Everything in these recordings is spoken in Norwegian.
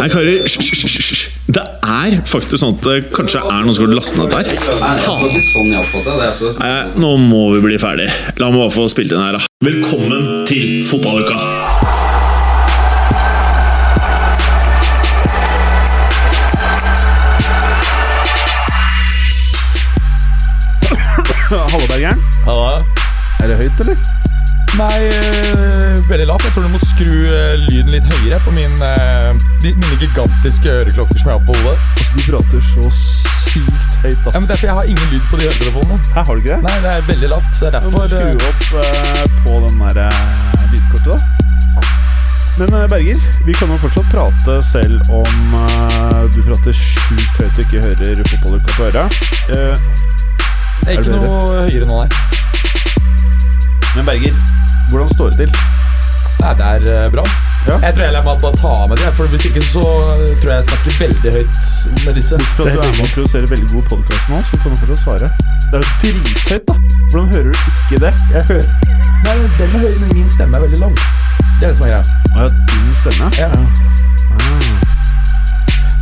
Nei, karer, hysj. Det er faktisk sånn at det kanskje er noen som har lastet ned der. sånn Nei, nå må vi bli ferdig. La meg bare få spilt inn her, da. Velkommen til fotballuka! Hallo, Bergeren. Halla. Er det høyt, eller? Nei, øh, veldig lavt. Jeg tror du må skru øh, lyden litt høyere på min, øh, de, mine gigantiske øreklokker som jeg har på hodet. Altså, du prater så sykt høyt, ass. Ja, men Derfor jeg har ingen lyd på de øretelefonene. Her har du ikke det? Nei, det er veldig lavt. så det er Du må skru opp uh, på den der uh, lydkortet, da. Men eh, Berger, vi kan jo fortsatt prate selv om eh, du prater sjukt høyt og ikke hører fotballuka på øret. Uh, er ikke noe høyere nå, nei. Men Berger, hvordan står det til? Nei, det er øh, bra. Ja. Jeg tror jeg må bare ta av med det, for hvis ikke så tror jeg jeg snakker veldig høyt med disse. For at du er med å produsere veldig god podkast nå, så kan du fortsatt svare. Det er jo drithøyt, da. Hvordan hører du ikke det? Jeg hører Nei, den er høy, men min stemme er veldig lang. Det er det som er greia. Ja, din stemme. Ja. Så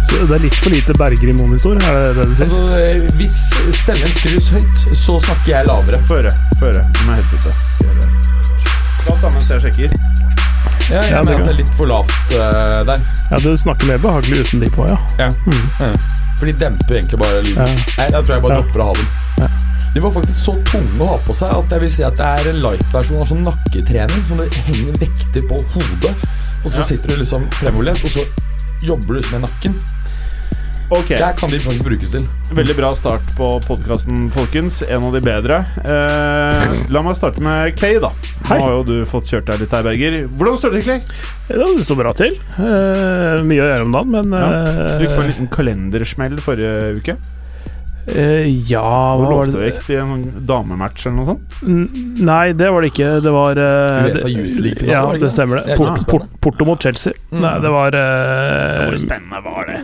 det er litt for lite Berger i monitor, er det det du sier? Altså, øh, hvis stemmen skrus høyt, så snakker jeg lavere. Føre. Føre. Med headsetet. Klart da mens jeg sjekker. Ja, jeg Ja, mener at det er litt for lavt uh, der. Ja, du snakker mer behagelig uten de på, ja. Ja. Ja. For de demper egentlig bare lyden. Ja. Nei, jeg tror jeg bare Ja. dropper å ha dem. Ja. De var faktisk så tunge å ha på seg at jeg vil si at det er en light-versjon av sånn nakketrening. Som det henger vekter på hodet, og så Ja. sitter du liksom fremoverlent, og så jobber du med nakken. Ok. Der kan de faktisk brukes til. Veldig bra start på podkasten, folkens. En av de bedre. Eh, la meg starte med Clay, da. Nå har jo du fått kjørt deg litt her, Berger. Hvordan står det til, Clay? Ja, Det står bra til. Eh, mye å gjøre om dagen, men Du gikk på en eh, liten kalendersmell forrige uke. Eh, Ja, hva var det? vekt i en damematch eller noe sånt. N- Nei, det var det ikke. Det var uh, UEFA Youth League-finale, Ja, det stemmer det. Port. Port, Porto mot Chelsea. Mm. Nei, det var uh, Hvor spennende var det?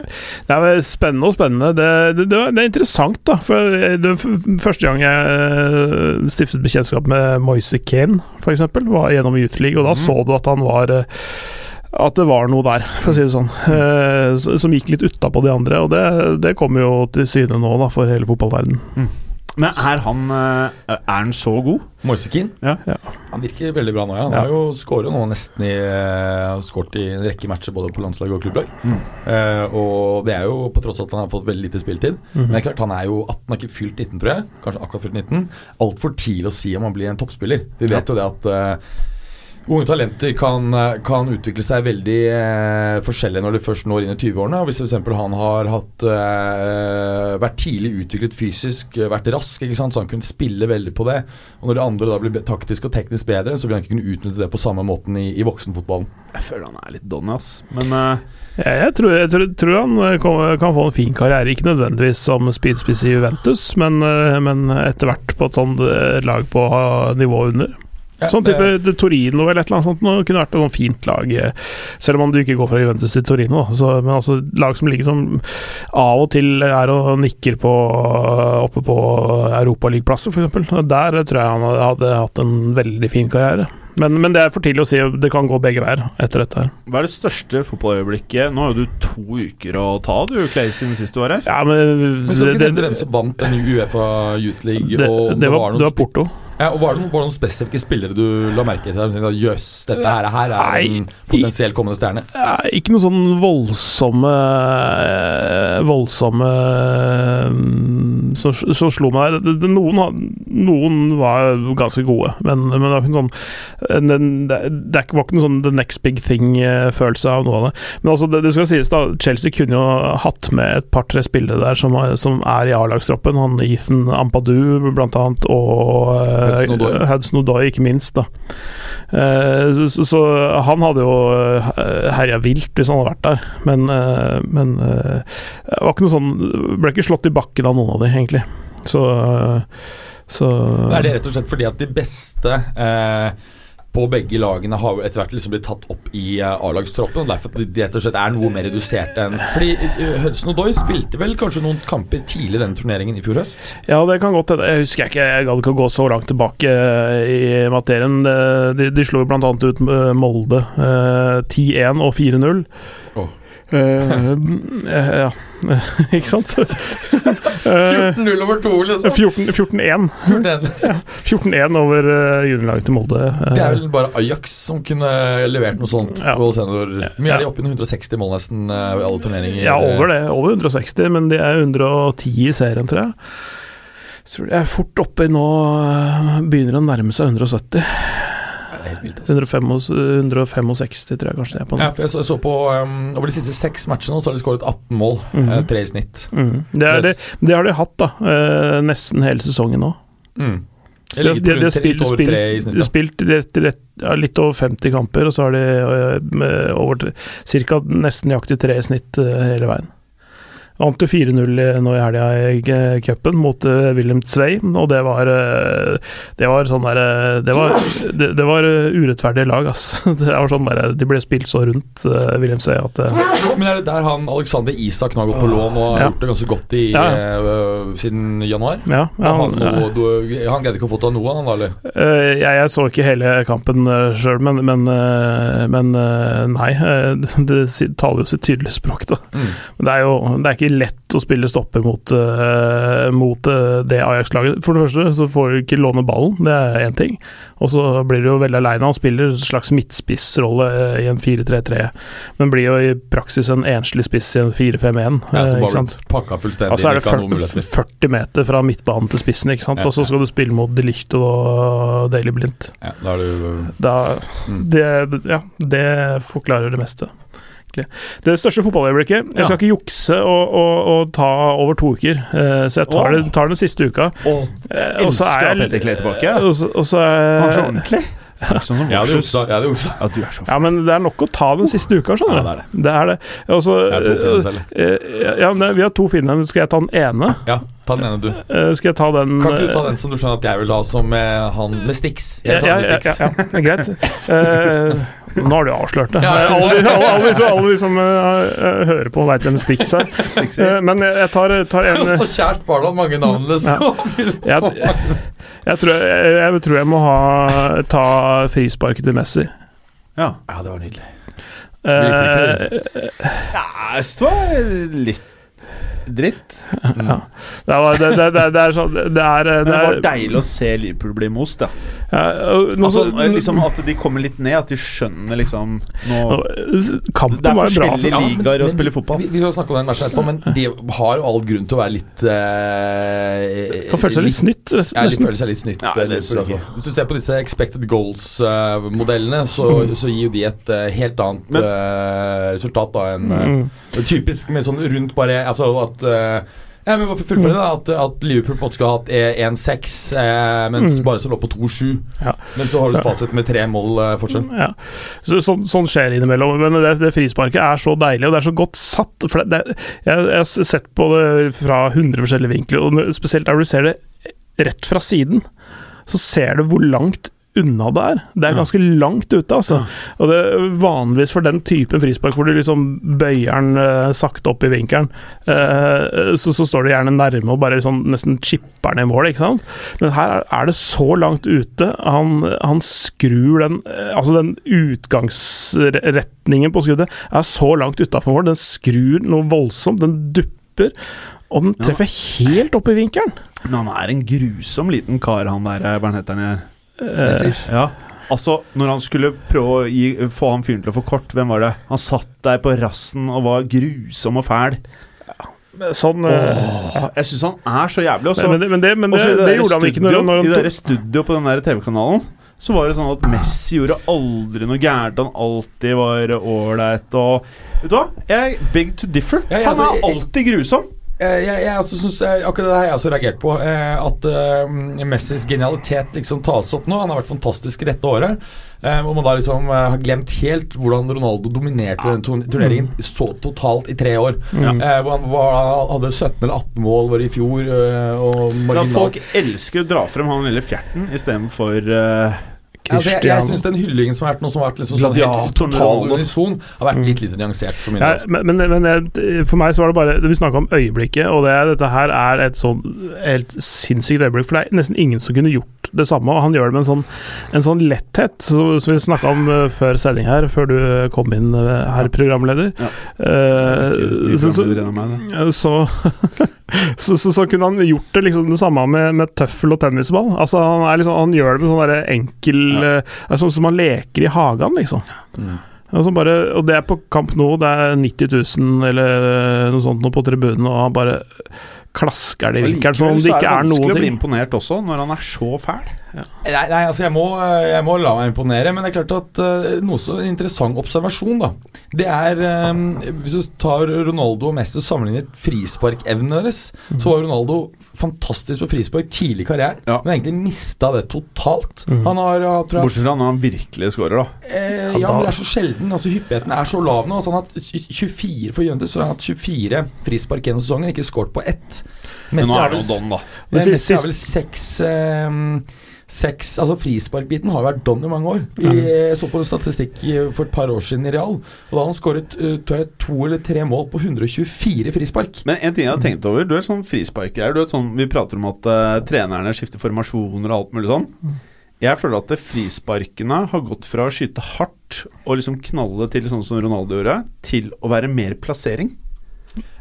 Det er spennende og spennende. Det, det, det, det er interessant, da. For det første gang jeg eh, stiftet bekjentskap med Moise Kane, f.eks., var gjennom Youth League, og da mm. så du at han var eh, at det var noe der, for å si det sånn, eh, som gikk litt utapå de andre. Og det, det kommer jo til syne nå, da, for hele fotballverden. Men er han eh, Er han så god? Moise Keane. Ja. Ja. Han virker veldig bra nå, ja. Han Ja. har jo skåret nå nesten i uh, Skåret i en rekke matcher både på landslag og klubblag. Mm. Eh, og det er jo på tross av at han har fått veldig lite spilletid. Mhm. Men det er klart, han er jo 18, har ikke fylt 19, tror jeg. Kanskje akkurat fylt 19. Altfor tidlig å si om han blir en toppspiller. Vi vet jo det at eh, Unge talenter kan, eh, kan utvikle seg veldig eh, forskjellig når de først når inn i 20-årene. og Hvis f.eks. han har hatt, eh, vært tidlig utviklet fysisk, eh, vært rask, ikke sant? så han kunne spille veldig på det. Og Når de andre da blir taktisk og teknisk bedre, så vil han ikke kunne utnytte det på samme måten i, i voksenfotballen. Jeg føler han er litt Donny, ass. Men eh, Jeg, jeg, tror, jeg tror, tror han eh, kan, kan få en fin karriere, ikke nødvendigvis som speedspiss i Juventus, men, men etter hvert på et sånt lag på nivå under. Ja, sånn det- type Torino eller et eller annet sånt nå kunne vært et sånt fint lag, eh, selv om du ikke går fra Juventus til Torino. Så, men altså lag som ligger som av og til er og nikker på oppe på Europaligaplasser, f.eks. Der tror jeg han hadde hatt en veldig fin karriere. Men, men det er for tidlig å si, det kan gå begge veier etter dette her. hva er det største fotballøyeblikket? Nå har jo du to uker å ta, du, Clay, siden sist du var her. Ja, men Men skal vi ikke det- nevne hvem som vant den nye Uefa Youth League? det, og det, om var, det var Porto. Ja, og Var det noen, var det noen spesifikke spillere du la merke til? Jøss, yes, dette her, her er Nei, en potensielt kommende stjerne. Ikke noen sånn voldsomme eh, Voldsomme mm, som, som slo meg. Noen, noen var ganske gode, men, men det var ikke noen sånn en- Det, det var ikke noen sånn the next big thing-følelse av noe av det. Men altså, det, det skal sies, da. Chelsea kunne jo hatt med et par-tre spillere der som, som er i A-lagstroppen. Han Ethan Ampadu, blant annet, og eh, Hudson Odoi. Hudson Odoi, ikke minst. da Eh, så, så, så han hadde jo uh, herja vilt hvis han hadde vært der, men, eh, men eh, det var ikke noe sånn Ble ikke slått i bakken av noen av de, egentlig. Så, eh, så Er det rett og slett fordi at de beste eh, på begge lagene har etter hvert liksom blitt tatt opp i eh, A-lagstroppen. og Derfor de rett og slett er noe mer redusert enn Fordi Hudson Hudson Doy spilte vel kanskje noen kamper tidlig i denne turneringen i fjor høst? Ja, det kan godt hende. Jeg husker ikke, jeg gadd ikke å gå så langt tilbake eh, i materien. Eh, De, de slo jo annet ut eh, Molde eh, 10-1 og 4-0. Åh. Eh, eh, ja, ikke sant? Eh, 14-0 over 2, liksom. 14 14-1 14-1 over uh, juniorlaget til Molde. Eh, Det er vel bare Ajax som kunne levert noe sånt Ja. Mye er de oppe i 160 mål nesten eh, i alle turneringer? Ja, over det. Over 160, men de er 110 i serien, tror jeg. Jeg tror de er fort oppe nå eh, Begynner å nærme seg 170. Helt vilt, altså. 165, 165 tror jeg kanskje det er på nå. Ja, for jeg så, jeg så på um, Over de siste seks matchene så har de skåret 18 mål. mm -hmm. tre i snitt. Mm. Det, er, det, det har de hatt, da. uh, nesten hele sesongen nå. Mm. De, de, de, har spilt, spilt, snitt. spilt rett, rett, ja, litt over 50 kamper, og så har de uh, over ca. nesten nøyaktig tre i snitt uh, hele veien. Vant jo 4-0 nå i helga i cupen mot uh, Wilhelm Tvei, og det var eh, Det var sånn der eh, Det var, det, det var urettferdige lag, ass. Det var sånn der, De ble spilt så rundt, uh, Wilhelm Tvei, at Men er det der han Alexander Isak nå har gått på lån og har Ja. gjort det ganske godt i, Ja. uh, siden januar? Ja. ja, han, ja. du, han greide ikke å få til noe, han da, eller? Uh, jeg, jeg så ikke hele kampen uh, sjøl, men, men, men nei. det taler jo sitt tydelige språk, da. Mm. Men det er jo det er ikke lett å spille stopper mot, uh, mot uh, det Ajax-laget. For det første så får du ikke låne ballen, det er én ting. Og så blir du jo veldig aleine. Han spiller en slags midtspissrolle i en 4-3-3, men blir jo i praksis en enslig spiss i en 4-5-1. Ja, så bare sant? pakka fullstendig Altså er det ikke har noen 40, 40 meter fra midtbanen til spissen, ikke sant? Ja, og så skal du spille mot De og Daily Blind. Ja, da er du Da, Mm. det, ja, det forklarer det meste. Egentlig. Det største fotballøyeblikket Jeg skal ikke jukse og, og, og ta over to uker, eh, så jeg tar, det, tar den siste uka. Og Eh, og så er jeg- Petter Klee tilbake. Og så, og så Han er så ordentlig. Sånn Ja, det er Ja, det er. Ja, du er så ja, men det er nok å ta den siste uka, skjønner Ja, du. det er det. Det er det. Og er to fine eh, ja, men vi har to fine. Skal jeg ta den ene? Ja, ta den ene, du. Eh, skal jeg ta den Kan ikke du ta den som du skjønner at jeg vil ha som han med Stix? Ja, Jeg vil ta ja, den med ja, Stix. ja, ja, greit. Nå har du avslørt det. Ja, ja. Alle, de- alle, alle, som- alle de som uh, hører på, veit hvem Stix er. Uh, men jeg tar, tar en Så kjært barn har mange navn, liksom. jeg, jeg, tror jeg, jeg tror jeg må ha, ta frisparket til Messi. Ja. Ja, det var nydelig. Uh, ja, jeg var litt dritt. ja. det, var, det, det, det, det er sånn Det er, Men det det var deilig å se Liverpool bli most, da. ja, Altså, liksom At de kommer litt ned, at de skjønner liksom nå Kampen var bra. Det er forskjellige ligaer å spille fotball. Vi, vi skal snakke om den matchen etterpå, men de har jo all grunn til å være litt eh, Kan føle seg litt snytt, Ja, de føler seg litt snytt. Ja, eh, det altså. Hvis du ser på disse expected goals-modellene, så, så gir jo de et eh, helt annet Men- eh, resultat da enn eh, Mm. Typisk med sånn rundt bare Altså at eh, ja, men for fullføre det, at, at Liverpool på en måte skulle ha hatt eh, 1-6, eh, mens Mm. bare så lå på 2-7. Ja. Men så har du fasit med tre mål eh, fortsatt. Ja. Så, sånn, sånn skjer innimellom. Men det, det frisparket er så deilig, og det er så godt satt. For det, det, jeg, jeg har sett på det fra 100 forskjellige vinkler, og spesielt der du ser det rett fra siden, så ser du hvor langt unna det er. Det er ganske langt ute, altså. Og det er vanligvis for den typen frispark hvor du liksom bøyer den eh, sakte opp i vinkelen, eh, så, så står du gjerne nærme og bare liksom nesten chipper ned målet, ikke sant. Men her er, er det så langt ute. Han, han skrur den eh, Altså, den utgangsretningen på skuddet er så langt utafor mål. Den skrur noe voldsomt. Den dupper. Og den treffer helt opp i vinkelen. Men han er en grusom liten kar, han der eh, Bernhetteren. Eh, Ja. Altså, når han skulle prøve å gi, få han fyren til å få kort, hvem var det? Han satt der på rassen og var grusom og fæl. sånn eh, Åh, jeg syns han er så jævlig. Også, men, men, det, men, det, men det, det, der gjorde han ikke når, når I det studioet på den der TV-kanalen så var det sånn at Messi gjorde aldri noe gærent. Han alltid var ålreit og Vet du hva? Jeg beg to differ. Ja, ja, han altså, er jeg- alltid grusom. Eh, Jeg, jeg også synes, eh, Akkurat det har jeg også reagert på. eh, At Messis genialitet liksom tas opp nå. Han har vært fantastisk dette året. eh, Hvor man da liksom har glemt helt hvordan Ronaldo dominerte den turn- turneringen så totalt i tre år. Mm. Eh, Hvor han var, hadde 17 eller 18 mål var i fjor, og Ja, folk elsker å dra frem han lille fjerten istedenfor uh, Altså, jeg jeg syns den hyllingen som har vært nå, som har vært liksom sånn helt total unison, har vært litt lite nyansert for min del. altså. men, men, men jeg, for meg så var det bare Vi snakka om øyeblikket, og det, dette her er et sånn helt sinnssykt øyeblikk. For det er nesten ingen som kunne gjort det samme, og han gjør det med en sånn, en sånn letthet som vi snakka om eh, før sending her, før du eh, kom inn, eh, herr programleder. Ja. Eh, så, så, så, så, kunne han gjort det liksom det samme med, med tøffel og tennisball. Altså Han, er liksom, han gjør det med sånn enkel Ja. uh, Sånn som han leker i hagen, liksom. Ja. Altså bare, og det er på kamp nå, det er 90 000 eller noe sånt nå på tribunen, og han bare klasker det i vinkelen som om det ikke er vanskelig å bli imponert også, når han er så fæl. Nei, nei, altså jeg må, jeg må la meg imponere, men det er klart at uh, noe så interessant observasjon, da. Det er um, Hvis du tar Ronaldo og Messi og sammenligner frisparkevnene deres, så var Ronaldo fantastisk på frispark tidlig i karrieren, Ja. men egentlig mista det totalt. Mm. Han har, jeg tror jeg, Bortsett fra når han virkelig scorer, da. Eh, ja, men det er så sjelden. Altså Hyppigheten er så lav nå. Så han har hatt 24 for Juventus, så har han hatt 24 frispark gjennom sesongen, ikke skåret på ett. Men nå er det Don, da. eh, Messi har vel seks eh, Seks, altså Frisparkbiten har jo vært don i mange år. Jeg så på en statistikk for et par år siden i Real. Og Da har han skåret eh, to eller tre mål på 124 frispark. Men en ting jeg har tenkt over, du er sånn frisparker. Du er sånn, vi prater om at uh, trenerne skifter formasjoner og alt mulig sånn. Jeg føler at frisparkene har gått fra å skyte hardt og liksom knalle til sånn som Ronaldo gjorde, til å være mer plassering.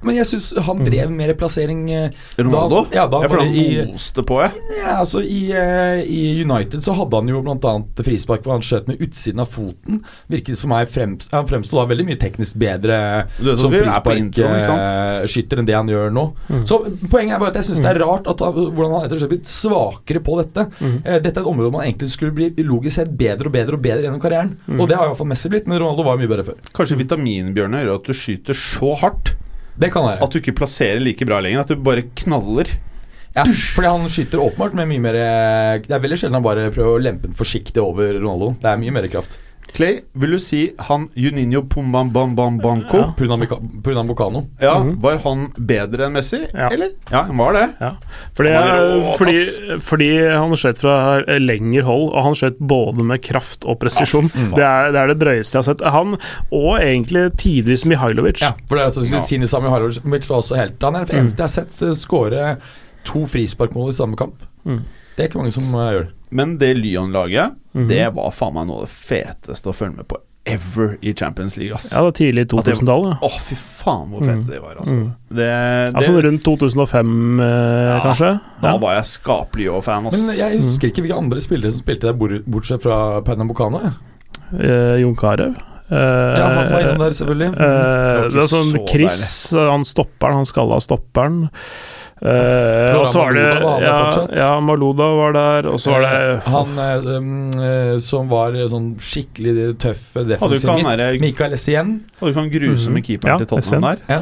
Men jeg syns han drev mer plassering eh, Ronaldo? Da, ja, da jeg føler han moste på, jeg. Ja, altså i, eh, I United så hadde han jo bl.a. frispark hvor han skjøt med utsiden av foten. Virket for meg fremst, Han fremsto da veldig mye teknisk bedre som er frisparkskytter enn det han gjør nå. Så Poenget er bare at jeg syns det er rart at han, hvordan han etter blitt svakere på dette. Mm. dette er et område man egentlig skulle bli logisk sett bedre og bedre og bedre gjennom karrieren. Og det har i hvert fall Messi blitt, men Ronaldo var mye bedre før. Kanskje vitaminbjørnet gjør at du skyter så hardt Det kan være. at du ikke plasserer like bra lenger. At du bare knaller. Ja, fordi han skyter åpenbart med mye mer eh, Det er veldig sjelden han bare prøver å lempe den forsiktig over Ronaldo. Det er mye mer kraft. Clay, vil du si han Juninho Pumbambambambanco Ja. Pernambucano. Ja, Mhm. Var han bedre enn Messi, Ja. eller? Ja, han var det. Fordi, Han var fordi, fordi han skjøt fra lengre hold, og han skjøt både med kraft og presisjon. Ja, det, er, det er det drøyeste jeg har sett. Han, og egentlig tidvis Mihailovic. Ja, for det er altså Sinisa Mihailovic var også helt Han er den eneste jeg har sett eh, skåre to frisparkmål i samme kamp. Mm. Det er ikke mange som eh, gjør det. Men det Lyon-laget, Mhm. det var faen meg noe av det feteste å følge med på ever i Champions League, ass. Ja, det var tidlig At 2000-tallet. Å, fy faen hvor fete Mm. de var, altså. Mm. Det, det, Altså rundt 2005, eh, Ja, kanskje? da Ja. var jeg skapelig og fan, ass. Men jeg husker ikke hvilke andre spillere som spilte der, bortsett fra Pernambucano. Eh, Jon Carew. Eh, Ja, han var innom der, selvfølgelig. eh, var det er sånn så Chris, han stopperen, han skalla stopperen. Eh, og så var det var ja, fortsatt. ja, Maluda var der, og så var det Eh, Han um, som var sånn skikkelig tøff defensiv midt. Michael Essien. Hadde du ikke han grusomme mm. keeperen Ja, til Tottenham der? Ja.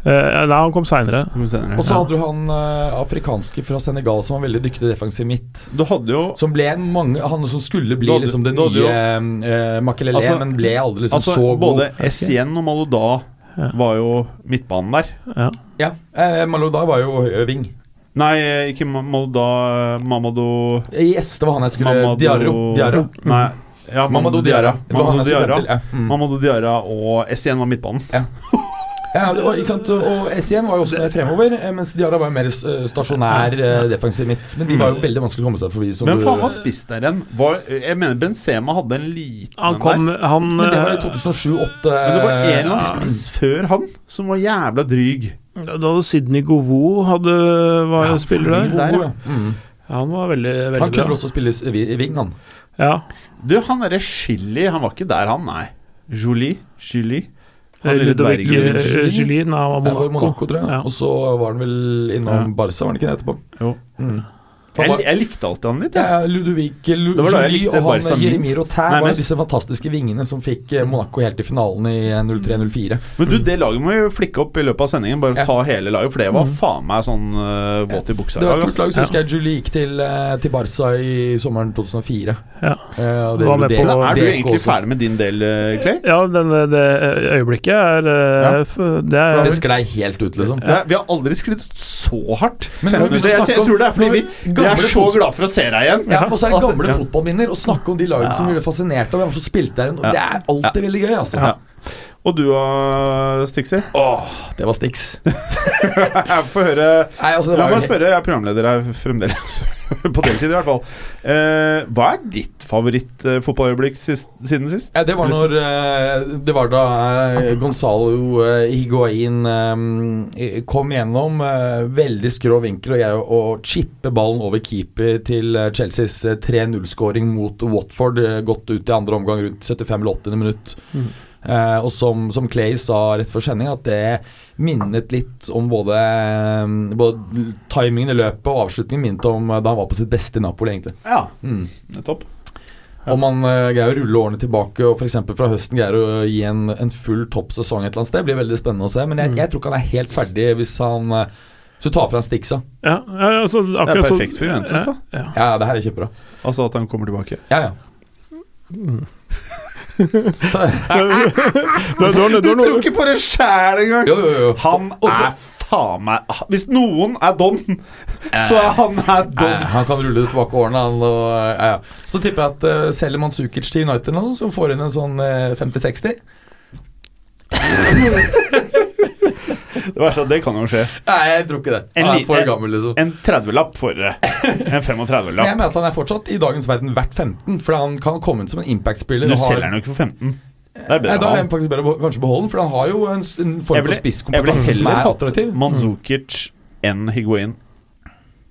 Uh, Nei, han kom seinere. Og så hadde du han uh, afrikanske fra Senegal som var veldig dyktig defensiv midt. Du hadde jo Som ble mange Han som skulle bli hadde- liksom den nye uh, Makelele, Altså- men ble aldri liksom Altså, så god. både Essien og Malouda Ja. var jo midtbanen der. Ja. Ja, eh, Malouda var jo ving. Nei, ikke Ma- Malouda Mamadou Yes, det var han jeg skulle Mamadou Diaro. Diaro. Nei. Ja, Mamadou Diarra. Var Mamadou skulle Diarra. Mm. Mamadou Diarra og Essien var midtbanen. Ja, det var, ikke sant? Og SIM var jo også med fremover, eh, mens Diarra var jo mer eh, stasjonær eh, defensiv midt. Men de var jo veldig vanskelig å komme seg forbi. som Hvem faen var spiss der igjen? Jeg mener Benzema hadde en liten Han en kom der. Han Men det var i eh, 2007-2008. Men det var en eller annen spiss før han som var jævla dryg. Da hadde Sydney Govou hadde, var ja, spiller der. der, ja. Mm. Han var veldig, Han veldig kunne bra. også spille i i wing, han. Ja. Du, han derre Chili, han var ikke der, han, nei. Jolie? Julie? Dvergen. eh, Julie, nei, han var i Monaco. Monaco, tror jeg. Ja. Og så var han vel innom Ja. Barca, var han ikke det etterpå? Jo. Mm. Jeg, var- jeg likte alltid han litt, jeg. Ja, Ludovic Lu, Det var da jeg Julie likte og han minst. Rotin var disse fantastiske vingene som fikk eh, Monaco helt i finalen i eh, 03-04. Men du, det laget må vi flikke opp i løpet av sendingen. Bare Ja. ta hele laget, for det var faen meg sånn uh, våt i buksa. Det var et lag, kult lag, så husker jeg Julie gikk til, til Barca i sommeren 2004. Ja. Uh, det Var med det- på- Men er du egentlig også. ferdig med din del, Clay? Ja, den, det øyeblikket er uh, Ja. Det er Det sklei helt ut, liksom. Det er, vi har aldri sklidd så hardt. Men vi minutter. begynner jeg, jeg tror det er fordi vi vi- ga er så glad for å se deg igjen. Ja, og så er det gamle ja. fotballminner. Å snakke om de lagene som vi ble fascinert av. Hvem som spilte der. Det er alltid veldig gøy, altså. Og du da, Stixi? Åh, det var Stix. Jeg får høre Nei, altså, det La meg spørre, jeg er programleder her fremdeles. På deltid, i hvert fall. Eh, hva er ditt favoritt-fotballøyeblikk siden sist? Ja, det var når eh, Det var da eh, Gonzalo eh, Higuain kom gjennom veldig skrå vinkel og jeg å chippe ballen over keeper til Chelseas eh, 3-0-skåring mot Watford, godt ut i andre omgang rundt 75 eller 80 minutt. Eh, og som, som Clay sa rett før sending, at det minnet litt om både, eh, både timingen i løpet og avslutningen minnet om eh, da han var på sitt beste i Napoli, egentlig. Ja, Mm. nettopp. Om man uh, greier å rulle årene tilbake og f.eks. fra høsten greier å gi en, en full toppsesong et eller annet sted, blir veldig spennende å se. Men jeg, jeg tror ikke han er helt ferdig hvis han uh, Så tar fra han Stixa. Ja, ja, altså, Det er perfekt for Juventus, da. Ja, Ja, det her er kjempebra. Altså at han kommer tilbake. Ja, ja. Du, du, du, noe- ikke på det sjæl engang! Jo, jo, jo. Han Også- er faen meg Hvis noen er don, så er han er don. Eh, han kan rulle det tilbake årene. Han, og, ja, ja. Så tipper jeg at uh, selger man Sukic til United nå, så får inn en sånn uh, 50-60. Det verste er at det kan jo skje. Nei, jeg tror ikke det. En Han er for gammel, liksom. En 30-lapp for det. En 35-lapp. jeg mener at han er fortsatt i dagens verden verdt 15, for han kan komme ut som en impact-spiller. Du selger han jo ikke for 15. Det er bedre Nei, da er han det faktisk bedre å kanskje beholde den, for han har jo en, en form for spisskompetanse som er attraktiv. Manzukic enn Higuain.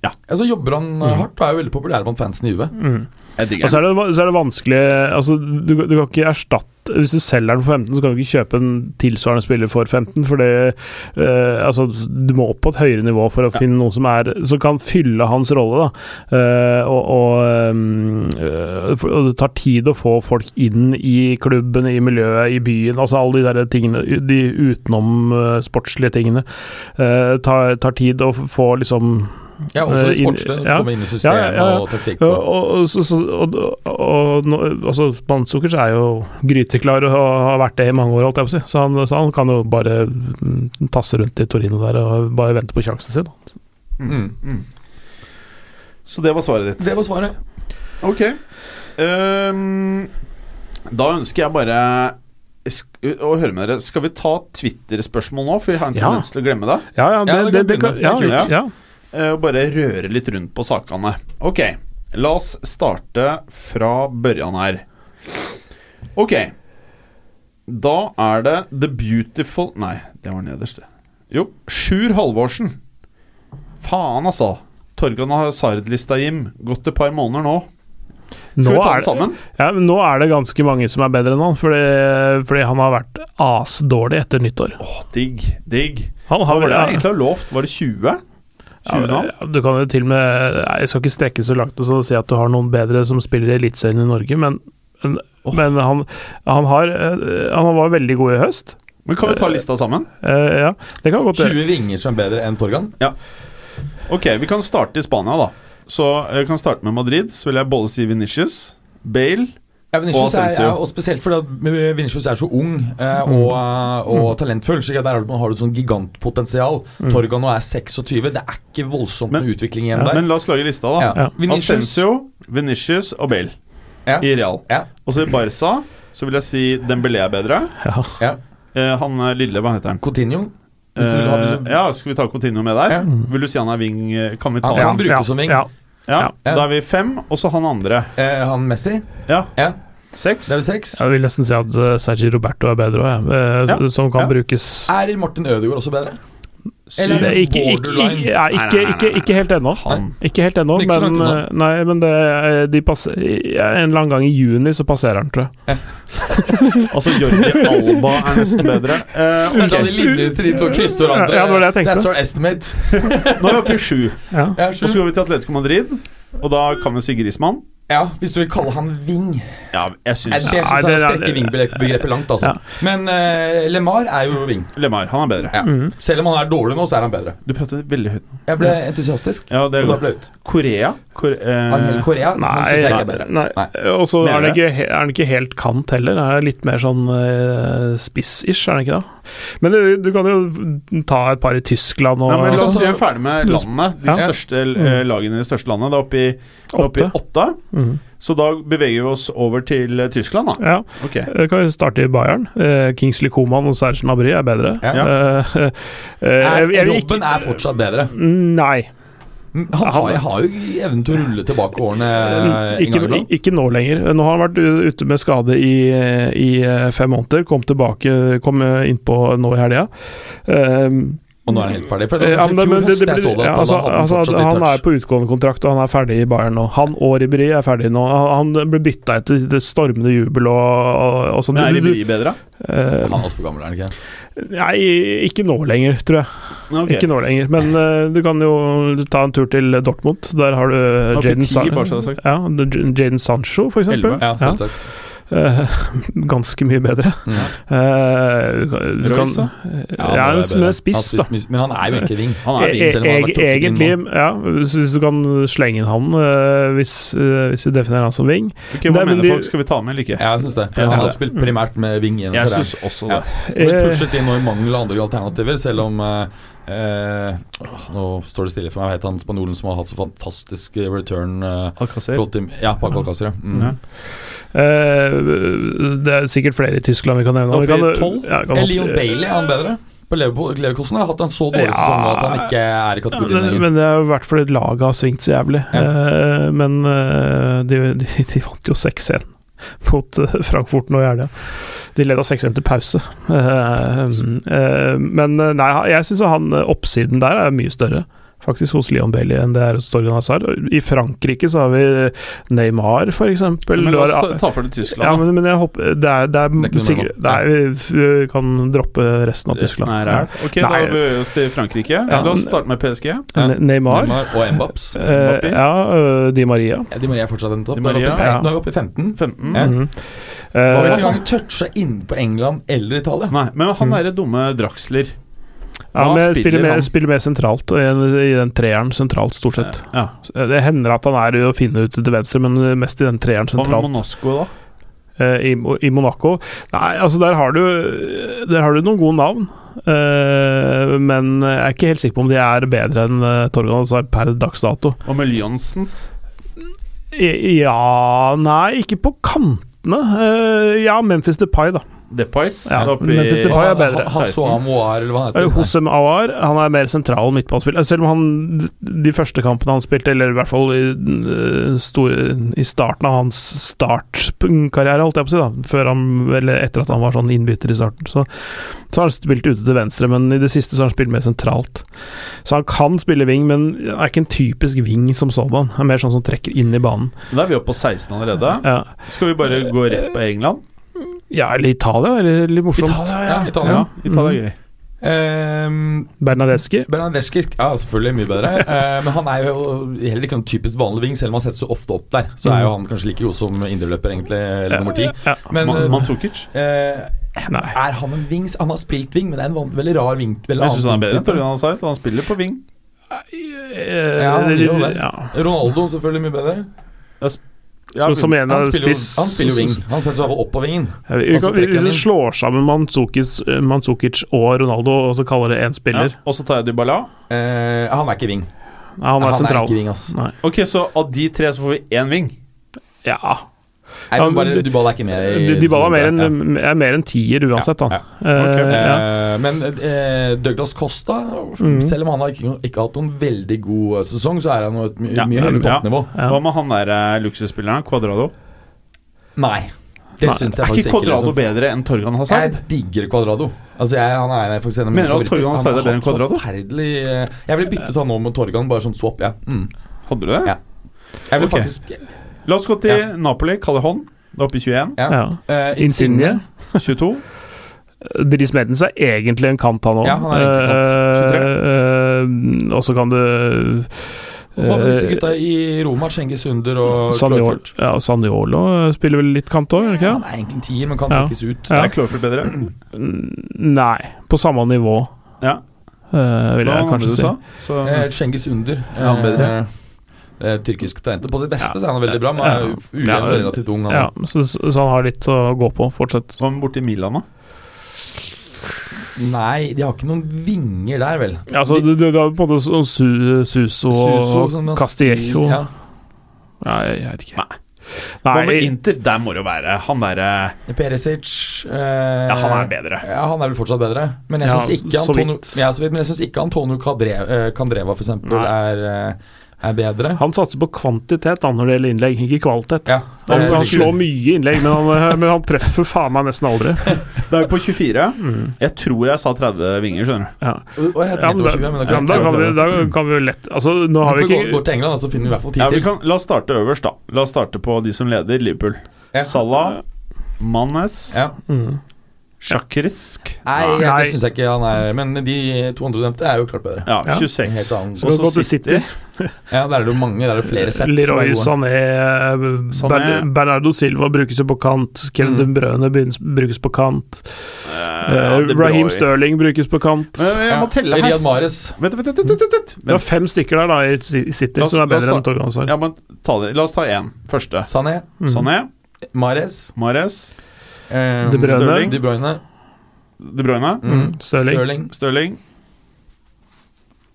Ja, så jobber han mm. hardt og er jo veldig populær blant fansen i UV. Mm. Og så er, det, så er det vanskelig altså, du, du kan ikke erstatte Hvis du selger den for 15, så kan du ikke kjøpe en tilsvarende spiller for 15. For det eh, Altså, du må opp på et høyere nivå for å finne noen som er Som kan fylle hans rolle, da. Eh, og, og, um, uh, for- og det tar tid å få folk inn i klubben, i miljøet, i byen. Altså alle de der tingene, de utenom sportslige tingene. Tar, tar tid å få liksom Ja, også Eh, det sportslige. ja. Komme inn i systemet Ja, ja, ja. og taktikk. Og, og, og, så, så, og, og, og altså, er jo gryteklar og har vært det i mange år, holdt jeg på å si. Så han, så han kan jo bare mm, tasse rundt i Torino der og bare vente på sjansen sin. mm, mm. Så det var svaret ditt. Det var svaret. Ok. Um, da ønsker jeg bare å høre med dere. Skal vi ta Twitter-spørsmål nå, for vi har en Ja. tendens til å glemme det? Ja, ja, det, Ja, det det, det, kan ja. Ja. Eh, Og bare røre litt rundt på sakene. Ok, la oss starte fra børjan her. Ok. Da er det The Beautiful Nei, det var nederst, det. Jo, Sjur Halvorsen. Faen, altså. Torgan Hazard-lista, Jim. Gått et par måneder nå. Skal Nå vi ta er det sammen? Ja, men nå er det ganske mange som er bedre enn han, fordi, fordi han har vært asdårlig etter nyttår. Åh, digg. Digg. Han Hva var det jeg egentlig har lovt? Var det 20? 20 nå? ja, Du kan jo til og med Jeg skal ikke strekke så langt og så si at du har noen bedre som spiller i Eliteserien i Norge, men, men, men han, han, har, eh, han var veldig god i høst. Men kan vi ta lista sammen? Uh, ja, det kan godt 20 vinger som er bedre enn Torgan. Ok, vi kan starte i Spania, da. Så jeg kan starte med Madrid. Så vil jeg både si Venicius, Bale Ja, Og er, ja, og spesielt fordi at Vinicius er så ung eh, og, eh, og talentfull. Så der har du, har du et sånn gigantpotensial. Torgan nå er 26. Det er ikke voldsomt Men- med utvikling igjen der. Men la oss lage lista, da. ja. Ja. Vinicius Asensio, Venitius og Bale Ja. i Real. Ja. Og så i Barca så vil jeg si Dembélé er bedre. Ja. Ja. Eh, han er lille, hva heter han? Coutinho. Eh, ja, skal vi ta Coutinho med der? Ja. Vil du si han er wing? eh, Kan vi ta Han han? kan brukes som ving. Ja. Ja. Da er vi fem, og så han andre. Eh, han Messi. Ja, Ja, seks. det er seks. Jeg vil nesten si at eh, Sergi Roberto er bedre òg, Ja. som kan Ja. brukes Er Martin Ødegaard også bedre? Eller er Det ikke, ikke, ikke, ja, ikke, ikke, ikke helt ennå. Ikke helt ennå, men, eh, nei, men det, eh, de passer, en eller annen gang i juni så passerer han, tror jeg. Altså Jordi Alba er nesten bedre. Eh, Det er de linjene til de to krysser hverandre. Ja, det var det jeg tenkte. That's our estimate. Nå er vi oppe i sju. Ja. Ja, Og så går vi til Atletico Madrid, og da kan vi si Grismann. ja, hvis du vil kalle han wing. Ja, jeg syns Det syns jeg strekker vingbegrepet langt, altså. Ja. Men uh, LeMar er jo wing. Lemar, han er bedre. Ja. Mhm. Selv om han er dårlig nå, så er han bedre. Du prater veldig høyt nå. Jeg ble entusiastisk. Ja, det er godt. Korea? Kor eh, Korea han Nei, syns jeg ikke er bedre. nei. Nei. Og så er er han ikke helt kant heller. Han er litt mer sånn uh, spiss-ish, er han ikke det? Men du, du kan jo ta et par i Tyskland og Nei, men La oss sånn. gjøre ferdig med landene. De Ja. største eh, lagene i de største landene. Det er oppe i Åtte. åtte. Så da beveger vi oss over til eh, Tyskland, da. Ja, Okay. vi kan jo starte i Bayern. Eh, Kingsley Coman og Serge Mabry er bedre. Ja. Eh, eh, jeg- jeg Robben er fortsatt bedre. Nei. Han har, har jo evnen til å rulle tilbake årene en Ikke, ikke nå lenger. Nå har han vært ute med skade i, i eh, fem måneder. Kom tilbake, kom eh, innpå nå i helga. Um, Og nå er han helt ferdig. For det var men, i men fjor høst det, jeg så det, ja, at altså, han altså, han er på utgående kontrakt, og han er ferdig i Bayern nå. Han og Ribéry er ferdig nå. Han han ble bytta etter det stormende jubel og, og, og sånn. Men er Ribéry bedre? Uh, Han er også for gammel, er han ikke? Nei, ikke nå lenger, tror jeg. Okay. Ikke nå lenger. Men uh, du kan jo ta en tur til Dortmund. Der har du uh, Jaden Sancho, for eksempel. Elleve. Ja, selvsagt. Eh, ganske mye bedre. Mm. Uh, Royce, da? ja, han er en bedre. med spiss, da. Men han er jo egentlig ving. Han er ving selv om han har vært e- inn Egentlig, ja. Hvis du kan slenge inn han uh, hvis, hvis du definerer han som ving. Okay, Hva Nei, mener de- folk? Skal vi ta med eller ikke? Ja, jeg syns det. For Jeg han har spilt primært med ving. gjennom Jeg syns også Ja. det. Ja. Men pushet inn nå i mangel av andre alternativer, selv om eh, Nå står det stille for meg. Hva heter han spanjolen som har hatt så fantastisk eh, return? Eh, Alcacer. ja, Paco Alcacer. Ja. Mm. Ja. eh, det er sikkert flere i Tyskland vi kan nevne. Oppi i Vi kan- 12? ja, Eh, Leon Bailey, er han bedre? På Leverkosten har hatt en så dårlig Ja. sesong at han ikke er i kategorien men, lenger. men det har vært fordi laget har svingt så jævlig. Ja. Eh, men de, de, de vant jo 6-1 mot eh, Frankfurt nå i helga. De leda 6-1 til pause. Eh, eh, men nei, jeg syns han oppsiden der er mye større. Faktisk hos Leon Bailey enn det er hos Torgan Hazard. I Frankrike så har vi Neymar, eksempel. Men la oss ta- for det Tyskland. ja, men, men jeg håper Det er, det er, Det er sikkert det er, Vi kan droppe resten av Resten Tyskland. er her. Ok, Nei. da beveger vi oss til Frankrike. Ja. La oss starte med PSG. Ja. Neymar. Neymar og Mbaps. Eh, ja, øh, Di Maria. Ja, Di Maria er fortsatt en topp. Nå er vi oppe i 16, ja. nå er vi oppe i 15. 15. Ja. Mm -hmm. vel Eh, ikke engang toucha inne på England eller Italia. Nei, men han Mm. derre dumme Draxler ja, men men spiller spiller, mer, spiller mer sentralt, i, i den treeren sentralt, stort sett. Ja. Det hender at han er å finne ut til venstre, men mest i den treeren sentralt. Hva med. Monosco, da? eh, I, I Monaco. Nei, altså der har du Der har du noen gode navn. Uh, men jeg er ikke helt sikker på om de er bedre enn uh, Torgan altså per dags dato. Og med Lyonsens? Ja Nei, ikke på kantene. Uh, ja, Memphis Depay, da. Depais? Ja, Memphis Depay er bedre. Eller hva. Hosem Awar han er mer sentral midtballspiller. Selv om han de første kampene han spilte, eller i hvert fall i, eh, store, i starten av hans startkarriere, holdt jeg på å si, da før han, eller etter at han var sånn innbytter i starten, så, så har han spilt ute til venstre, men i det siste så har han spilt mer sentralt. Så han kan spille wing, men er ikke en typisk wing som sådan. Han er mer sånn som trekker inn i banen. Da er vi oppe på 16 allerede. Ja, Skal vi bare gå rett på England? Ja eller Italia, er litt morsomt. Ja, Italia. Ja, Italia er Mm. gøy. Um, Bernadeschi. Bernadeschi ja, selvfølgelig mye bedre. uh, men han er jo heller ikke noen typisk vanlig wing, selv om han setter så ofte opp der. Så er jo han kanskje like god som indreløper, egentlig, eller nummer ti. Ja. Men Man, eh, Manzukic? eh, Nei. er han en wing? Han har spilt wing, men det er en veldig rar wing. Veldig Jeg syns han er bedre enn wing-type. Hazard. Han spiller på wing. Ja, gjør det. Ja. Ronaldo selvfølgelig mye bedre. Ja, som, som en Han av spiss han spiller jo wing. Han setter seg opp på vingen. Ja, vi, vi hvis vi slår sammen Manzukic, Manzukic og Ronaldo, og så kaller det én Ja. spiller Og så tar jeg Dybala. Eh, han er ikke wing. Nei, Han er han sentral. er ikke wing, altså. Nei. Ok, så av de tre så får vi én wing. Ja. Nei, men bare Dybala er ikke med. i- Dybala er mer Ja. enn er mer enn tier uansett, da. Ja, Okay. Uh, ja. Eh, men uh, Douglas Costa, mm. selv om han har ikke, ikke hatt noen veldig god eh, sesong, så er han et my Ja, mye høyere toppnivå. Ja. Hva med han der uh, luksusspilleren? Quadrado? Nei, det syns jeg Er faktisk ikke Quadrado liksom. bedre enn Torgan Hazard? Jeg digger Quadrado. Altså jeg, han er faktisk en av mine Mener du at. Torgan Hazard er bedre enn Cuadrado? Quadrado? Forferdelig eh, Jeg ville byttet han nå med Torgan, bare sånn swap, ja. Mm. Hadde du det? Ja. Jeg vil okay. faktisk La oss gå til Ja. Napoli. Callejon. Det er oppe i 21. ja. Ja. Eh, Insigne. 22. Dris Mertens er egentlig en kant, han òg. Ja, han er egentlig kant. og så kan du Hva med disse Eh, gutta i Roma? Cengiz Under og Saniol, ja, Saniolo spiller vel litt kant òg, gjør han Han er egentlig en tier, men kan Ja. trekkes ut. Ja. Er Cloverfield bedre? Nei, på samme nivå, Ja. Uh, vil Hva jeg kanskje si. Eh, Cengiz Under. Er han bedre? Eh, eh, tyrkisk talent. På sitt beste Ja. så er han veldig bra, men er ujevn Ja, relativt ung. han. Ja, så, så han har litt å gå på fortsatt. Hva med borti Milan, da? Nei, de har ikke noen vinger der, vel. Ja, altså, de, du, du har på en måte Su, Suso Suso, og sånn, Castillejo Ja. Nei, jeg vet ikke. Nei. Hva med Inter? Der må det jo være han derre Perisic eh, Ja, han er bedre. Ja, han er vel fortsatt bedre. Men jeg Ja, ikke Antonio, ja, vidt, men jeg synes ikke Antonio Kadre, eh, Kandreva, for eksempel, Nei. er, eh, er bedre. han satser på kvantitet da, når det gjelder innlegg, ikke kvalitet. Ja, Han, eh, han slår mye innlegg, men han, men han treffer faen meg nesten aldri. Da er vi på 24. Mm. Jeg tror jeg sa 30 vinger, skjønner du. Ja. Og- og Ja, men da, men da kan da, vi- kan vi, da kan vi jo lett Altså, nå har vi gå, ikke gå til England, så finner vi i hvert fall tid Ja, til. kan, la oss starte øverst, da. La oss starte på de som leder, Liverpool. Ja. Salah, Manes, Ja. mm. Sjakrisk Nei, Nei. det syns jeg ikke han er. Men de to andre du nevnte, er jo klart bedre. Ja, Ja. 26. Helt annen. Så vi Og så City. City. Ja, Der er det jo mange, der er det flere sett. er Leroy. Sané, Sané. Bernardo Silva brukes jo på kant. Kevin Mm. De brukes på kant. Uh, Raheem bra. Sterling brukes på kant. Men jeg må telle her. Riyad Mahrez. Vent, vent, vent, vent, vent, vent. Det er fem stykker der da i City oss- som er bedre enn Torgan Hazard. Ja, men ta det. La oss ta én. Første. Sané. Mm. Sané, Mahrez. Mares, eh, De Bruyne. Sterling. De Bruyne. De Bruyne, Mm. Stirling. Stirling. Stirling,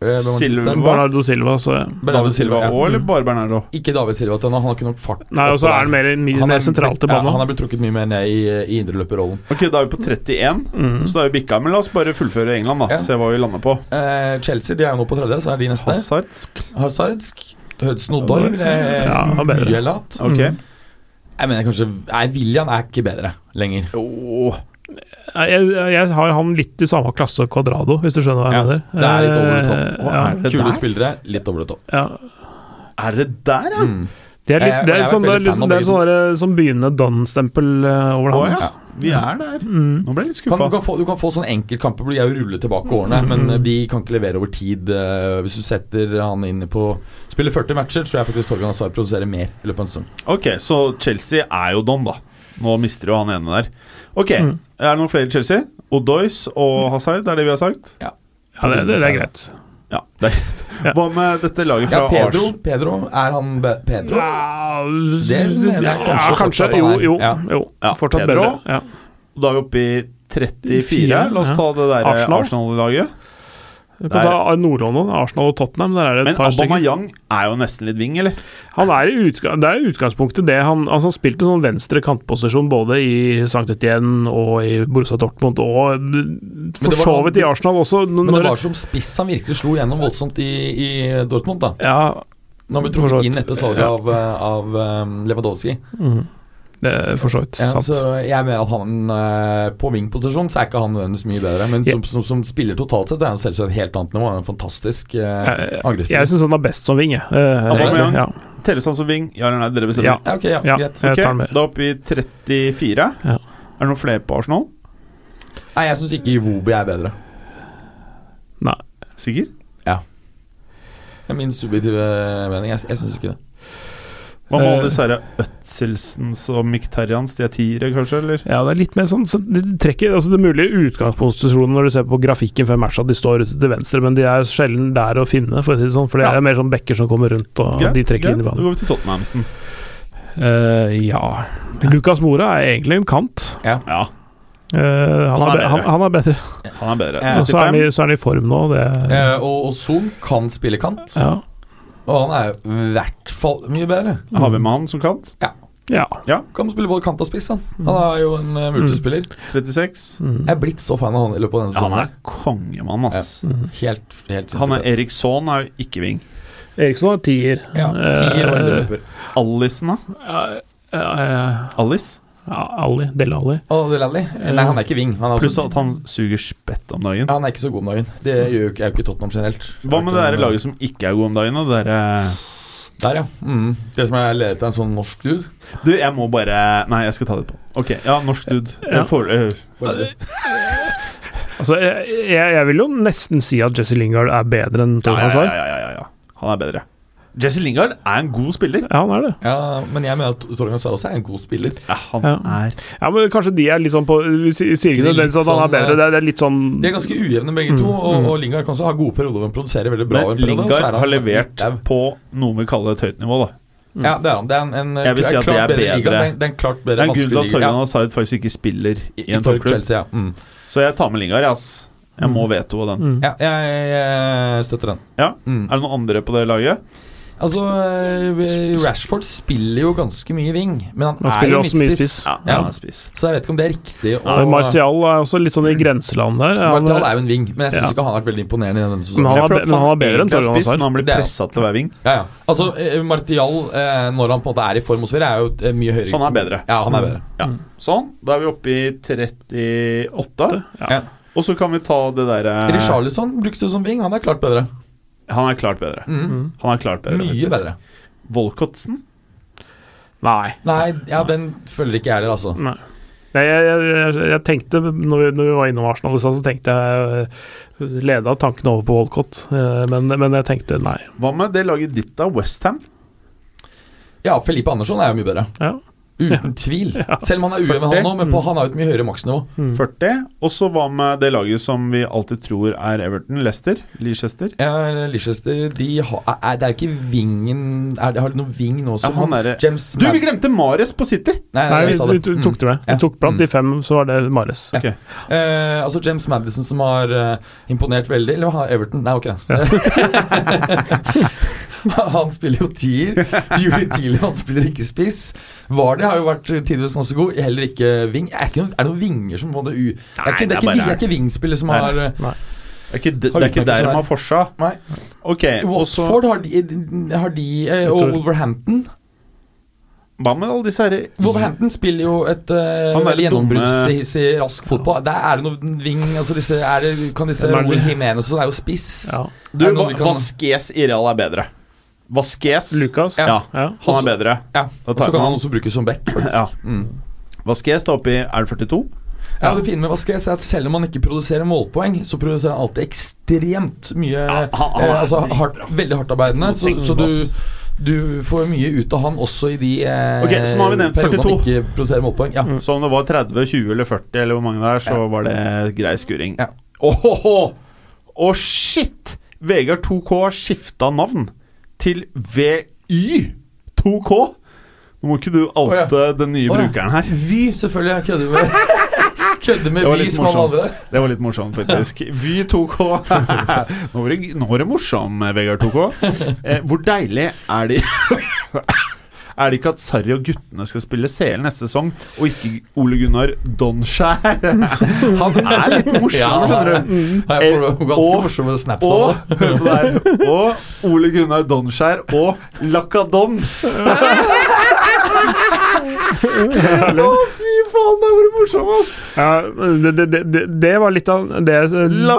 Eh, Silva. Bernardo Silva, så ja. David Silva ja. eller bare Bernardo? Ikke David Silva til han har ikke nok fart. Nei, og så er han mer, mer, Han er sentralt i banen. ja. Han er blitt trukket mye mer ned i, i indreløperrollen. Ok, da er vi på 31, Mm. så da er vi bikka. Men la oss bare fullføre England, da. Ja. Se hva vi lander på. Eh, Chelsea de er jo nå på tredje, så er de neste. Hazardsk. Hazardsk. Hudson Odoi ville jeg Ja, han bedre. mye latt. Ok. Mm. Jeg mener kanskje Nei, William er ikke bedre lenger. Oh. Jeg, jeg har han litt i samme klasse Quadrado, hvis du skjønner hva jeg Ja, mener. det er litt over the top. Eh, Ja, er det Kule der? spillere, litt over the top. ja. Er det der, ja? Mm. Det er litt, det er sånn, det er liksom, det er sånn der, sånn begynnende Dunn-stempel eh, over Å han. Vi er der. Mm. Nå ble jeg litt skuffa. du, kan få, du kan få sånne enkeltkamper hvor de er jo ruller tilbake årene, Mm. men eh, de kan ikke levere over tid. eh, hvis du setter han inn på Spiller 40 matcher, tror jeg faktisk Torgan Hazard produserer mer i løpet av en stund. Ok, så Chelsea er jo don, da. Nå mister jo han ene der. Ok, Mm. er det noen flere i Chelsea? Odois og Hazard, det er det vi har sagt? Ja, ja det, det det er greit. Ja. Hva med dette laget Ja, fra Pedro, Ars? Pedro er han be Pedro? Ja, Det mener jeg ja, kanskje kanskje. fortsatt han Jo, jo. Ja. jo. Ja, Fortsatt Pedro. bedre. Ja. Da er vi oppe i 34. La oss ja. ta det der Arsenal. Arsenal-laget. Du kan ta Nord-London, Arsenal og Tottenham. Der er det et Men par. Aubameyang er jo nesten litt wing, eller? Han er i utga det er utgangspunktet det han Altså Han spilte sånn venstre kantposisjon både i St. Etienne og i Borussia Dortmund og eh, for så vidt i Arsenal også. Men det var som spiss han virkelig slo gjennom voldsomt i, i Dortmund, da. ja, Når vi trukket inn etter salget Ja. av, eh, av um, Lewandowski. er for så vidt Ja, sant. så jeg mener at han eh, på wing-posisjon så er ikke han nødvendigvis mye bedre. Men som, som, som spiller totalt sett er han selvsagt et helt annet nivå. Han er en fantastisk uh, Jeg, jeg angrepsspiller. syns han er best som wing, jeg. Eh, Aubameyang? ja. Telles han som wing? Ja eller nei? Dere bestemmer. Ja. Ja, ok, ja, Ja. greit. Jeg tar med. da oppe i 34. Ja. Er det noen flere på Arsenal? Nei, jeg syns ikke Iwobi er bedre. Nei. Sikker? Det er min subjektive mening. Jeg, jeg syns ikke det. Hva med Eh. alle disse Øtzelsens og Miktarians? De er tiere, kanskje? eller? Ja, det er litt mer sånn så De trekker altså Det mulige utgangsposisjonen når du ser på grafikken før matcha, de står ute til venstre, men de er sjelden der å finne, for å si det sånn. For det Ja. er mer sånn bekker som kommer rundt, og Greit, de trekker greit. inn i banen. Da banen. går vi til Tottenhamsen. Uh, ja Lucas Mora er egentlig en kant. Ja, Eh, han, Han er er, han, han er bedre. han er bedre. Ja. Og så er, han i, 35. så han i form nå. Det, uh, og, og Son kan spille kant, ja. Og han er i hvert fall mye bedre. Har vi med han som kant? ja. Kan spille både kant og spiss. Han, han er jo en uh, multispiller. 36. Mm. Jeg er blitt så fan av han i løpet av denne Han er kongemann, ass. Mm. Helt, helt Han er. Eriksson er jo ikke wing. Eriksson er tier. Ja, tier og indreløper. Allison, da? Uh, uh, Alice? Ali. Dele Ali. Oh, Del Alli? Nei, han er ikke wing. Pluss også, at han suger spett om dagen. Ja, han er ikke så god om dagen. Det gjør jo ikke, er jo ikke Tottenham generelt. Hva med det der laget som ikke er god om dagen? da? Det der, Der, ja. Mm. Det som er ledet av en sånn norsk dude. Du, jeg må bare Nei, jeg skal ta det på. Ok, ja, norsk dude. Ja. Eh, For, eh, Altså, jeg, jeg, jeg vil jo nesten si at Jesse Lingard er bedre enn ja, Torgan ja, ja, ja, ja, ja. Han er bedre. Jesse Lingard er en god spiller. Ja, han er det. Ja, men jeg mener at Torgan Sar også er en god spiller. Ja, han Ja. er Ja, men Kanskje de er litt sånn på Vi sier ikke nødvendigvis at han er bedre, sånn, det er, det er litt sånn De er ganske ujevne begge to, og, og Lingard kan også ha gode perioder hvor han produserer veldig bra. Men periode, Lingard han har levert på noe vi kaller et høyt nivå, da. Ja, det er han. Det er en, en Jeg vil si at det er bedre liga. bedre. Det er, det er en klart Det er en grunn til at. Torgan Hazard faktisk ikke spiller i en toppklubb. Ja. Mm. Så jeg tar med Lingard, ass. Jeg må veto den. mm. ja jeg, jeg støtter den. Ja. Mm. Er det noen andre på det laget? Altså, eh, Rashford spiller jo ganske mye wing, men han, Han er jo også mye midtspiss. spiss. Ja, Ja. Så jeg vet ikke om det er riktig å Ja, Martial er også litt sånn i grenseland der. Martial er jo en wing, men jeg syns Ja. ikke han har vært veldig imponerende i denne Men han er men han er bedre enn Torgan Hazard. Men han blir pressa til å være wing. Ja, ja. Altså, eh, Martial, eh, når han på en måte er i form og Sverige, er jo mye høyere Så han er bedre. Ja, han er bedre. Ja. Sånn. Da er vi oppe i 38. Ja. Ja. Og så kan vi ta det derre Richarlison brukes jo som wing, han er klart bedre. Han er klart bedre. Mm. Han er klart bedre Mye faktisk. bedre. Volkotsen? Nei. Nei, ja, den følger ikke jeg heller, altså. Nei. Jeg, jeg, jeg, jeg tenkte, når vi, når vi var innom Arsenal, så tenkte jeg eh, Leda tanken over på Walcott, eh, men, men jeg tenkte nei. Hva med det laget ditt, da? Westham? Ja, Felipe Andersson er jo mye bedre. Ja. Uten tvil. Ja. Selv om han er ujevn, han nå, men på, han har jo et mye høyere maksnivå. Mm. 40. Og så hva med det laget som vi alltid tror er Everton? Leicester? Leicester? Ja, Leicester de har, er, Det er jo ikke vingen er, det- Har de noen ving nå Ja, som han er- James Du, vi glemte Mares på City! Nei, Nei, nei, vi, vi tok det med. Ja. Vi tok blant de fem, så var det Mares. Ok. Eh, altså James Madison som har uh, imponert veldig Eller har Everton? Nei, ok. han spiller jo tier. Julie Thiele, han spiller ikke spiss. Vardy har jo vært tidvis ganske god. Heller ikke Ving. Er, ikke noen, er det noen vinger som både u... Det er ikke, det er ikke, det er ikke wingspillere som Nei, har eh, Det er ikke, det, det er ikke der man de har forsa. Nei. Ok, Watford har de, har de eh, Og Wolverhampton. Hva med alle disse herre Wolverhampton spiller jo et uh, Han veldig litt dumme- gjennombruddshissig rask fotball. Der er det noe ving altså disse, er det, Kan disse? Raúl Jiménez og sånn er jo spiss. Ja. Du, Vasques i Real er bedre. Vasques Lukas. Ja. Ja. Han er bedre. Ja, og Så kan han også brukes som back. Ja. Mm. Vasques er oppe i Er det 42? Ja, det fine med Vasquez er at selv om han ikke produserer målpoeng, så produserer han alltid ekstremt mye Ja, han- han eh, Altså hardt, veldig hardtarbeidende. Så, så du, du får mye ut av han også i de eh, okay, så nå har vi nevnt periodene 42. han ikke produserer målpoeng. Ja. Mm. Så om det var 30, 20 eller 40, eller hvor mange det er, så Ja. var det grei skuring. Ja. oh, oh, oh. shit! Vegard 2K har skifta navn til VY2K. Nå må ikke du oute den nye oh, ja. brukeren her. Vy, selvfølgelig. Jeg kødder med Kødder med Vy som alle andre. Det var litt morsomt, faktisk. Vy2K. nå, var det, nå var det morsom, Vegard 2K. Eh, hvor deilig er det Er det ikke at Sarri og guttene skal spille CL neste sesong, og ikke Ole Gunnar Donskjær? Han er litt morsom, skjønner du. Ganske Og- morsomme snaps Og, her, og Ole Gunnar Donskjær og Lacadon. Å, fy faen, det var morsomt, ass! Ja, det, det, det, det- det var litt av det jeg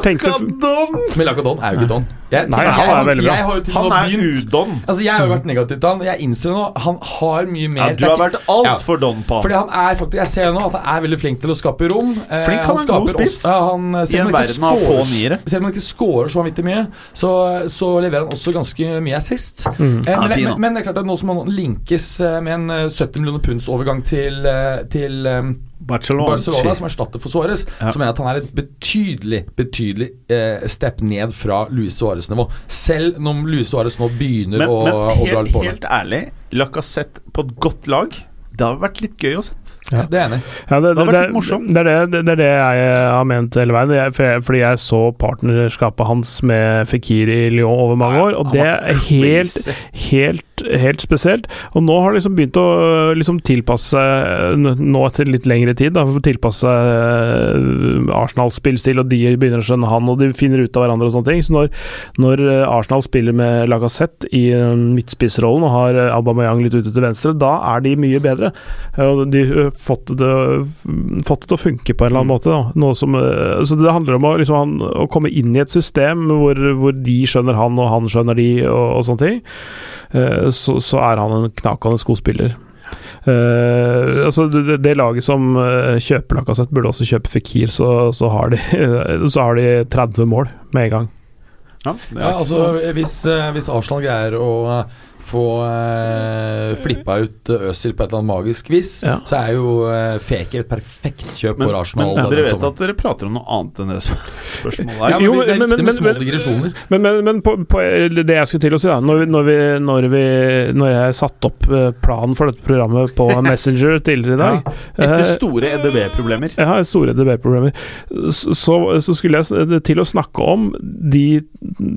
tenkte Lakadon! Men Lakadon er jo ikke Don. Jeg, Nei, han er veldig bra. Jo Han er udon. Altså Jeg har jo vært negativ til han, og jeg innser nå han har mye mer Ja, du har vært altfor don på han. Fordi han er faktisk Jeg ser nå at han er veldig flink til å skape rom. Eh, Flink, han er en god spiss. også- han, I en han verden av få niere. Selv om han ikke scorer så vanvittig mye, så, så leverer han også ganske mye assist. Mm. Eh, men, men, men det er klart at nå som han linkes eh, med en eh, 70 millioner punds overgang til, til Barcelona. Barcelona, som erstatter for Suárez, Ja. så mener jeg at han er et betydelig betydelig eh, step ned fra Luis Suárez-nivå. Selv når Luis Suárez nå begynner Men, å, men å dra litt på Men helt ærlig, Lacassette på et godt lag, det har vært litt gøy å sett. Ja, det er enig. Ja, det, Det har vært det, litt morsomt. det, er det, det, det er det jeg har ment hele veien. Jeg, for jeg, fordi jeg så partnerskapet hans med Fikir i Lyon over mange år, og det er helt, helt, helt spesielt. Og nå har det liksom begynt å liksom tilpasse seg, nå etter litt lengre tid, da, tilpasse seg Arsenals spillstil, og de begynner å skjønne han, og de finner ut av hverandre og sånne ting. Så når, når Arsenal spiller med Lacassette i midtspissrollen og har Aubameyang litt ute til venstre, da er de mye bedre. Og de har fått det, fått det til å funke på en eller annen måte. Da. Noe som, så det handler om å, liksom, han, å komme inn i et system hvor, hvor de skjønner han, og han skjønner de, og, og sånne ting. Eh, Så, så er han en knakende skospiller. spiller. Eh, altså det, det- laget som eh, kjøper Lacassette, burde også kjøpe Fikir, så, så, har de, så har de 30 mål med en gang. Ja, Ja, altså Hvis, eh, hvis Arsenal greier å få eh, flippa ut eh, Øzil på et eller annet magisk vis, Ja. så er jo eh, Feker et perfekt kjøp Men, for Arsenal. men dere vet sommeren. at dere prater om noe annet enn det som er spørsmålet ja, men Jo, det er men- viktig med små digresjoner. Men, men, men på, på det jeg skulle til å si, da når, vi, når, vi, når, vi, når jeg satte opp eh, planen for dette programmet på Messenger tidligere i dag Etter eh, store EDB-problemer. Ja, store EDB-problemer. Så, så skulle jeg til å snakke om de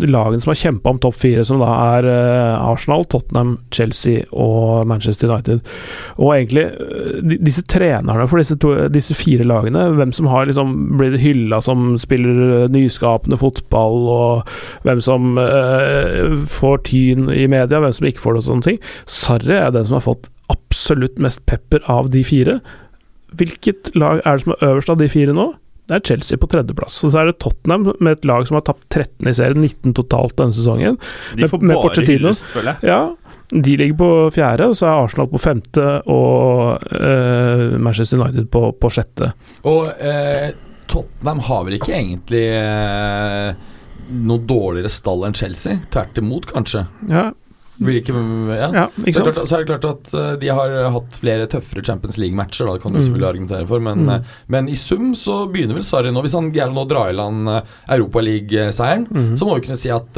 lagene som har kjempa om topp fire, som da er Arsenal, Tottenham, Chelsea og Manchester United. Og egentlig eh, disse trenerne for disse, to, disse fire lagene, hvem som har liksom blitt hylla som spiller eh, nyskapende fotball, og hvem som eh, får tyn i media, hvem som ikke får det og sånne ting. Sarri er den som har fått absolutt mest pepper av de fire. Hvilket lag er det som er øverst av de fire nå? Det er Chelsea på tredjeplass. Og så er det Tottenham med et lag som har tapt 13 i serien, 19 totalt denne sesongen. De får med bare Pochettino. hyllest, føler jeg. Ja, de ligger på fjerde, og så er Arsenal på femte og eh, Manchester United på, på sjette. Og eh, Tottenham har vel ikke egentlig eh, noe dårligere stall enn Chelsea? Tvert imot, kanskje. Ja, Vil ikke, ja. ja Så er, det klart, så er det klart at eh, de har hatt flere tøffere Champions League-matcher, da, det kan du Mm. selvfølgelig argumentere for, men, Mm. eh, men i sum så begynner vel Sarri nå, hvis han greier å dra i land eh, Europaliga-seieren, mm. så må vi kunne si at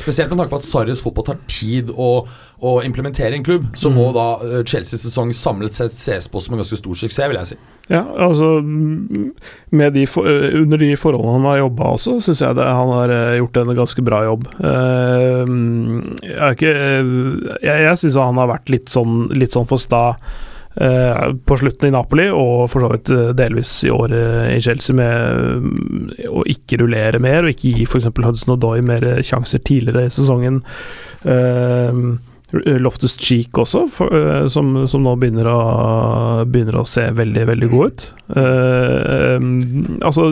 Spesielt med tanke på at Sarris fotball tar tid å, å implementere en klubb, så må Mm. da eh, Chelseas sesong samlet sett ses på som en ganske stor suksess, vil jeg si. Ja, altså mm, med de, for- eh, Under de forholdene han har jobba også, syns jeg det, han har eh, gjort en ganske bra jobb. Eh, Jeg, er ikke, jeg, jeg syns han har vært litt sånn, litt sånn for sta Uh, på slutten i Napoli, og for så vidt delvis i år i Chelsea, med mm, å ikke rullere mer, og ikke gi f.eks. Hudson Odoi mer sjanser tidligere i sesongen. Eh, Loftus Cheek også, for, eh, som, som nå begynner å, begynner å se veldig, veldig god ut. Eh, altså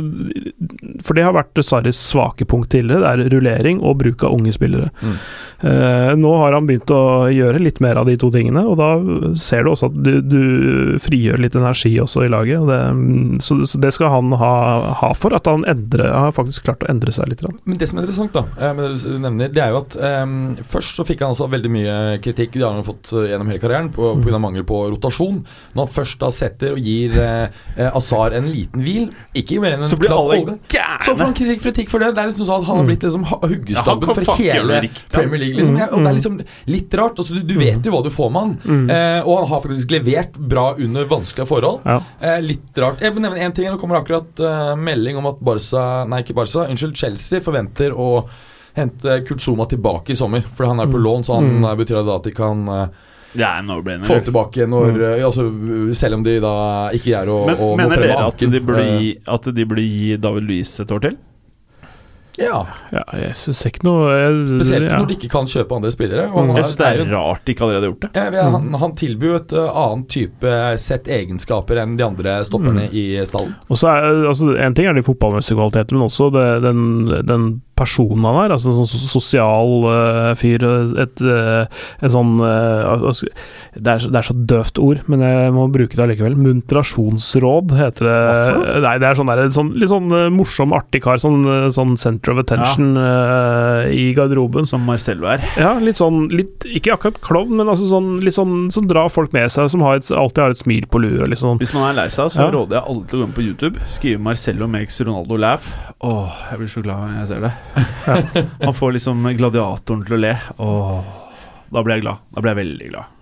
For det har vært Sarris svake punkt tidligere. Det er rullering og bruk av unge spillere. Mm. Eh, nå har han begynt å gjøre litt mer av de to tingene, og da ser du også at du, du frigjør litt energi også i laget. Og det, så, så det skal han ha, ha for, at han endrer, har faktisk klart å endre seg litt. Men det som er interessant, da, eh, med det du nevner, det er jo at um, først så fikk han altså veldig mye kritikk, det har han fått gjennom hele karrieren, på, på grunn av mangel på rotasjon. Når han først da setter og gir eh, Azar en liten hvil, ikke mer enn en Så blir alle så får han kritikk, kritikk for det. Det er liksom sånn at han har Mm. blitt liksom huggestabben Ja, for hele. Premier League. Liksom. Jeg, Ja, og det er mm. liksom litt rart. Altså, du, du vet jo hva du får med han, Mm. eh, og han har faktisk levert bra under vanskelige forhold. Ja. Eh, litt rart. Jeg vil nevne én ting. Det kommer akkurat eh, melding om at Barca Nei, ikke Barca. Unnskyld, Chelsea forventer å hente Kurt Zuma tilbake i sommer. For han er på Mm. lån, så han Mm. eh, betyr at de kan eh, Det er no-brainer. få tilbake når Mm. eh, altså, Selv om de da ikke er å, Men å mener dere at de, burde gi, at de burde gi David Luiz et år til? Ja. Ja, jeg syns ikke noe jeg, Spesielt ja. når de ikke kan kjøpe andre spillere. Og Mm. han Jeg syns det er rart de ikke allerede har gjort det. Ja, vi- han, han tilbyr et uh, annet type sett egenskaper enn de andre stopperne Mm. i stallen. Og så er, altså, En ting er de fotballmessige kvalitetene, men også det, den, den personen han er. Altså sånn sosial uh, fyr. Et, eh, en sånn altså, det, er, så- det er så døvt ord, men jeg må bruke det allikevel. Muntrasjonsråd heter det. Hvorfor? Nei, det er sånn, der, sånn litt sånn morsom, artig kar. Sånn, sånn center of attention eh, i garderoben. Som Marcello er. Ja, litt sånn litt, Ikke akkurat klovn, men altså sånn, litt sånn som drar folk med seg, som har et, alltid har et smil på lur. og Litt sånn. Hvis man er lei seg, så Ja. råder jeg alle til å gå inn på YouTube. Skrive 'Marcello makes Ronaldo laugh'. Åh, jeg blir så glad når jeg ser det. Han får liksom gladiatoren til å le. Åh, da blir jeg glad. Da blir jeg veldig glad.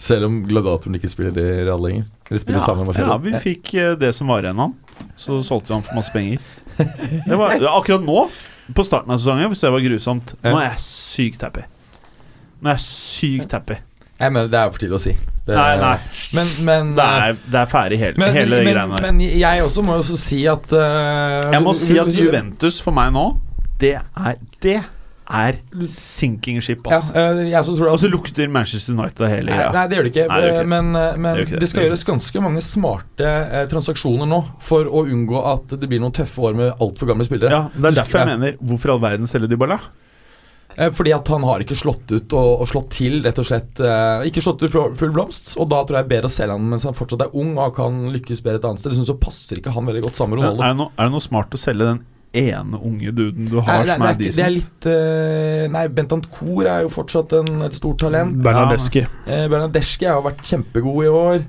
Selv om gladiatoren ikke spiller i Real lenger. Eller spiller sammen med ja, vi fikk eh, det som var igjen av han. Så solgte vi han for masse penger. Det var, akkurat nå, på starten av sesongen, hvis det var grusomt Nå er jeg sykt happy. Nå er jeg sykt happy. Jeg mener, det er for tidlig å si. Det, Nei, nei. Men, men Det er, det er ferdig, hele, men, hele men, greiene der. men jeg også må jo også si at uh, Jeg må si at Juventus for meg nå, det er Det er sinking ship, ass. Ja, jeg så tror Og så lukter Manchester United av hele Nei, greia. nei, det gjør det ikke. Nei, det gjør ikke. Men, eh, men Det ikke det. skal Det gjøres ganske mange smarte eh, transaksjoner nå for å unngå at det blir noen tøffe år med altfor gamle spillere. Ja, Det er derfor jeg ja. mener Hvorfor i all verden selger Dybala? Eh, Fordi at han har ikke slått ut og, og slått til, rett og slett. Eh, ikke slått ut full blomst, og da tror jeg bedre å selge han mens han fortsatt er ung og kan lykkes bedre et annet sted. Dessuten så passer ikke han veldig godt sammen med Ja, Ronaldo. er, det noe, er det noe smart å selge den ene unge duden du Nei, har det, som er er, ikke- det er litt uh, Nei, Bentancour er jo fortsatt en, et stort talent. Bernadeschi. Eh, Bernadeschi har vært kjempegod i år.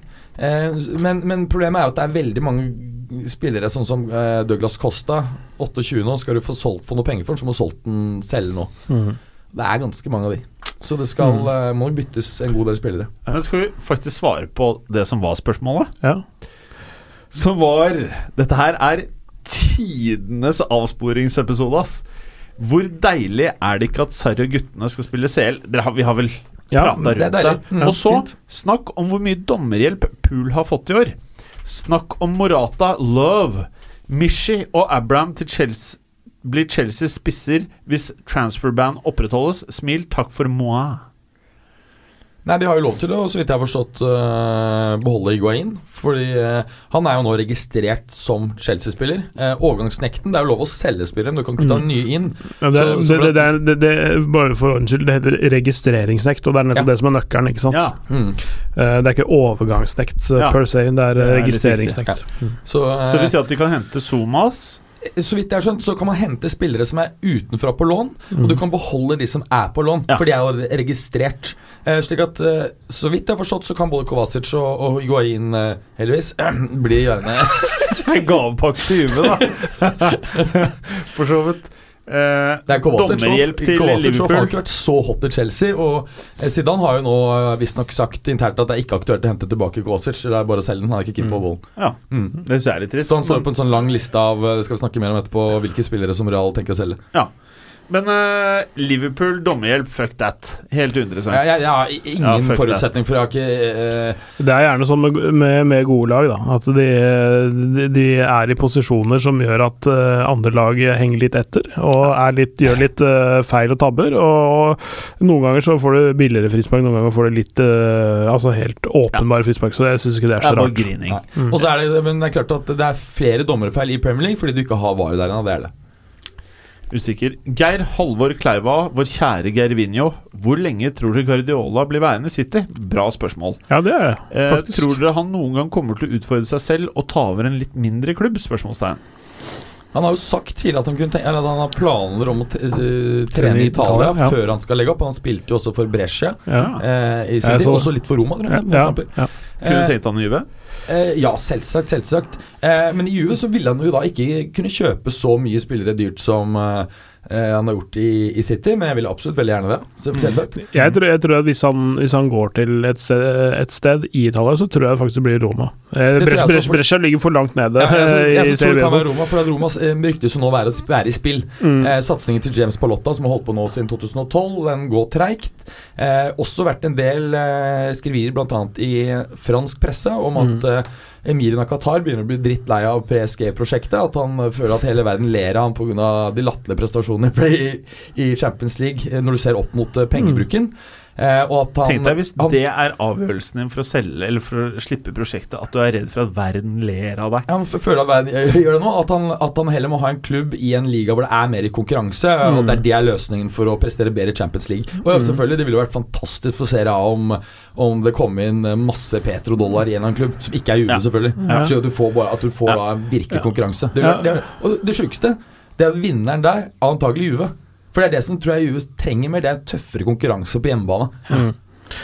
Eh, men, men problemet er jo at det er veldig mange spillere, sånn som eh, Douglas Costa. 28 nå. Skal du få solgt for noe penger for den, så må du solgt den selv nå. Mm. Det er ganske mange av de. Så det skal, Mm. eh, må byttes en god del spillere. Men skal vi faktisk svare på det som var spørsmålet? Ja. Som var Dette her er tidenes avsporingsepisode, ass. Hvor deilig er det ikke at Sarri og guttene skal spille CL? Har, vi har vel Ja, prata rundt det. det. Og så, snakk om hvor mye dommerhjelp Pool har fått i år. Snakk om Morata, Love, Mishi og Abraham til Chelsea blir Chelseas spisser hvis transferban opprettholdes. Smil, takk for moi. Nei, De har jo lov til å, så vidt jeg har forstått, uh, beholde Higuain. Fordi uh, han er jo nå registrert som Chelsea-spiller. Uh, overgangsnekten, det er jo lov å selge spillere, men du kan ikke ta en nye inn. Ja, det, Så- så det, det, det, er- det, bare for ordens skyld, det heter registreringsnekt, og det er nettopp Ja. det som er nøkkelen. ikke sant? Ja. Mm. Eh, det er ikke overgangsnekt eh, Ja. per se, det er eh, er registreringsnekt. Så, øh, Så det vil si at de kan hente Zomas. Så vidt jeg har skjønt, så kan man hente spillere som er utenfra på lån, og du kan beholde de som er på lån, Ja. for de er jo registrert. Eh, slik at eh, Så vidt jeg har forstått, så kan både Kovacic og, og Higuain, eh, heldigvis, bli gjørende Gavepakke til Juve, da. For så vidt. Eh, Det er dommerhjelp til Kovacic har ikke vært så hot i Chelsea. Og eh, Zidane har jo nå eh, visstnok sagt internt at det er ikke aktuelt å hente tilbake Kovacic. Det er bare å selge den. Han er ikke keen på Vollen. Ja, Mm. det er særlig trist. Så han står på en sånn lang liste av eh, Det skal vi snakke mer om etterpå hvilke spillere som Real tenker å selge. Ja. Men uh, Liverpool, dommerhjelp, fuck that. Helt uinteressant. Ja, jeg, jeg har ingen Ja, forutsetning for jeg har ikke eh, Det er gjerne sånn med, med, med gode lag, da. At de, de, de er i posisjoner som gjør at uh, andre lag henger litt etter, og er litt, gjør litt feil og tabber. Og, noen ganger så får du billigere frispark, noen ganger får du litt Altså helt åpenbare frispark, så jeg syns ikke det er Det så er rart. Mm. Og så er det, men det er klart at det er flere dommerfeil i Premier League fordi du ikke har VAR der ennå. Det er det. Usikker. Geir Halvor Kleiva, vår kjære Gervinho. Hvor lenge tror dere Guardiola blir værende i City? Bra spørsmål. Ja, det er det, Eh, tror dere han noen gang kommer til å utfordre seg selv og ta over en litt mindre klubb? Spørsmålstegn. Han har jo sagt tidligere at han, kunne tenke, eller at han har planer om å eh, trene i Italia ja. før han skal legge opp. Han spilte jo også for Brescia. Ja. Eh, I City, også litt for Roma, tror jeg. Ja, ja. Kunne Eh, du tenkt han i Juve? eh, ja, selvsagt. selvsagt eh, Men i Juve så ville han jo da ikke kunne kjøpe så mye spillere dyrt som eh, eh, han har gjort i, i City, men jeg vil absolutt veldig gjerne det. Selvsagt. Jeg tror, jeg tror at hvis han, hvis han går til et sted, et sted i Italia, så tror jeg faktisk det blir Roma. Eh, jeg Brescia, Brescia, ligger for langt nede. Ja, jeg, eh, jeg, jeg tror det kan være Roma, for at Roma eh, ryktes jo nå være, være i spill. Mm. Eh, satsingen til James Palotta, som har holdt på nå siden 2012, den går treigt. Eh, også vært en del eh, skriverier, bl.a. i fransk presse, om at eh, av Qatar begynner å bli drittlei av PSG-prosjektet. At han eh, føler at hele verden ler av ham pga. de latterlige prestasjonene i, Champions League, eh, når du ser opp mot pengebruken. pengebruken. Eh, og han, Tenk deg hvis han, det er avgjørelsen din for å selge eller for å slippe prosjektet, at du er redd for at verden ler av deg. Han føler at verden gjør det nå. At han, at han heller må ha en klubb i en liga hvor det er mer i konkurranse. Og at det er det er løsningen for å prestere bedre i Champions League. Og ja, selvfølgelig, Det ville vært fantastisk for Serie A om, om det kom inn masse petrodollar i en klubb, som ikke er Juve, Ja. selvfølgelig. Ja. Så du får bare, at du får da virkelig Ja. konkurranse. Det, det, og det sjukeste, det er at vinneren der er antagelig Juve. For det er det som tror jeg US trenger mer, det er tøffere konkurranse på hjemmebane. Mm.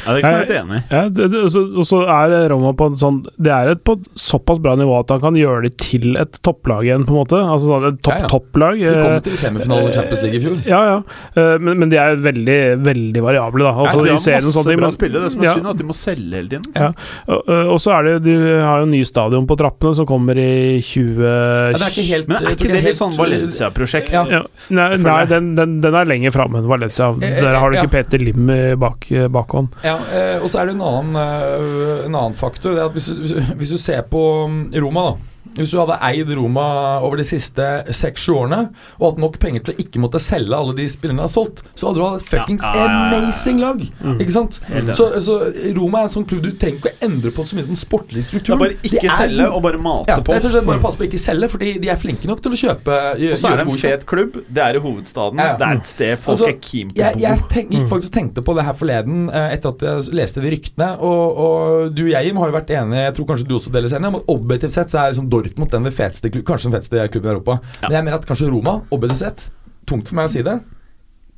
Ja, det kan jeg være enig i. Ja, det, det, så- så er Roma på en sånn Det er et på et såpass bra nivå at han kan gjøre det til et topplag igjen, på en måte. Altså sånn et Ja, ja. topp-topplag. De kom eh, til semifinalen i Champions League i fjor. Ja, ja. Eh, Men, men de er veldig, veldig variable, da. Altså, ja, de har masse ting, bra spillere. Det som er ja. synd, er at de må selge hele tiden. Ja. Og, og så er det De har jo en ny stadion på trappene som kommer i 20... Ja, det er ikke helt Men er ikke det litt sånn Valencia-prosjekt? Ja. ja, Nei, nei den, den, den er lenger framme enn Valencia. Eh, Der har du ja. ikke Peter Lim bak, bakhånd. Ja, eh, og så er det en annen, eh, en annen faktor. Det at hvis, hvis, du- ser på mm, Roma, da. Hvis du hadde eid Roma over de siste seks-sju årene, og hatt nok penger til å ikke måtte selge alle de spillerne du har solgt, så hadde du hatt et fuckings Ja, ja, ja, ja. amazing lag! Ikke sant? Så, så Roma er en sånn klubb du trenger ikke å endre på så mye den sportlige Det er bare ikke er selge og bare mate ja, på. rett og slett bare passe på å ikke selge, fordi de er flinke nok til å kjøpe. Og så er det en fet klubb. Det er i hovedstaden. Ja, ja. Det er et sted folk Altså, er keen på å Jeg, bo. jeg tenk, gikk faktisk tenkte på det her forleden eh, etter at jeg leste de ryktene. Og, og du og jeg Jim, har jo vært enige, jeg tror kanskje du også deles enig, om at objektivt sett så er liksom Dortmund den feteste, kanskje den feteste klubben i Europa. Men jeg mener at kanskje Roma og BDZ, tungt for meg å si det,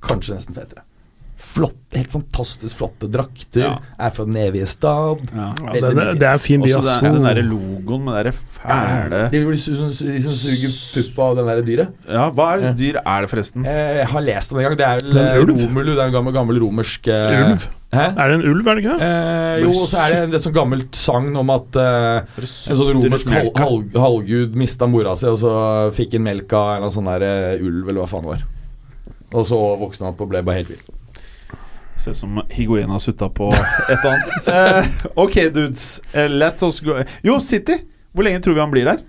kanskje nesten fetere. Flotte, helt fantastisk flotte drakter. Ja. Er fra Neviestad. Ja. Ja, det, det, det er en fin by, av sol den, derre logoen med den fæle De, de, som- de som suger pupp av den der dyret. Ja, hva er det dyr er det, forresten? Eh, Jeg har lest om det en gang. Det er vel en eh, ulv. Romulu. Det er en gammel, gammel romersk eh, Ulv? Hæ? Er det en ulv, er det ikke det? Eh, jo, og så er det det sånn gammelt sagn om at eh, en sånn romersk hal hal halvgud mista mora si, og så fikk han melk av en sånn der uh, ulv, eller hva faen det var. Og så vokste han opp og ble bare helt vill. Ser ut som Higuena har sutta på et eller annet. Uh, ok, dudes. Uh, let us go Jo, City. Hvor lenge tror vi han blir der?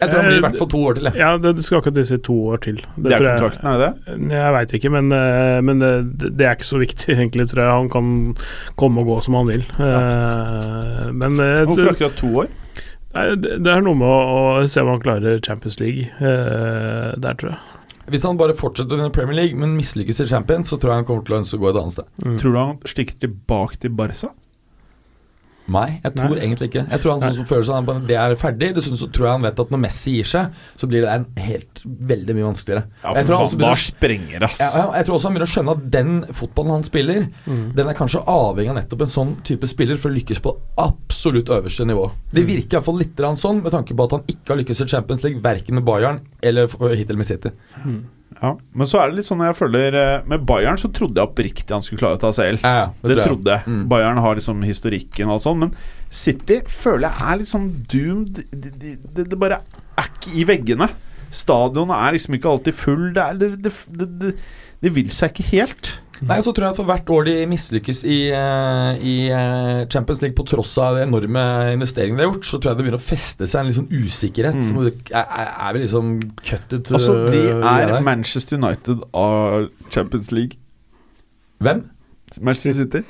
Jeg tror han blir i Eh, hvert fall to år til, jeg. Ja, det, du skal akkurat si to år til. Det er jeg- kontrakten, er det det? Jeg veit ikke, men, eh, men det, det er ikke så viktig, egentlig, tror jeg. Han kan komme og gå som han vil. Eh, Men eh, Hvorfor akkurat to år? nei, det det er noe med å, å se om han klarer Champions League eh, der, tror jeg. Hvis han bare fortsetter under Premier League, men mislykkes i Champions, så tror jeg han kommer til å ønske å gå et annet sted. Mm. Tror du han stikker tilbake til Barca? Nei, jeg tror Nei. egentlig ikke. Jeg tror han sånn som føler seg at Det er ferdig. Dessuten så tror jeg han vet at når Messi gir seg, så blir det en helt veldig mye vanskeligere. Ja, for tror faen, da begynner- sprenger ass. Jeg, jeg, jeg tror også han begynner å skjønne at den fotballen han spiller, Mm. den er kanskje avhengig av nettopp en sånn type spiller for å lykkes på absolutt øverste nivå. Det virker iallfall litt sånn, med tanke på at han ikke har lykkes i Champions League, verken med Bayern eller hittil med City. Ja, men så er det litt sånn jeg føler eh, Med Bayern så trodde jeg oppriktig han skulle klare å ta CL. Ja, Det tror trodde jeg. Mm. Bayern har liksom historikken og alt sånt, men City føler jeg er litt sånn doomed. Det, det, det, det bare er ikke i veggene. Stadionet er liksom ikke alltid full. Det, er, det, det, det, det, det vil seg ikke helt. Nei, så tror jeg for hvert år de mislykkes i, eh, i eh, Champions League på tross av de enorme investeringene de har gjort, så tror jeg det begynner å feste seg en sånn usikkerhet. Mm. Er, er, vi liksom cuttet Altså, de øh, er? Manchester United av Champions League. Hvem? Manchester City.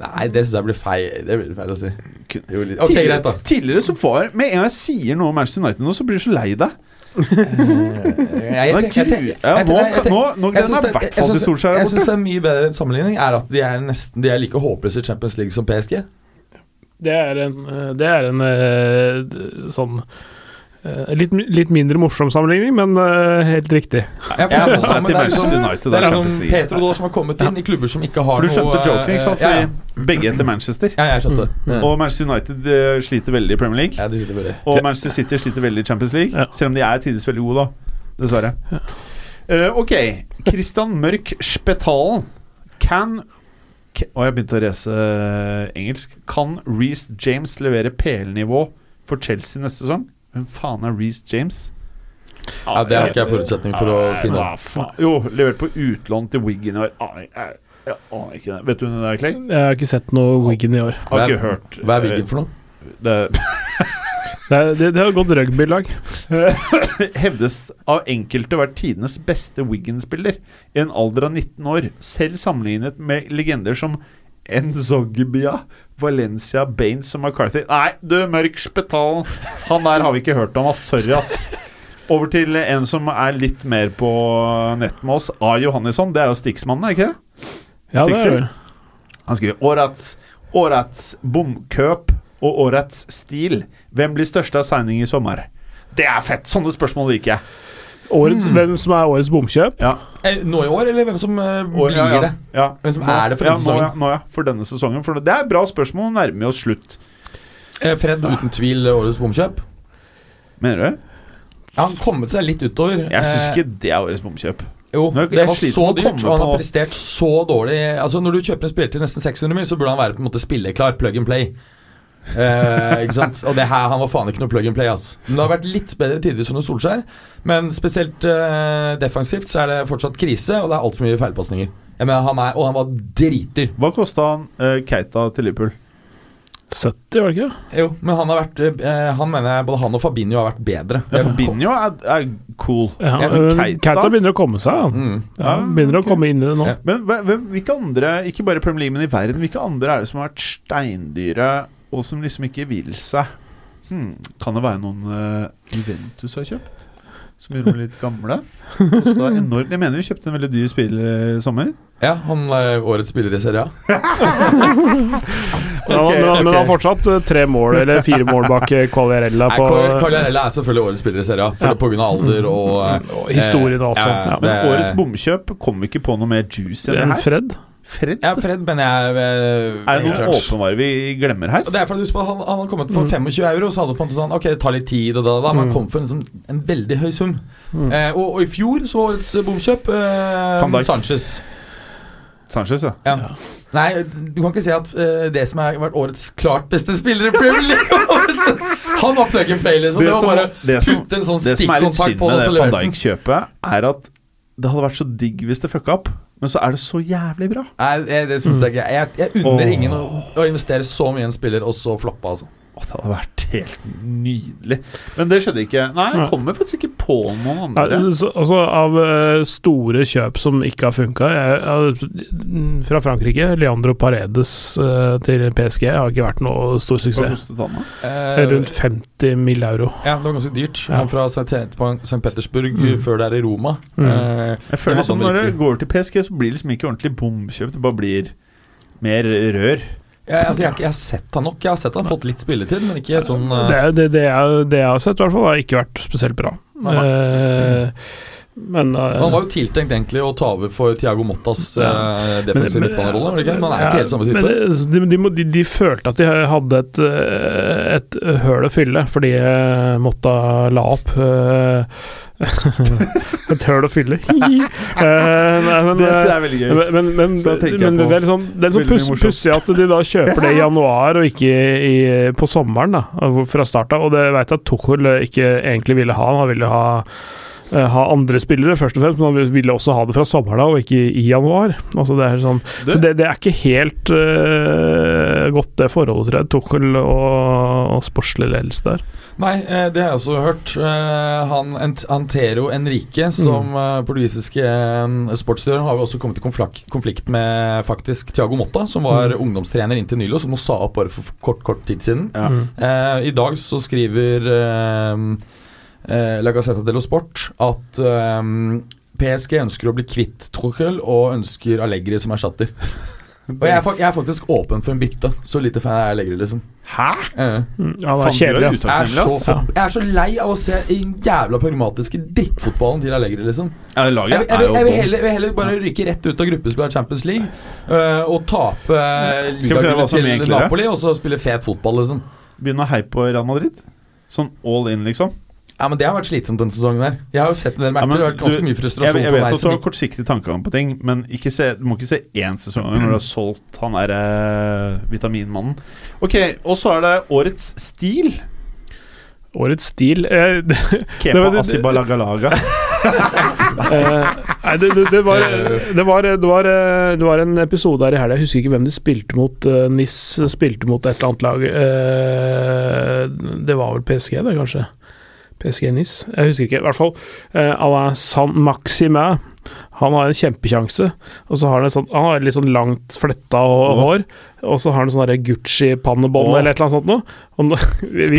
Nei, det syns jeg blir feil. Det blir feil å si. Kun- Jo, litt- Ok, greit, da. Tidligere så var Med en gang jeg sier noe om Manchester United nå, så blir du så lei deg. Jeg, Nå, gleder jeg syns meg det- i hvert fall til Solskjær Jeg er syns det er mye bedre sammenligning er at de er nesten De er like håpløse i Champions League som PSG. Det er en, eh, det er en eh, sånn litt, litt mindre morsom sammenligning, men uh, helt riktig. Ja, for Jeg det sånn- det er liksom- United. Det er liksom Dahl som har kommet inn i klubber som ikke har noe For du noe skjønte joken, ikke sant? eh, Ja, ja. Begge heter Manchester. ja, jeg skjønte. Mm. Og Manchester United eh, sliter veldig i Premier League. Ja, det skjønte veldig. Og Manchester City sliter veldig i Champions League. Ja. Selv om de er tidvis veldig gode, da. Dessverre. Uh, ok. Christian Mørk Spetalen. Can Og jeg begynte å eh, engelsk. Kan Reece James levere PL-nivå for Chelsea neste sesong? Hvem faen er Reece James? Ja, Det har ikke jeg forutsetning for å si noe. Jo, levert på utlån til Wigan i år. Jeg- jeg aner ikke det. Vet du hvem det er, Clay? Jeg har ikke sett noe Wigan i år. Har ikke hørt. Hva er Wiggen for noe? Det Det, det, det har gått rugbylag. hevdes av enkelte å være tidenes beste Wigan-spiller i en alder av 19 år, selv sammenlignet med legender som Nzogbia, Valencia, Baines og McCarthy. Nei, du, mørk spetal. Han der har vi ikke hørt om, ass. Sorry, ass. Over til en som er litt mer på nett med oss. A. Johannesson. Det er jo Stixmannen, er ikke det? Ja, det er det. Han skriver årets, årets bomkøp og årets stil. Hvem blir største av signing i sommer? Det er fett! Sånne spørsmål liker jeg. Årets, Hvem som er årets bomkjøp? Ja. Eh, Nå i år, eller hvem som eh, blir ja, ja. det? Ja. Hvem som Nå- er det for ja, denne nå, ja, sesongen? nå, ja, for denne sesongen. For det er et bra spørsmål. Nå nærmer vi oss slutt. Eh, Fred uten tvil årets bomkjøp. Mener du? Ja, han kommet seg litt utover. Jeg syns ikke det er årets bomkjøp. Jo, Nå- det var så dyrt, og han har prestert så dårlig. Altså Når du kjøper en spiller til nesten 600 mil, så burde han være på en måte spilleklar, plug and play. Eh, ikke sant? Og det her, han var faen ikke noe plug and play. Altså. Men Det har vært litt bedre tidvis under Solskjær, men spesielt eh, defensivt så er det fortsatt krise, og det er altfor mye feilpasninger. Jeg mener, han er, og han var dritdyr. Hva kosta han eh, Keita til Liverpool? 70, var det ikke det? Jo, men han har vært eh, Han mener jeg både han og Fabinho har vært bedre. Ja, Fabinho er, er cool. Ja, Ja, men Keita- Keita begynner å komme seg. Han. Mm. Ja, begynner å komme inn i det nå. Ja. Men hva- hvem, hvilke andre, ikke bare Premier League, men i verden, hvilke andre er det som har vært steindyre, og som liksom ikke vil seg? Hmm, kan det være noen uh, Juventus har kjøpt? som gjør dem litt gamle. Kosta enormt. Jeg mener du kjøpte en veldig dyr spiller i sommer. Ja, han er årets spiller i Serie A. Men han- men, men han har fortsatt eh, tre mål, eller fire mål bak eh, Quagliarella Nei, på er selvfølgelig årets spiller i Serie A, Ja. det på grunn av alder og eh, og historien og alt sånt. Ja. Men årets bomkjøp kom ikke på noe mer juice enn det her. Fred? Fred? Ja, Fred, men jeg uh, Er det noen åpenbare vi glemmer her? Og det er fordi husk på, han, han hadde kommet for 25 euro, så hadde det på en måte sånn Ok, det tar litt tid, og da, da, men han Mm. kom for en, sånn, en veldig høy sum. Mm. Eh, og, og i fjor så var årets bomkjøp eh, Sanchez. Sanchez, ja. Ja. Nei, du kan ikke si at uh, det som har vært årets klart beste spiller i Premier League Han var plug and play, liksom. Det, Det var som- bare det som- putte en sånn Det som er litt synd med det, det Van. Dijk-kjøpet, er at det hadde vært så digg hvis det fucka opp, men så er det så jævlig bra. Nei, jeg, det syns jeg ikke. Jeg, jeg unner ingen å, å investere så mye i en spiller, og så floppe, altså. Å, det hadde vært helt nydelig. Men det skjedde ikke. Nei, jeg kommer faktisk ikke på noen Ja, andre. så- altså, av eh, store kjøp som ikke har funka Fra Frankrike, Leandro Paredes eh, til PSG har ikke vært noe stor suksess. Eh, Rundt 50 mill. euro. Ja, det var ganske dyrt. Ja. Han fra St. Petersburg Mm. før det er i Roma. Mm. Eh, Jeg føler Det sånn Når det går til PSG, så blir det liksom ikke ordentlig bomkjøp. Det bare blir mer rør. Jeg, altså, jeg, har jeg har sett han nok. Jeg har sett han fått litt spilletid, men ikke sånn uh... Det, det, det, jeg, det jeg har sett, i hvert fall, har ikke vært spesielt bra. Eh, men uh, Han var jo tiltenkt egentlig å ta over for Thiago Mottas uh, defensive midtbanerolle, men? Men han er Ja, ikke helt samme type. de, de, de, de følte at de hadde et, et høl å fylle, fordi Motta la opp. eh, et høl å fylle. Eh, nei, men, Det jeg eh, er veldig gøy. men, men, men, det er litt sånn, er sånn veldig puss, pussig at de da kjøper det i januar og ikke i, på sommeren, da, fra starten av. Og det vet jeg at Tuchol ikke egentlig ville ha. Han ville ha eh, ha andre spillere, først og fremst, men han ville også ha det fra sommeren av, og ikke i januar. Altså det er sånn, det? så det, det er ikke helt uh, godt, det forholdet, tror jeg. Tuchel og, og sportslig ledelse der. Nei, eh, det har jeg også hørt. Eh, han Antero Enrique, som mm. portugisiske sportsstyrer, har jo også kommet i konflikt med faktisk Thiago Motta, som var Mm. ungdomstrener inntil nylig, og som nå sa opp bare for kort, kort tid siden. Ja. Mm. Eh, I dag så skriver eh, eh, La Gazzetta dello Sport at eh, PSG ønsker å bli kvitt Tuchel og ønsker Allegri som erstatter. Og jeg er, jeg er faktisk åpen for en bytte. Så lite fan er jeg Allegri, liksom. Hæ? Eh. Mm, ja, det er kjedelig. Jeg så, jeg er så lei av å se den jævla pragmatiske drittfotballen til Allegri, liksom. Ja, Jeg, laget vil- jeg, vil- jeg, vil bom. heller, vil heller bare rykke rett ut av gruppespill av Champions League uh, og tape uh, hva ligagullet til? Napoli og så spille fet fotball, liksom. Begynne å heie på Real Madrid? Sånn all in, liksom? Ja, men Det har vært slitsomt denne sesongen her. Jeg har jo sett en del Ja, matcher. men det har vært ganske du- mye frustrasjon jeg for vet at du har ikke, kortsiktig tankegang på ting, men ikke se, du må ikke se én sesong når du har solgt han derre vitaminmannen. Ok, og så er det årets stil. Årets stil eh, Kepa Det var- det- Asibalagalaga. Nei, det, det, det, var, det, var, det, var, det var en episode her i helga, jeg husker ikke hvem de spilte mot. eh, NIS spilte mot et eller annet lag. Eh, Det var vel PSG, det, kanskje? PSG Nice, Jeg husker ikke. I hvert fall Uh, Alain San Maxime. Han har en kjempekjanse, og så har han, et sånt, han har litt sånn langt fletta hå- hår. Og så har han sånn Gucci-pannebånd eller et eller annet sånt noe.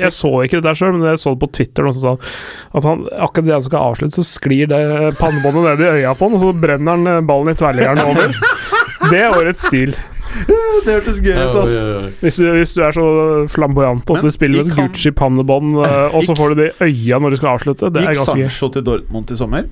Jeg, så, ikke det der sjøl, men jeg så det på Twitter. Noen som sa at han, akkurat det han skal avslutte, så sklir det pannebåndet ned i øya på han, og så brenner han ballen i tverrliggeren over. Det er årets stil. det hørtes gøy ut, ass. Hvis du, hvis du er så flamboyant at Men du spiller med et Gucci-pannebånd, eh, og så får du det i øya når du skal avslutte, det er Gikk ganske gøy. Sancho til Dortmund i sommer?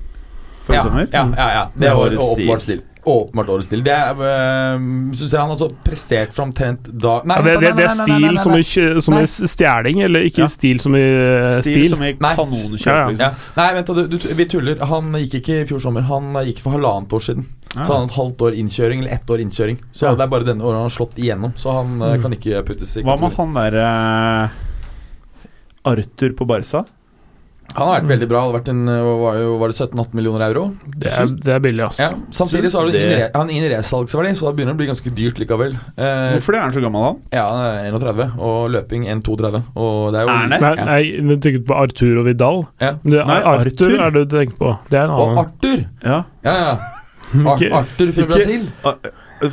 Forrige ja, sommer? ja, ja, ja. Det var åpenbart stil. Åpenbart årets stil. Det er øh, Syns jeg han altså prestert fra omtrent da Nei, Ja, det, det, det er nei, nei, nei, stil nei, nei, som nei. i, som i stjeling, eller ikke Ja. stil som i eh, Stil, stil? som i kanonkjøp, Ja, ja. liksom. Ja. Nei, vent, du, du, vi tuller. Han gikk ikke i fjor sommer. Han gikk for halvannet år siden. Ja. Så han har et halvt år innkjøring, eller ett år innkjøring. Så Ja. det er bare denne året han har slått igjennom. Så han eh, Mm. kan ikke puttes i Hva med han derre Arthur på Barca? Han har vært veldig bra. Det vært en, eh, var, jo, var det 17-18 millioner euro? Det er, det er billig, ass. Ja. Samtidig så har du det- ingen, re- han ingen resalgsverdi, så da begynner det å bli ganske dyrt likevel. Eh, Hvorfor det? Er han så gammel, han? ja, han er 31, og løping 1,32. Og det er jo Er det? Nei, Ja. nei, du tenker på Arturo Vidal. Ja. Det Nei, Arthur, Arthur. er det du tenker på. Det er en Og annen. Arthur! Ja. Ja, ja. Ar Arthur fra Brasil. Ah,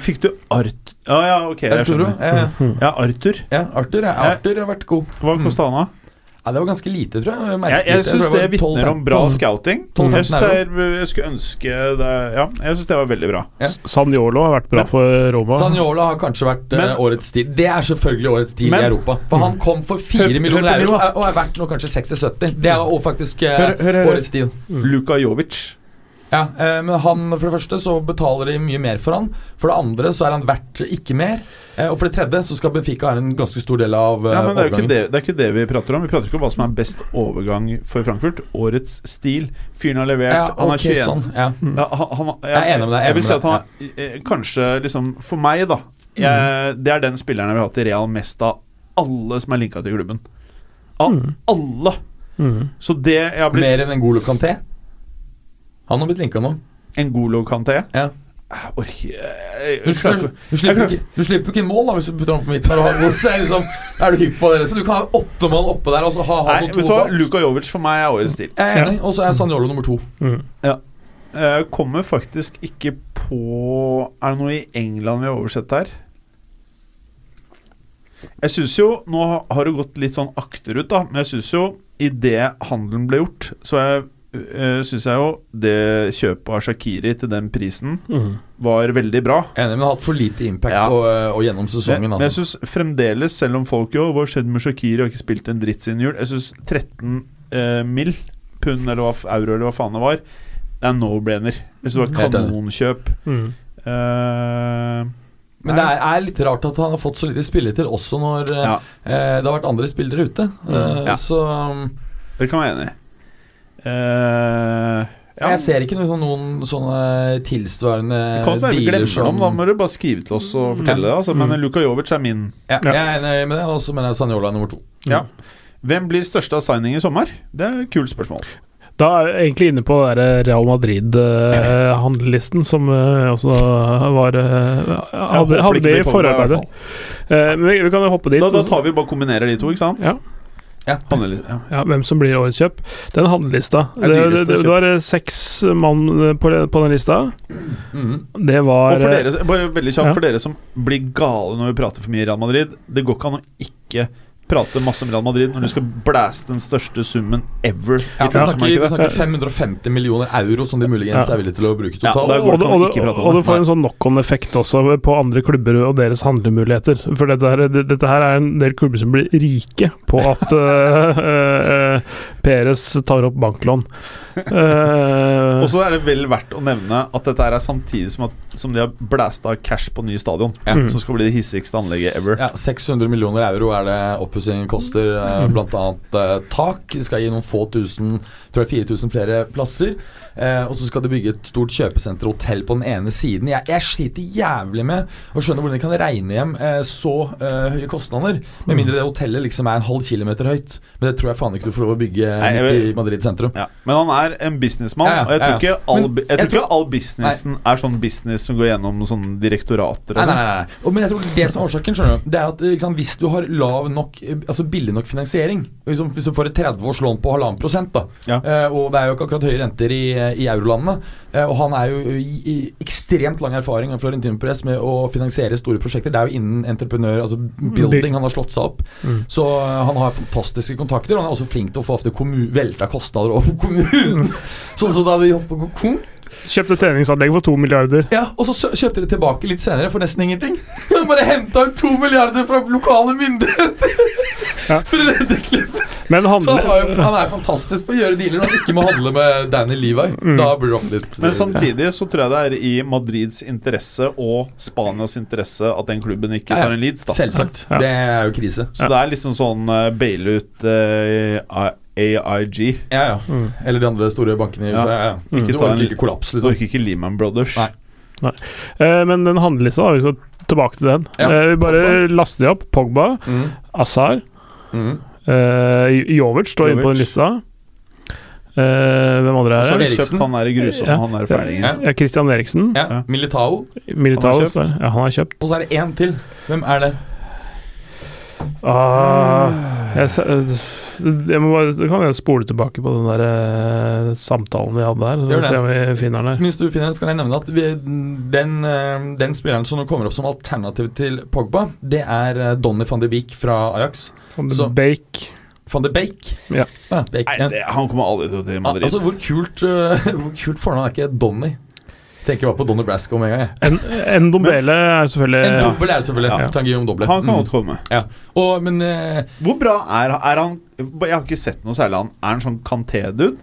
Fikk du Art... Ja, ja, ok. Jeg skjønner. Ja, ja. Ja, Arthur. ja, Arthur, ja. Arthur har vært god. Hva kosta han, da? Ja, det var ganske lite, tror jeg. Jeg, jeg, jeg syns det vitner om 12-15. bra scouting. 12-15 Jeg, synes det er, jeg skulle ønske det Ja, jeg syns det var veldig bra. Ja. Sanjolo har vært bra Men- for Roma. Sanjolo har kanskje vært eh, Men- årets stil. Det er selvfølgelig årets stil Men- i Europa. For han kom for 4 Hør- hør millioner euro og er verdt nå kanskje 60-70. Det er faktisk eh, Hør- hør- hør- årets stil. Luka Jovic. Ja, eh, men han, for det første så betaler de mye mer for han. For det andre så er han verdt ikke mer. Eh, og for det tredje så skal Benfica ha en ganske stor del av eh, Ja, men det er, jo ikke det, det er ikke det vi prater om. Vi prater ikke om hva som er best overgang for Frankfurt. Årets stil. Fyren har levert. Ja, han er 21. sånn, ja. Ja, han, han, jeg, Jeg er enig med deg, Jeg vil si at han har eh, kanskje liksom For meg, da. Jeg, det er den spilleren jeg vil ha til Real mest av alle som er linka til klubben. Av Mm. alle! Mm. Så det jeg har blitt Mer enn en god Kanté. Han har blitt linka nå. En Golo Kanté? Ja. Orker Du slipper, du, slipper ikke, du slipper ikke mål da hvis du putter ham på midten. har- er, liksom, er du hypp på det? Så du kan ha åtte mann oppe der, og så ha han Nei, vet du hva? Luka Jovic for meg er årets stil. Jeg er enig. Og så er Sanjolo nummer to. Mm. Jeg kommer faktisk ikke på Er det noe i England vi har oversett her? Jeg syns jo Nå har det gått litt sånn akterut, da, men jeg syns jo idet handelen ble gjort, så jeg, uh, syns jeg jo det kjøpet av Shakiri til den prisen Mm. var veldig bra. Enig, men har hatt for lite impact Ja. og, og gjennom sesongen. Men, men jeg Altså. syns fremdeles, selv om folk jo Hva skjedde med Shakiri? Har ikke spilt en dritt siden jul. Jeg syns 13 uh, mill. pund eller hva, euro eller hva faen det var, det er no-brainer. Jeg det var kanonkjøp. Mm. Uh, Men det er, er litt rart at han har fått så lite spilletid også når eh, ja, eh, det har vært andre spillere ute. Eh, Ja. Så det kan jeg være enig i. Eh, ja. jeg ser ikke noe, sånn- noen sånne tilsvarende dealer vi glemmer som dem, da må du bare skrive til oss og fortelle det. Altså. Men Mm. Luka Jovic er min. ja, Ja. Jeg er enig med det, og så mener jeg Sanjola er nummer to. Ja. Hvem blir største av signing i sommer? Det er et kult spørsmål. Da er jeg egentlig inne på der Real Madrid-handlelisten, som eh, også var eh, Hadde, hadde ikke i forarbeidet. Eh, men vi, vi kan jo hoppe dit. Da, da tar vi bare kombinerer de to, ikke sant? Ja. Ja. Ja. Ja, hvem som blir årets kjøp. Den handlelista Det, det, det, det var seks mann eh, på, den- på den lista. Mm. Det var Og for eh, dere, bare veldig kjapt, Ja. for dere som blir gale når vi prater for mye i Real Madrid Det går ikke an å ikke prate masse om Real Madrid når du skal blæste den største summen ever. Ja, vi, snakker, vi snakker 550 millioner euro som de muligens Ja. er villige til å bruke Ja, totalt. det og, og, det, og, og det. det får en sånn knock-on-effekt også på andre klubber og deres handlemuligheter. For dette her, dette her er en del klubber som blir rike på at uh, Peres tar opp banklån. uh, Og så er det vel verdt å nevne at dette er samtidig som, at, som de har blæsta cash på ny stadion. Ja. Mm. Som skal bli det hissigste anlegget ever. Ja, 600 millioner euro er det oppussingen koster. Eh, blant annet eh, tak. De skal gi noen få tusen, tror jeg 4000 flere plasser. Eh, og så skal de bygge et stort kjøpesenter og hotell på den ene siden. Jeg, jeg sliter jævlig med å skjønne hvordan de kan regne hjem eh, så eh, høye kostnader. Med mindre det hotellet liksom er en halv kilometer høyt. Men det tror jeg faen ikke du får lov å bygge Nei, vil- i Madrid sentrum. Ja. Men han er en businessmann, Ja, ja, og jeg tror ikke all, jeg jeg tror ikke tror- all businessen er sånn business som går gjennom sånne direktorater og nei, sånn. nei, nei. Og, men jeg tror det som er årsaken, skjønner du Det er at sant, hvis du har lav nok Altså billig nok finansiering liksom, Hvis du får et 30 års lån på halvannen prosent, da eh, og det er jo ikke akkurat høye renter i, i eurolandene, eh, og han er jo i, ekstremt lang erfaring av Florentino Press med å finansiere store prosjekter. Det er jo innen entreprenør, altså building, han har slått seg opp. Mm. Så eh, han har fantastiske kontakter, og han er også flink til å få ofte velta kostnader over kommunen. sånn som da vi holdt på konk. Kjøpte treningsanlegg for to milliarder. Ja, og så kjøpte de tilbake litt senere for nesten ingenting. De bare henta ut to milliarder fra lokale myndigheter Ja. for å redde klubben. Men Så han, jo, han er fantastisk på å gjøre dealer når han ikke må handle med Danny Levi. Mm. Da blir det litt Men samtidig så tror jeg det er i Madrids interesse og Spanias interesse at den klubben ikke Ja, ja. tar en Leeds. da Selvsagt. Ja. Det er jo krise. Så det er liksom sånn uh, eh, AIG. Ja, ja. Mm. Eller de andre store bankene i USA. Ja, ja. Mm. Ikke ta en- orker ikke kollaps, Så liksom. orker ikke Lehman Brothers. Nei. Eh, men den handlelista, da, vi skal tilbake til den. Ja, Eh, vi bare Pogba. laster de opp. Pogba, Mm. Azar, Mm. eh, Jovic står inne på den lista. Eh, hvem andre er det? Eriksen. han er grusom, Ja. han er ferdig. Ja. Ja, Christian Eriksen. Ja. Militao. Militao. Han har. Ja, han har kjøpt. Og så er det én til. Hvem er det? Ah, jeg, se- jeg må bare, da kan jeg spole tilbake på den der eh, samtalen vi hadde her. Gjør se om vi finner den her. Mens du finner det, så kan jeg nevne at vi, den, eh, den spilleren som nå kommer opp som alternativ til Pogba, det er eh, Donny van de Beek fra Ajax. Van de Så- Beek. Van de Beek. Ja. Beek, Nei, ja. det, han kommer aldri til å til Madrid. Altså, hvor kult, uh, hvor kult fornavn er ikke Donny? Tenker bare på Donny Brasco med en gang. jeg. En, en Dombele er selvfølgelig En dobbel er det selvfølgelig. Ja. Tanguillaume doble. han kan Mm. godt komme. Ja. Og, men eh, Hvor bra er, er han Jeg har ikke sett noe særlig av han. Er han sånn Kanté-dude?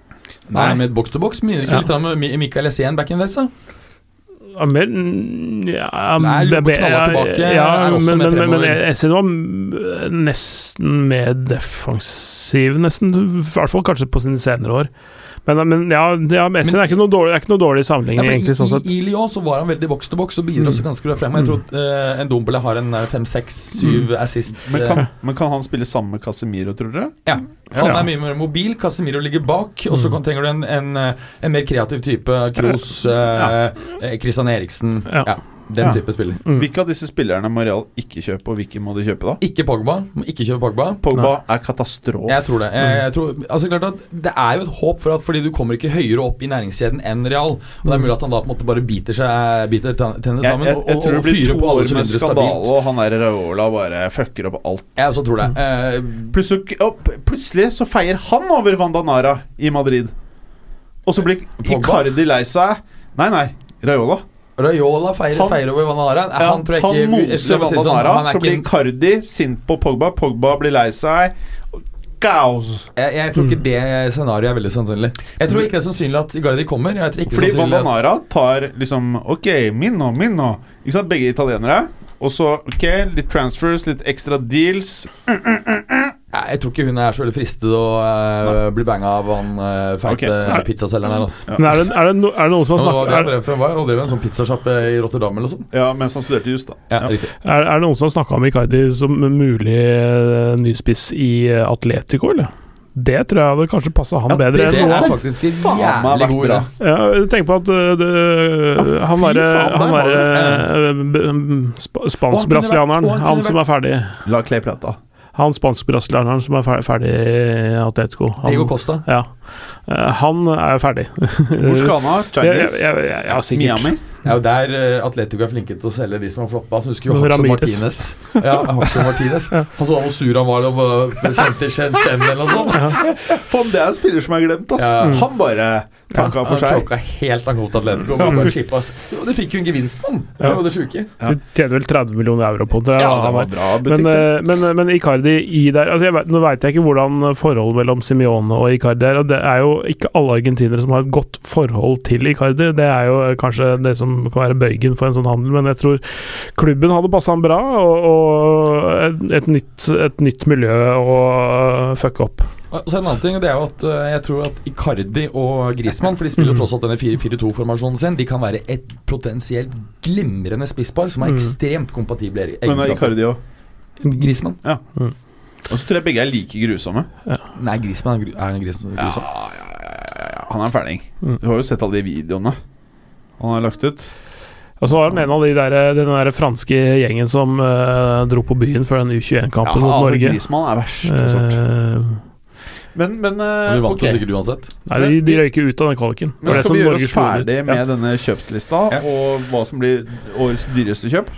Nei, med box to box minner ikke Ja. litt om Mi- Michael Essien back in days, da? Ja, mer mm, ja, Nei, be- Lobo be- knaller tilbake, ja, er også men, med men, men, men fremover. Var mm, nesten mer defensiv, nesten. I hvert fall kanskje på sine senere år. Men, men ja, ja Essen er ikke noe dårlig, ikke noe dårlig sammenligning, ja, egentlig, sånn sett. I, I Lyon så var han veldig boks til boks og bidro Mm. også ganske bra frem. Jeg tror at eh, en Dombele har en fem, seks, syv assists. Men eh, kan, men kan han spille sammen med Casemiro, tror dere? Ja. Han Ja. er mye mer mobil. Casemiro ligger bak. Og så Mm. trenger du en, en, eh, en mer kreativ type. Kroos, eh, eh, Christian Eriksen. Ja. Den Ja. type spiller. Mm. Hvilke av disse spillerne må Real ikke kjøpe, og hvilke må de kjøpe, da? Ikke Pogba. Må ikke kjøpe Pogba. Pogba er katastrofe. Jeg tror det. Jeg, jeg tror, altså klart at Det er jo et håp, for at fordi du kommer ikke høyere opp i næringskjeden enn Real. Og Det er mulig at han da på en måte bare biter seg Biter ten- tennene Jeg, sammen jeg, og, jeg og, tror det blir to år med skandale, og han der Raola bare fucker opp alt. Jeg også tror det. Eh, Plutselig, p- plutselig så feier han over Vandanara i Madrid. Og så blir Icardi lei seg. Nei, nei. Raiola. Raiola feirer, Han- feirer over Vanara. Ja, han tror jeg han ikke moser Vanara, sånn, så blir Cardi sint på Pogba. Pogba blir lei seg. Kaos. jeg, jeg tror ikke det scenarioet er veldig sannsynlig. Jeg tror ikke det er sannsynlig at Gardi kommer. Jeg tror ikke Fordi Vanara tar liksom Ok, Minno, Minno. Ikke sant? Begge italienere. Og så ok, litt transfers, litt ekstra deals. Nei, Jeg tror ikke hun er så veldig fristet å uh, bli banga av han uh, feite okay. pizzaselgeren her. Altså. Men er det, er, det no, er det noen som har snakka snakket han drev, en sånn pizzasjappe i Rotterdam eller noe sånt. Ja, mens han studerte just, da. Ja, Ja. Er, er det noen som har snakka om Icardi som mulig uh, nyspiss i uh, Atletico, eller? Det tror jeg hadde kanskje passa han Ja, bedre Det enn noe er annet. faktisk en Faen jævlig god bra. idé. Ja, tenk på at det, Ja, han derre Han der derre b- sp- spansk-brasilianeren, han han som er ferdig La Clay Plata. Han spansk-brasilianeren som er fer- ferdig i Atletico. Diego Han, Costa. ja. Eh, han er ferdig. Hvor skal han ha? Chinese? ja, ja, ja. Miami? Det er jo der uh, Atletico er flinke til å selge de som har floppa. Så husker jo Haxo. Martinez. Ja, Haxo Martinez. Han så hvor sur han var da han sendte Chen Chen eller noe sånt. Faen, det er en spiller som er glemt, ass. Ja. Han bare tanka for seg. han sjokka choka helt han mot Atletico. Ja, Bare chippa. Jo, det fikk jo en gevinst, mann. Det var jo det sjuke. Ja. Du tjener vel 30 millioner euro på det. Ja, det var bra butikk. Men, det. eh, men, men Icardi i der altså jeg vet, Nå veit jeg ikke hvordan forholdet mellom Simione og Icardi er. og Det er jo ikke alle argentinere som har et godt forhold til Icardi. Det er jo kanskje det som kan være bøygen for en sånn handel, men jeg tror klubben hadde passa han bra, og, og et, et, nytt, et nytt miljø å fucke opp. Og så en annen ting, det er jo at eh, jeg tror at Icardi og Griezmann, for de spiller jo tross alt denne 4-4-2-formasjonen sin, de kan være et potensielt glimrende spisspar som er Mm. ekstremt kompatible egenskaper. Men er. Icardi òg. Griezmann? Og så tror jeg begge er like grusomme. Nei, Griezmann er, gru- er en Ja, grusom. ja, ja, ja, ja. Han er en fæling. Mm. Du har jo sett alle de videoene han har lagt ut. Og så var han en av de der, den der franske gjengen som uh, dro på byen før den U21-kampen mot altså, Norge. Grismann er verste sort. Eh, Men, men Og de vant okay. jo sikkert uansett. nei, de, de røyker ut av den kvaliken. Men skal som vi gjøre Norge oss ferdig med denne kjøpslista, Ja. og hva som blir årets dyreste kjøp?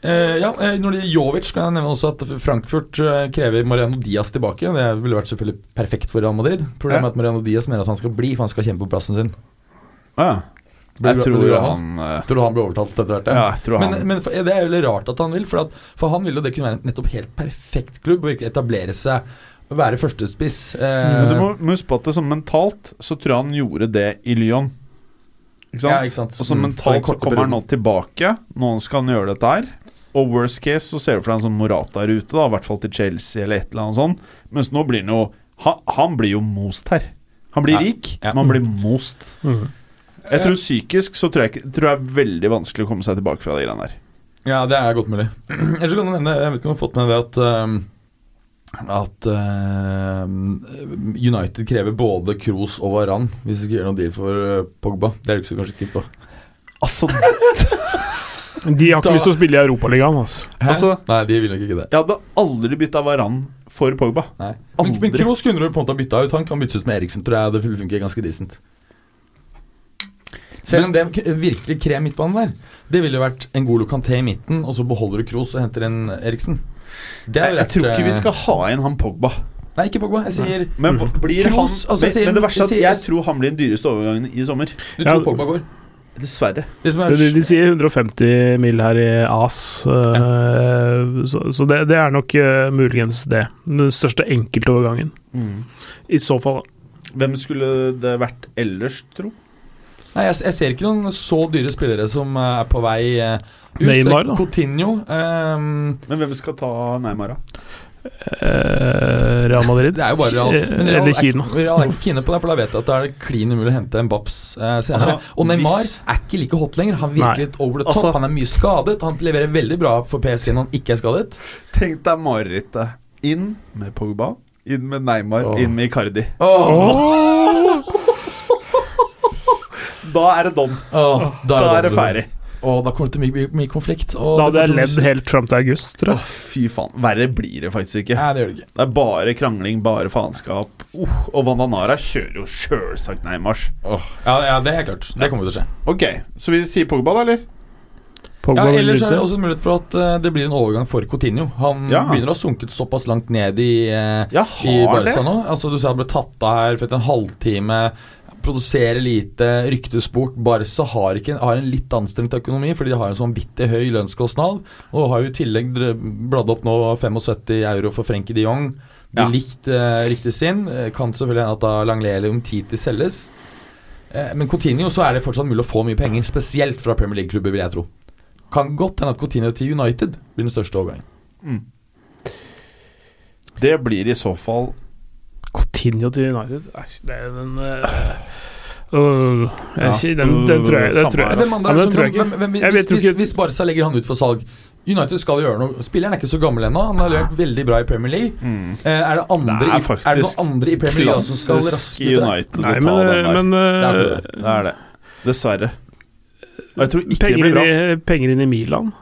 Uh, ja, Når det gjelder Jovic, kan jeg nevne også at Frankfurt krever Mariano Diaz tilbake. Det ville vært selvfølgelig perfekt for Real Madrid. Problemet er at Mariano Diaz mener at han skal bli, for han skal kjempe på plassen sin. Ah, Blir jeg tror han, han eh, Tror du han blir overtalt etter hvert? Ja, jeg tror Men, han men for, det er jo veldig rart at han vil, for, at, for han vil jo det kunne være en nettopp helt perfekt klubb. Og virkelig etablere seg, være førstespiss. Eh, Men du må, må huske på at det sånn mentalt så tror jeg han gjorde det i Lyon. Ikke sant? Ja, ikke sant. Og så Mm, mentalt så kommer han nå tilbake. Nå skal han gjøre dette her. Og worst case så ser du for deg en sånn Morata-rute, da i hvert fall til Chelsea eller et eller annet sånt. Mens nå blir han jo Han, han blir jo most her. Han blir Ja, rik, ja. men han blir most. Mhm. Jeg tror psykisk så tror jeg, tror jeg er veldig vanskelig å komme seg tilbake fra de greiene der. Ja, det er godt mulig. Ellers kan du nevne Jeg vet ikke om du har fått med det at ehm, At uh, United krever både Kroos og Varan hvis de skal gjøre noe deal for eh, Pogba. Det er du kanskje ikke på. Altså, De har ikke Da- lyst til å spille i Europaligaen. Altså. Altså- Nei, de vil nok ikke det. jeg hadde aldri bytta Varan for Pogba. Nei. Men, men Kroos kunne du på en måte bytta ut. Han kan byttes ut med Eriksen, tror jeg. Det funker ganske decent. Selv om det virkelig krem midtbanen der, det ville vært en god Lokanté i midten, og så beholder du Kroos og henter en Eriksen. Det Jeg, er jeg tror ikke vi eh, skal ha inn han Pogba. Nei, ikke Pogba. Jeg sier Men hva- blir han Kroos, altså, jeg sier- men det verste er at jeg tror han blir den dyreste overgangen i sommer. du Ja. tror Pogba går. Dessverre. Det som er De, de sier 150 mil her i AS, eh, så, så det, det er nok uh, muligens det. Den største enkeltovergangen. I så fall. Hvem skulle det vært ellers, tro? Nei, jeg, jeg ser ikke noen så dyre spillere som eh, er på vei eh, ut. Neymar, da. Coutinho Um, Men hvem skal ta Neymar, da? Eh, Real Madrid. Det er jo bare Real. Eh, Men Real Eller er, Kina. Er, Real er ikke kine på det, for da vet jeg at det er klin umulig å hente Mbaps eh, senere. Altså, og Neymar hvis- er ikke like hot lenger. Han virker Nei. litt over the top. Altså- han er mye skadet. Han leverer veldig bra for PSG når han ikke er skadet. Tenk deg marerittet. Inn med Pogba, inn med Neymar, oh. inn med Icardi. Åh, Da er det don. Oh, Da er det ferdig. Og da kommer det til mye, mye, mye konflikt. Og Da hadde jeg ledd helt fram til august, tror jeg. Fy faen. Verre blir det faktisk ikke. Nei, det gjør det ikke. Det er bare krangling, bare faenskap. Uh, og Vandanara kjører jo sjølsagt Neymars. Oh. ja, ja, det er helt klart. Det kommer til å skje. Ok, så vi sier Pogba, da, eller? Pogba Ja, ellers er det også en mulighet for at eh, det blir en overgang for Coutinho. Han Ja. begynner å ha sunket såpass langt ned i, eh, Ja, i. Barca nå. Altså, du ser han ble tatt av her for en halvtime. Produserer lite, ryktesport. Barca har, ikke, har en litt anstrengt økonomi, fordi de har en sånn vanvittig høy lønnskostnad. Og har jo i tillegg bladd opp nå 75 euro for Frenkie de Jong. Blir Ja. likt eh, riktig sin. Eh, Kan selvfølgelig hende at da Langlais eller Umtiti selges. Eh, men Coutinho så er det fortsatt mulig å få mye penger, spesielt fra Premier League-klubber, vil jeg tro. Kan godt hende at Coutinho til United blir den største overgangen. Det blir i så fall Coutinho til United Æsj, det er den eh, øh, den, den tror jeg, den tror jeg. Hvem andre Ja, men det den tror jeg ikke. hvem- hvem- hvis, vet hvis, hvis Barca legger han ut for salg United skal gjøre noe Spilleren er ikke så gammel ennå. Han har levert veldig bra i Premier League. mm. Eh, er, det andre Det er faktisk er det noen andre i Premier League som skal raske ut? United Nei, men, den men Det er det. det er det. Dessverre. Og jeg tror ikke det blir bra. i, penger inn i Milan.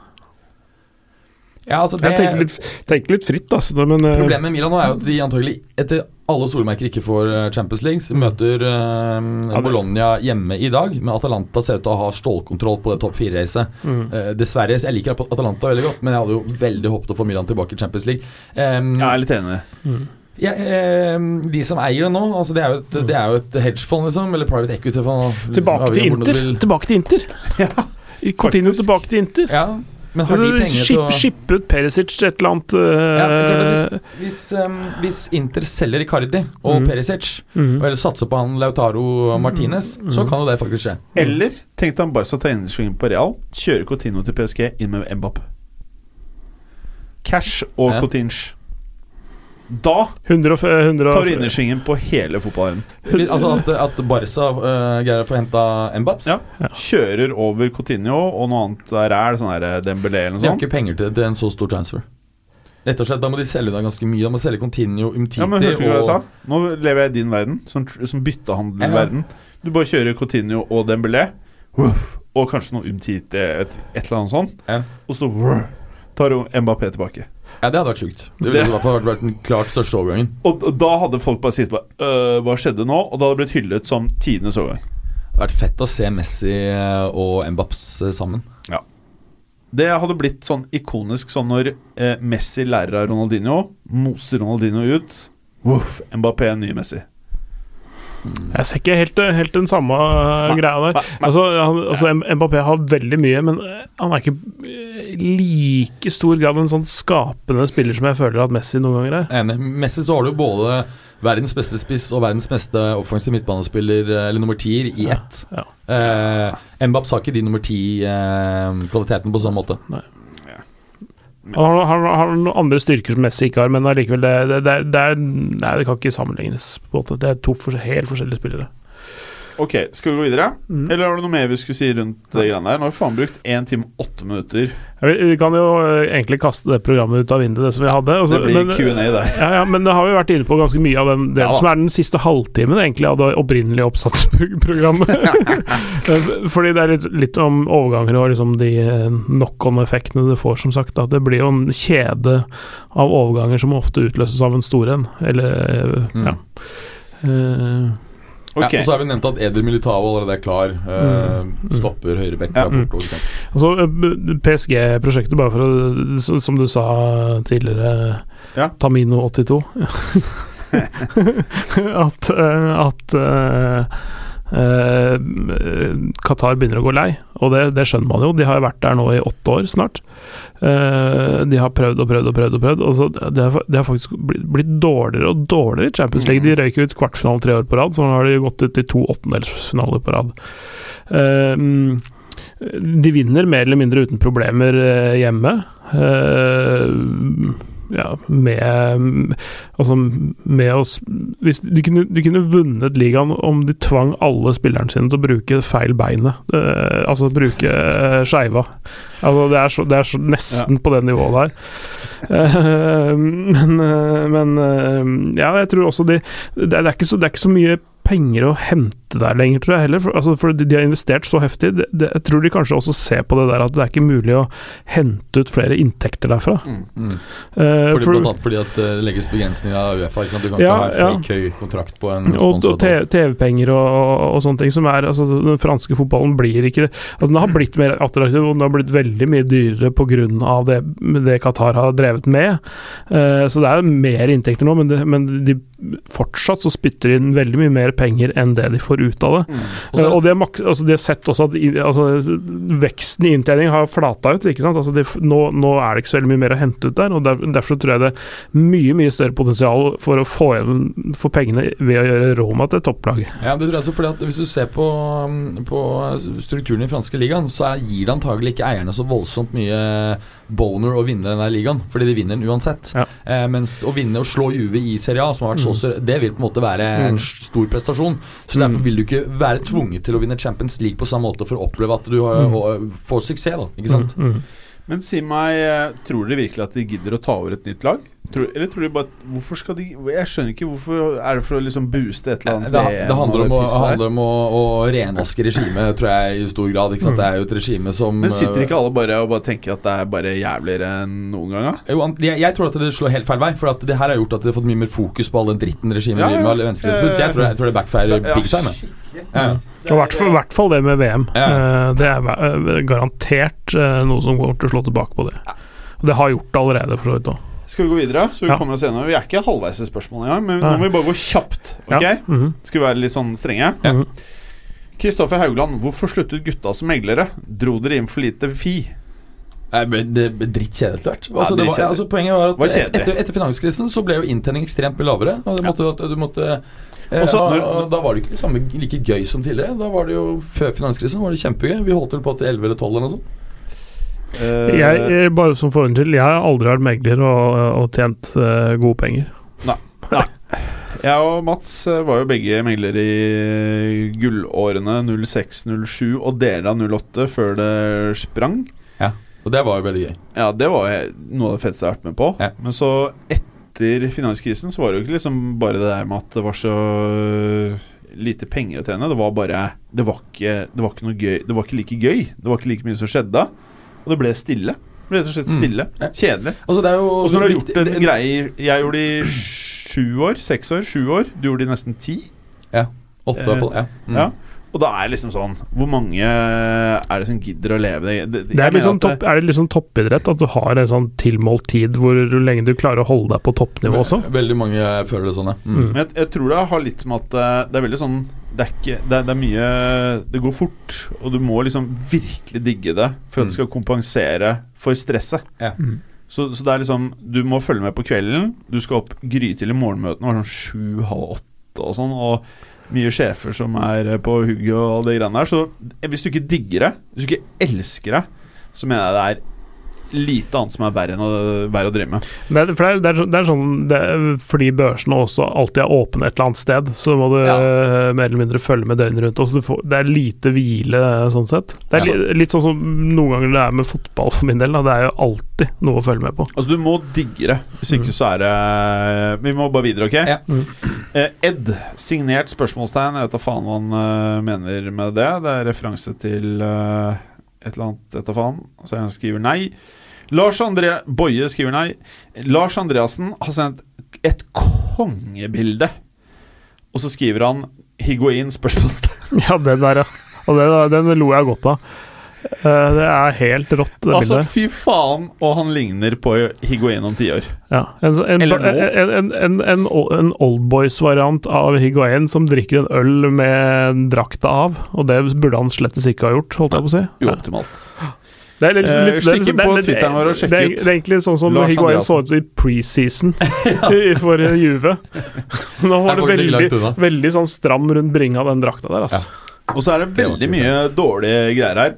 Ja, altså det, Jeg tenker litt, tenker litt fritt, altså, men Problemet med Milan nå er jo at de antagelig etter alle solmerker ikke får eh, Champions League. Vi møter eh, Bologna hjemme i dag, men Atalanta ser ut til å ha stålkontroll på det topp fire-racet. mm. Eh, dessverre, Jeg liker Atalanta veldig godt, men jeg hadde jo veldig håpet å få Milan tilbake i Champions League. Eh, Jeg er litt enig. Mm. Ja, eh, de som eier det nå, altså det er jo et, det er jo et hedgefond, liksom, eller private equity-fond. Tilbake til Inter! Tilbake til Inter! Faktisk. tilbake til Inter. Ja, men har de Altså, penger til å Skippe ut Perisic et eller annet ja, jeg tror det, øh, hvis, hvis, um, hvis Inter selger Icardi og Mm. Perisic, mm. og eller satser på han Lautaro Martinez, så kan jo det faktisk skje. Eller Tenkte han bare Barca ta innersvingen på Real, kjører Cotino til PSG inn med Mbapp. Cash og Ja. Coutinho. Da 100 100 tar du innersvingen på hele fotballen. Altså at, at Barca uh, greier å få henta Mbaps. Ja. Kjører over Coutinho og noe annet det sånn her Dembélé eller De har ikke penger til, til en så stor transfer. Rett og slett, Da må de selge unna ganske mye. Da må de selge Continuo, Umtiti Ja, men hørte du hva jeg sa? Nå lever jeg i din verden, som, som byttehandelverden. Du bare kjører Coutinho og Dembélé, og kanskje noe Umtiti, et, et eller annet sånt, Ja. og så tar du Mbappé tilbake. Ja, det hadde vært sjukt. Det ville i hvert fall vært, den klart største overgangen. Og, da hadde folk bare sittet på øh, Hva skjedde nå? Og da hadde blitt hyllet som tidenes overgang. Det hadde vært fett å se Messi eh, og Mbaps sammen. Ja. Det hadde blitt sånn ikonisk sånn når eh, Messi lærer av Ronaldinho, moser Ronaldinho ut. Uff, Mbappé er ny Messi. Jeg ser ikke helt, helt den samme nei, greia der. Nei, nei. Altså, han, altså, Mbappé har veldig mye, men øh, han er ikke øh, like stor grad en sånn skapende spiller som jeg føler at Messi noen ganger er. Enig. Messi så har du både verdens beste spiss og verdens beste offensive midtbanespiller, eh, eller nummer tier, i ett. Ja. Eh, Mbaps har ikke de nummer ti-kvaliteten på sånn måte. Har, han har- har noen andre styrker som Messi ikke har, men allikevel det, det, det, det, kan ikke sammenlignes. på en måte Det er to helt forskjellige spillere. Ok, skal vi gå videre? Mm. Eller har det noe mer vi skulle si rundt det greiene der? Nå har vi faen brukt 1 time og 8 minutter. Ja, vi, vi kan jo øh, egentlig kaste det programmet ut av vinduet, det som vi hadde. Også, Det blir Q&A der. Ja, ja, men det har vi vært inne på ganske mye av den, det Ja som er den siste halvtimen egentlig av det opprinnelige oppsatsprogrammet. Fordi det er litt, litt om overganger og liksom de eh, knock-on-effektene det får, som sagt. Da. Det blir jo en kjede av overganger som ofte utløses av en stor en. Eller eh, Mm. ja. Eh, Ok, Ja, og så har vi nevnt at Eder Militao allerede er klar. Eh, Mm. Stopper høyrebekk Ja. fra Porto. ikke altså, eh, PSG-prosjektet, bare for å Som du sa tidligere, Ja. Tamino 82. at, eh, at eh, Qatar begynner å gå lei, og det, det skjønner man jo. De har vært der nå i åtte år snart. Eh, de har prøvd og prøvd og prøvd, og prøvd Og så det, har, det har faktisk blitt, blitt dårligere og dårligere i Champions League. De røyk ut kvartfinalen tre år på rad, så nå har de gått ut i to åttendelsfinaler på rad. Eh, de vinner mer eller mindre uten problemer eh, hjemme. Eh, ja, med Altså, med å hvis de, kunne, de kunne vunnet ligaen om de tvang alle spillerne sine til å bruke feil beinet. Uh, altså bruke uh, skeiva. Altså, det er, så, det er så nesten på det nivået der. Uh, men uh, men eh, ja, jeg tror også de det, er- det, er ikke så, det er ikke så mye penger å hente der lenger, tror jeg heller. For, altså, for de, de har investert så heftig. Det, det, jeg tror de kanskje også ser på det der at det er ikke mulig å hente ut flere inntekter derfra. Mm. Eh, Fordi, for- blant annet fordi at det legges begrensninger av Uefa. Ikke sant? Du kan Ja, ikke ha en fake høy kontrakt på en og, og. TV-penger og, og, og sånne ting som er altså Den franske fotballen blir ikke altså Den har blitt mer attraktiv, og den har blitt veldig mye dyrere pga. det, det Qatar har drevet med. Uh, så det er mer inntekter nå, men, det, men de fortsatt så spytter de inn veldig mye mer penger enn det de får ut av det. Og Eh, uh, og de har, altså de har sett også at altså, veksten i inntjening har flata ut. ikke sant? Altså de, nå, nå er det ikke så veldig mye mer å hente ut der. og der, Derfor tror jeg det er mye mye større potensial for å få igjen for pengene ved å gjøre Roma til topplag. Ja, det tror jeg også, fordi at Hvis du ser på, um, på strukturen i franske ligaen, så er, gir det antagelig ikke eierne så voldsomt mye boner å vinne denne ligaen, fordi de vinner den uansett. Ja. Eh, mens å vinne og slå Juve i Serie A, som har vært så større, det vil på en måte være en Mm. stor prestasjon. Så Mm. Derfor vil du ikke være tvunget til å vinne Champions League på samme måte for å oppleve at du har, Mm. og, får suksess. da, ikke sant? Mm, mm. Men si meg, eh, tror dere virkelig at de gidder å ta over et nytt lag? Tror, eller tror de bare Hvorfor skal de Jeg skjønner ikke hvorfor Er det for å liksom booste et eller Det, annet det handler om, å, handler om å, å renvaske regimet, tror jeg, i stor grad. Ikke sant? Mm. Det er jo et regime som Men sitter eh, ikke alle bare og bare tenker at det er bare jævligere enn noen gang? da? Jo, jeg, jeg tror at det slår helt feil vei. For at det her har gjort at de har fått mye mer fokus på all den dritten regimet Ja, driver ja. med. venstrerettsbrudd, Så jeg tror, jeg tror det backfirer Ja, big time. Ja. Og i hvert fall- i hvert fall det med VM. Ja. Eh, Det er eh, garantert eh, noe som kommer til å slå tilbake på det. Og det har gjort det allerede, for så vidt òg. Skal vi gå videre? Så vi Ja. kommer oss gjennom Vi er ikke halvveis i spørsmålet engang, men Nei. nå må vi bare gå kjapt. Ok? Ja. Mhm. Skal vi være litt sånn strenge? Ja. Mhm. Kristoffer Haugland, hvorfor sluttet gutta som meglere? Dro dere inn for lite fi? Nei, ble- Det ble drittkjedelig etter hvert. Ja, Altså, det var, altså, poenget var at Var etter, etter finanskrisen så ble jo inntjening ekstremt mye lavere. Og det måtte, du måtte eh, Også og, når- og Da var det ikke det samme like gøy som tidligere. Da var det jo Før finanskrisen var det kjempegøy. Vi holdt vel på til 11 eller 12 eller noe sånt. Eh, Jeg, eh, bare som forhånd til, jeg har aldri vært megler og, og tjent uh, gode penger. Nei Jeg og Mats eh, var jo begge meglere i gullårene 06-07 og deler av 08 før det sprang. Ja, Og det var jo veldig gøy. Ja, det var noe av det feteste jeg har vært med på. Ja. Men så etter finanskrisen så var det jo ikke liksom bare det der med at det var så øh, lite penger å tjene. Det var bare Det var ikke, det var ikke noe gøy Det var ikke like gøy. Det var ikke like mye som skjedde. Og det ble stille. Det ble rett og slett Mm. stille. Mm. Kjedelig. Altså, det er jo Og så når du har gjort en greie Jeg gjorde det i sju år. Seks år. Sju år. Du gjorde det i nesten ti. Ja. Åtte, i hvert fall. Ja. Mm. Ja. Og da er det liksom sånn Hvor mange er det som gidder å leve det? det, Det er, at topp, er det sånn toppidrett at du har en sånn tilmålt tid hvor lenge du klarer å holde deg på toppnivå også? Veldig mange føler det sånn, ja. Mm. Mm. Men jeg, jeg tror det har litt med at eh, det er veldig sånn Det er ikke Det er, det er mye Det går fort, og du må liksom virkelig digge det for at det Mm. skal kompensere for stresset. Ja. Mm. Så, så det er liksom Du må følge med på kvelden. Du skal opp grytidlig. Morgenmøtene var sånn sju-halv åtte og sånn. Og mye sjefer som er på hugget og det greiene der. Så hvis du ikke digger det, hvis du ikke elsker det, så mener jeg det er lite annet som er verre enn å, verre å drive med. Det er, for det er, det er, det er sånn det er, Fordi børsene også alltid er åpne et eller annet sted, så må du Ja. eh, mer eller mindre følge med døgnet rundt. Også, du får, det er lite hvile sånn sett. Det er ja. litt sånn som noen ganger det er med fotball for min del. Da. Det er jo alltid noe å følge med på. Altså Du må digge det. Hvis ikke så er det Vi må bare videre, OK? Ja. Mm. Eh, Ed, signert spørsmålstegn. Jeg vet da faen hva han eh, mener med det. Det er referanse til et eller annet, et da faen. Så som skriver nei. Lars André Boje skriver nei. Lars Andreassen har sendt et kongebilde. Og så skriver han Higuain? spørsmålstegn. Ja, den der, ja. Og den, den lo jeg godt av. Eh, det er helt rått, det Altså, bildet. fy faen, og han ligner på Higuain om tiår. Ja. En, en, Eller en, en, en, en, en oldboys-variant av Higuain som drikker en øl med drakta av. Og det burde han slettes ikke ha gjort, holdt jeg på å si. Uoptimalt. Det Eh, det er- egentlig sånn som Lars Higuain så ut i preseason for Juve. Nå var Det veldig, veldig sånn stram rundt bringa, den drakta der, altså. Og så er det veldig mye dårlige greier her.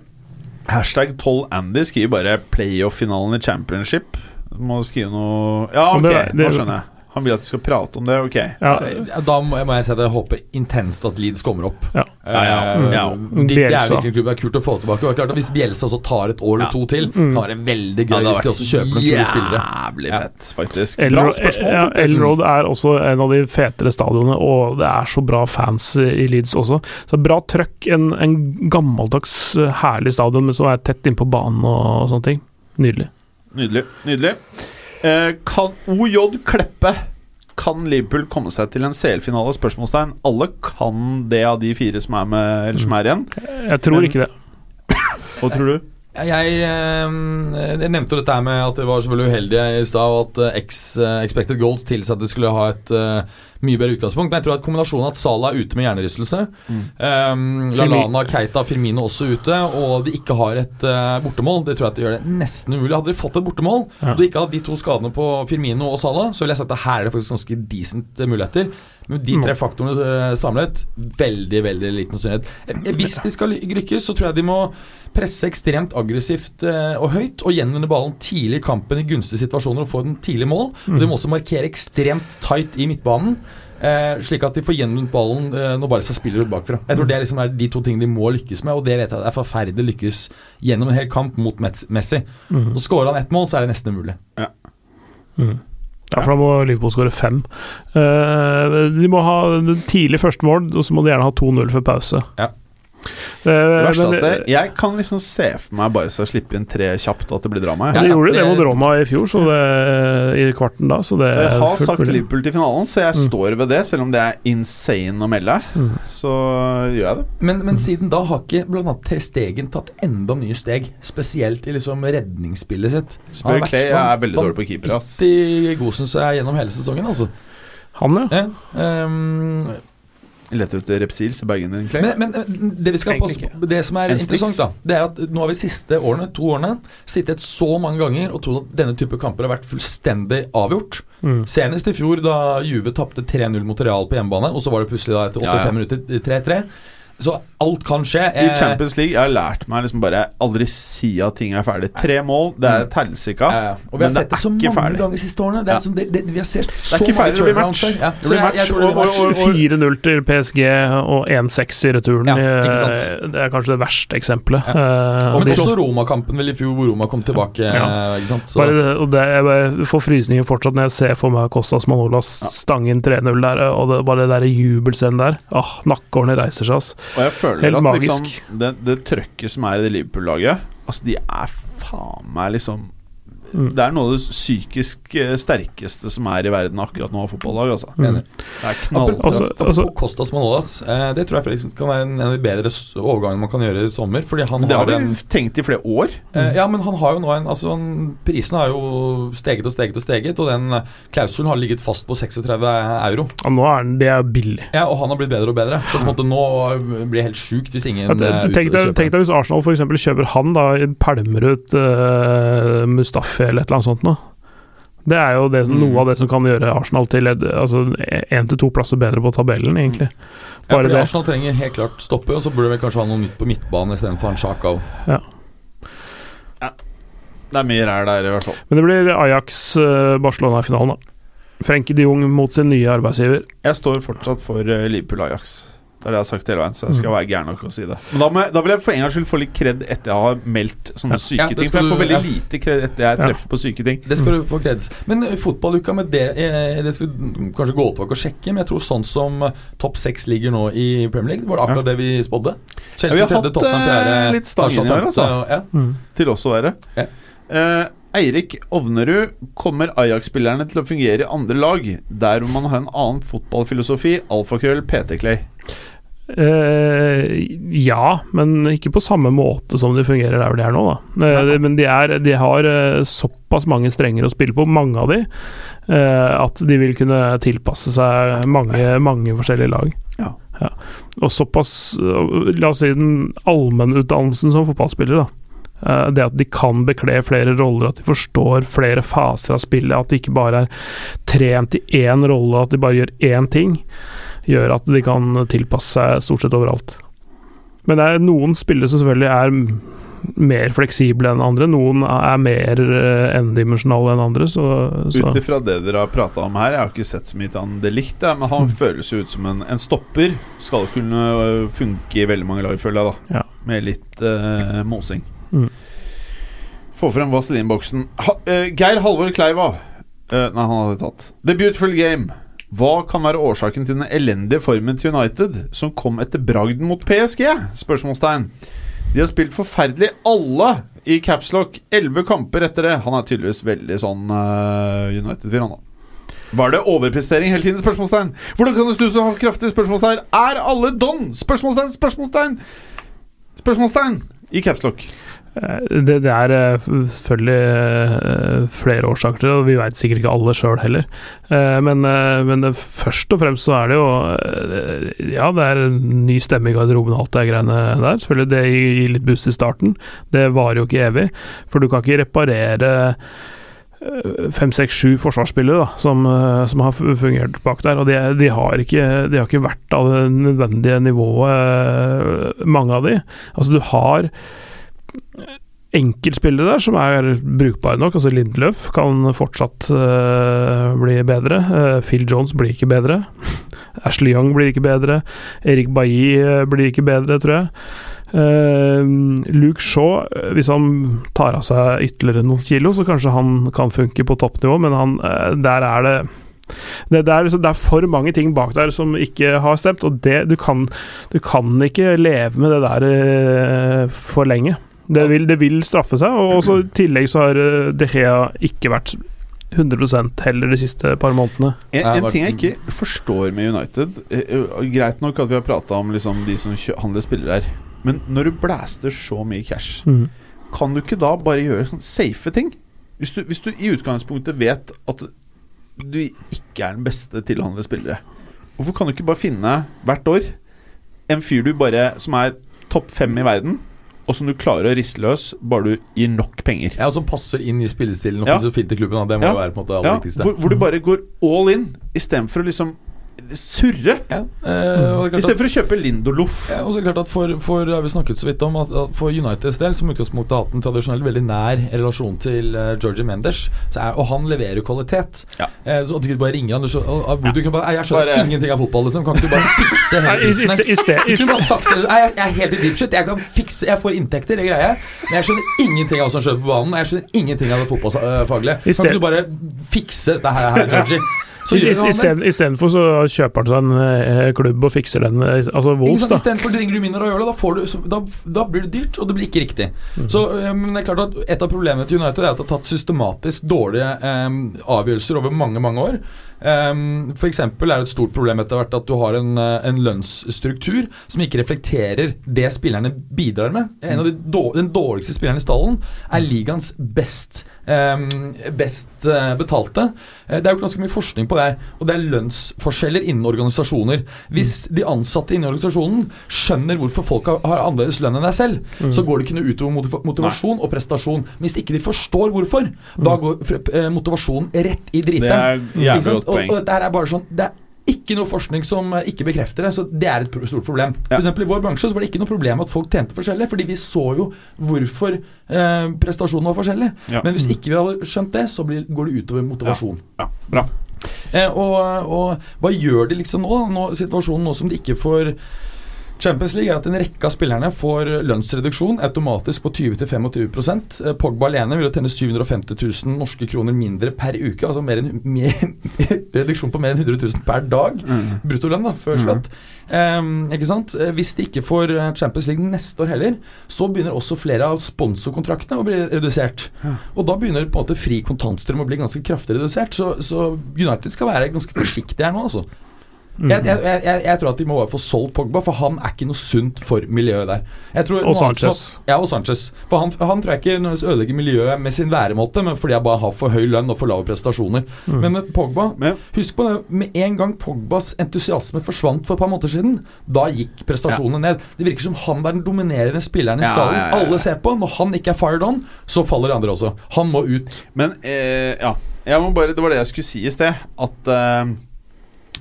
Hashtag 12Andy skriver bare 'playoff-finalen i championship'. Må skrive noe Ja, ok, nå skjønner jeg. Han vil at vi skal prate om det. Ok. Ja, Ja, Da må jeg, må jeg si at jeg håper intenst at Leeds kommer opp. Ja. Ja, ja, mm. ja. Det, det er virkelig en klubb det er kult å få tilbake. Og klart at Hvis Bielsa også tar et år eller Ja. to til, Mm. kan være veldig gøy Ja, det hvis de også kjøper noen kule spillere. Jævlig fett, faktisk. Elrod ja, er også en av de fetere stadionene, og det er så bra fans i Leeds også. Så bra trøkk. En, en gammeldags, eh, herlig stadion men som er tett innpå banen og, sånne ting. Nydelig. Nydelig. nydelig eh, Kan OJ Kleppe Kan Liverpool komme seg til en CL-finale? Spørsmålstegn. Alle kan det av de fire som er, med, eller som er igjen. Jeg tror Men- ikke det. Hva tror du? Jeg, eh, jeg nevnte jo dette her med at det var selvfølgelig uheldig i stad, og at eh, X expected goals tilsa at de skulle ha et mye bedre utgangspunkt. Men jeg tror at kombinasjonen at Salah er ute med hjernerystelse, Mm. um, Lallana, Keita, Firmino også ute, og de ikke har et uh, bortemål, det tror jeg at det gjør det nesten umulig. Hadde de fått et bortemål, Ja. og de ikke hadde de to skadene på Firmino og Salah, så ville jeg sagt at her er det faktisk ganske decent eh, muligheter. Men de tre faktorene eh, samlet, veldig, veldig liten sannsynlighet. Hvis de skal lykkes, så tror jeg de må presse ekstremt aggressivt og høyt og gjenvinne ballen tidlig i kampen i gunstige situasjoner og få den tidlig mål. Og de må også markere ekstremt tight i midtbanen. Eh, slik at de får gjenvunnet ballen eh, når Barca spiller ut bakfra. Jeg tror det liksom er de to tingene de må lykkes med, og det vet jeg er forferdelig lykkes gjennom en hel kamp mot Messi. Mm. Og Skårer han ett mål, så er det nesten umulig. Mm. Ja, for da må Liverpool skåre fem. Eh, de må ha tidlig første mål, og så må de gjerne ha 2-0 før pause. Ja. Eh, men at det, det- jeg kan liksom se for meg Barca slippe inn tre kjapt, og at det blir drama. Ja, Jeg, de gjorde det det- mot Roma i fjor, så det, i kvarten da, så det jeg har sagt. Liverpool til finalen, så jeg Mm. står ved det. Selv om det er insane å melde, Mm. så gjør jeg det. Men, men siden da har ikke bl.a. Stegen tatt enda nye steg, spesielt i liksom redningsspillet sitt. Spør Clay, jeg er veldig dårlig på keeper. Ass. Gosen, så er jeg, gjennom hele sesongen, altså. Han, ja. Ja, ehm, Lette ut repsils i bagen din, Clay. Men, men eh, det vi skal Egentlig passe Det som er En interessant, da Det er at nå har vi siste årene, to årene, sittet så mange ganger og trodd at denne type kamper har vært fullstendig avgjort. Mm. Senest i fjor, da Juve tapte 3-0 mot Real på hjemmebane, og så var det plutselig da etter 85 Ja, ja. minutter 3-3. Så alt kan skje. I Eh, Champions League jeg har lært meg liksom bare aldri si at ting er ferdig. Tre mål, det er et helsike. ja, ja. Og vi har Men det sett det er så ikke mange ferdig. ganger siste årene. Det er liksom, det, det, vi har sett så ikke ferdig, det blir match. Ja. Det match, det match. 4-0 til PSG og 1-6 i returen. Det er kanskje det verste eksempelet. Ja. og Men også Roma-kampen vel i fjor, hvor Roma kom tilbake. Ja. Ikke sant? Så, bare, det- og det, jeg bare får frysninger fortsatt når jeg ser for meg Kostas Manolas stange inn 3-0 der, og det, bare det der jubelscenen der. Åh, Nakkehårene reiser seg, altså. Og jeg føler Helt at liksom det, det trøkket som er i det Liverpool-laget Altså, de er faen meg liksom Mm. Det er noe av det psykisk eh, sterkeste som er i verden akkurat nå av fotballag. Altså. Mm. Det er knalltøft. Altså- altså- Kostas Manolas, eh, det tror jeg faktisk kan være en, en av de bedre overgangene man kan gjøre i sommer. Fordi han Det har har vi en tenkt i flere år. eh, Ja, men han har jo nå en Altså, han, prisen har jo steget og steget og steget, og den eh, klausulen har ligget fast på 36 euro. Og nå er den, det er billig. Ja, og han har blitt bedre og bedre. Så på en måte nå blir det helt sjukt hvis ingen Ja, tenk, deg, tenk deg hvis Arsenal for eksempel kjøper han, da pælmer ut uh, Mustafi eller et eller annet sånt noe. Det er jo det, som- Mm. noe av det som kan gjøre Arsenal til altså, til to plasser bedre på tabellen, egentlig. Ja, Bare fordi det. Arsenal trenger helt klart stoppe, og så burde vi kanskje ha noe nytt på midtbanen istedenfor han Sjakav. Det er mye rær der, i hvert fall. Men det blir Ajax-Barcelona i finalen, da. Frenkie de Jong mot sin nye arbeidsgiver. Jeg står fortsatt for eh, Liverpool-Ajax. Det er det jeg har sagt hele veien, så jeg skal Mm. være gæren nok å si det. Men da, må jeg, da vil jeg for en gangs skyld få litt kred etter jeg har meldt sånne Ja. syke Ja, det ting. For skal jeg får du- veldig ja. lite kred etter jeg Ja. treffer på syke ting. Det skal du få kreds. Men eh, fotballuka med det eh, Det skal vi kanskje gå tilbake og sjekke, men jeg tror sånn som eh, topp seks ligger nå i Premier League, var det akkurat det vi spådde. Ja, vi har hatt, eh, litt stang inni her, altså. Ja. Mm. Til oss å være. Ja. Eh, Eirik Ovnerud, kommer Ajax-spillerne til å fungere i andre lag, der hvor man har en annen fotballfilosofi? Alfakrøll PT-Clay. Eh, ja, men ikke på samme måte som de fungerer der hvor de er nå. De- men de, er, de har uh, såpass mange strenger å spille på, mange av de, at de vil kunne tilpasse seg mange, mange forskjellige lag. Ja. Og såpass La oss si den allmennutdannelsen som fotballspiller, da. Det at de kan bekle flere roller, at de forstår flere faser av spillet, at de ikke bare er trent i én rolle, at de bare gjør én ting, gjør at de kan tilpasse seg stort sett overalt. Men det er noen spillere som selvfølgelig er mer fleksible enn andre. Noen er mer eh, endimensjonale enn andre, så, så. Ut ifra det dere har prata om her, jeg har ikke sett så mye til han det likt, men han Mm. føles jo ut som en, en stopper. Skal kunne øh, funke i veldig mange lag, føler jeg, da. Ja. Med litt uh, mosing. Mm. Få frem vaselinboksen. Ha, uh, Geir Halvor Kleiva. Uh, nei, han hadde tatt. The Beautiful Game. Hva kan være årsaken til den elendige formen til United, som kom etter bragden mot PSG? Spørsmålstegn. De har spilt forferdelig alle i Capslock. Elleve kamper etter det. Han er tydeligvis veldig sånn uh, United-fyr, han da. Var det overprestering hele tiden? Spørsmålstegn. Hvordan kan du snu så kraftig? Spørsmålstegn. Er alle don? Spørsmålstegn, spørsmålstegn. Spørsmålstegn i Capslock. Eh, Det, det er eh, selvfølgelig eh, flere årsaker til det, og vi veit sikkert ikke alle sjøl heller. Men, men det, først og fremst så er det jo Ja, det er en ny stemme i garderoben og alt det greiene der. Selvfølgelig det gir litt boost i starten. Det varer jo ikke evig, for du kan ikke reparere fem, seks, sju forsvarsspillere da, som, som har fungert bak der. Og de, de, har ikke, de har ikke vært av det nødvendige nivået, mange av de. Altså, du har enkeltspillere der som er brukbare nok. Altså Lindløf kan fortsatt uh, bli bedre. Uh, Phil Jones blir ikke bedre. Ashley Young blir ikke bedre. Erik Bailly øh, blir ikke bedre, tror jeg. Uh, Luke Shaw, hvis han tar av seg ytterligere noen kilo, så kanskje han kan funke på toppnivå, men han, der er det det, det, er, liksom- det er for mange ting bak der som ikke har stemt, og det, du, kan, du kan ikke leve med det der for lenge. Det vil, det vil straffe seg, og også i tillegg så har øh, De Gea ikke vært 100% heller de siste par månedene. En, en ting jeg ikke forstår med United eh, eh, Greit nok at vi har prata om liksom, de som handler spillere her, men når du blæster så mye cash, kan du ikke da bare gjøre sånn safe ting? Hvis du, hvis du i utgangspunktet vet at du ikke er den beste til å handle spillere, hvorfor kan du ikke bare finne hvert år en fyr du bare som er topp fem i verden, og som du klarer å riste løs bare du gir nok penger? Ja, og Som passer inn i spillestilen og Ja. fint i klubben. Det må Ja. være på en måte det aller Ja, viktigste. hvor, hvor du bare går all in istedenfor å liksom surre. Ja, eh, og klart at- Istedenfor å kjøpe Lindolof. Ja, og så er det klart at for, for har vi snakket så vidt om at, at For Uniteds del, som utgangspunktet har hatt en tradisjonell veldig nær relasjon til uh, Georgie Mendes, så er, og han leverer kvalitet. Ja. Eh, så at du ikke bare ringer han og, og, og, du kan bare, Jeg skjønner Bare- ingenting av fotball, liksom. Kan ikke du bare fikse hele jeg, jeg er helt i deep shit. Jeg kan fikse Jeg får inntekter, det greier jeg. Men jeg skjønner ingenting av hva som skjer på banen. Jeg skjønner ingenting av det fotballfaglige. Kan ikke du bare fikse dette her, her Georgie? Så Istedenfor så kjøper han seg en eh, klubb og fikser den, eh, altså Wolfs, da. Istedenfor ringer du min og gjør det, da, får du, da, da blir det dyrt, og det blir ikke riktig. Så eh, men det er klart at Et av problemene til United er at det har tatt systematisk dårlige um, avgjørelser over mange mange år. Um, for er det et stort problem etter hvert at du har en, eh, en lønnsstruktur som ikke reflekterer det spillerne bidrar med. En av de Den dårligste spilleren i stallen er ligaens best, best eh, betalte. Eh, det er jo ganske mye forskning på det og det er lønnsforskjeller innen organisasjoner. Hvis de ansatte innen organisasjonen skjønner hvorfor folk har, annerledes lønn enn deg selv, så går det ikke noe utover motiv motivasjon og prestasjon. Hvis ikke de forstår hvorfor, da går eh, motivasjonen rett i Det er jævlig godt og, poeng. og dette her er bare sånn Det er ikke noe forskning som eh, ikke bekrefter det, så det er et stort problem. Ja. For eksempel I vår bransje så var det ikke noe problem at folk tjente forskjellig, fordi vi så jo hvorfor eh, prestasjonen var forskjellig. Ja. Men hvis ikke vi hadde skjønt det, så blir, går det utover motivasjon. Ja, bra. Eh, og, og hva gjør de liksom nå? nå situasjonen nå som de ikke får Champions League er at en rekke av spillerne får lønnsreduksjon automatisk på 20-25 Eh, Pogba alene vil tjene 750 000 norske kroner mindre per uke. Altså mer enn, mer, reduksjon på mer enn 100 000 per dag. Bruttolønn, da, før skatt. Ikke sant? Eh, Hvis de ikke får eh, Champions League neste år heller, så begynner også flere av sponsorkontraktene å bli redusert. Og da begynner på en måte fri kontantstrøm å bli ganske kraftig redusert. Så, så United skal være ganske forsiktige her nå, altså. Jeg, jeg, jeg, jeg, jeg tror at de må få solgt Pogba, for han er ikke noe sunt for miljøet der. Jeg tror Og Sanchez. Må. Ja, og Sanchez. For han, han tror jeg ikke nødvendigvis ødelegger miljøet med sin væremåte, men fordi jeg bare har for høy lønn og for lave prestasjoner. Mm. Men med Pogba Men- Husk på det, med en gang Pogbas entusiasme forsvant for et par måneder siden, da gikk prestasjonene ned. Det virker som han er den dominerende spilleren i Ja, stallen. ja, ja, ja. Alle ser på. Når han ikke er fired on, så faller de andre også. Han må ut. Men eh, ja jeg må bare, Det var det jeg skulle si i sted. At eh,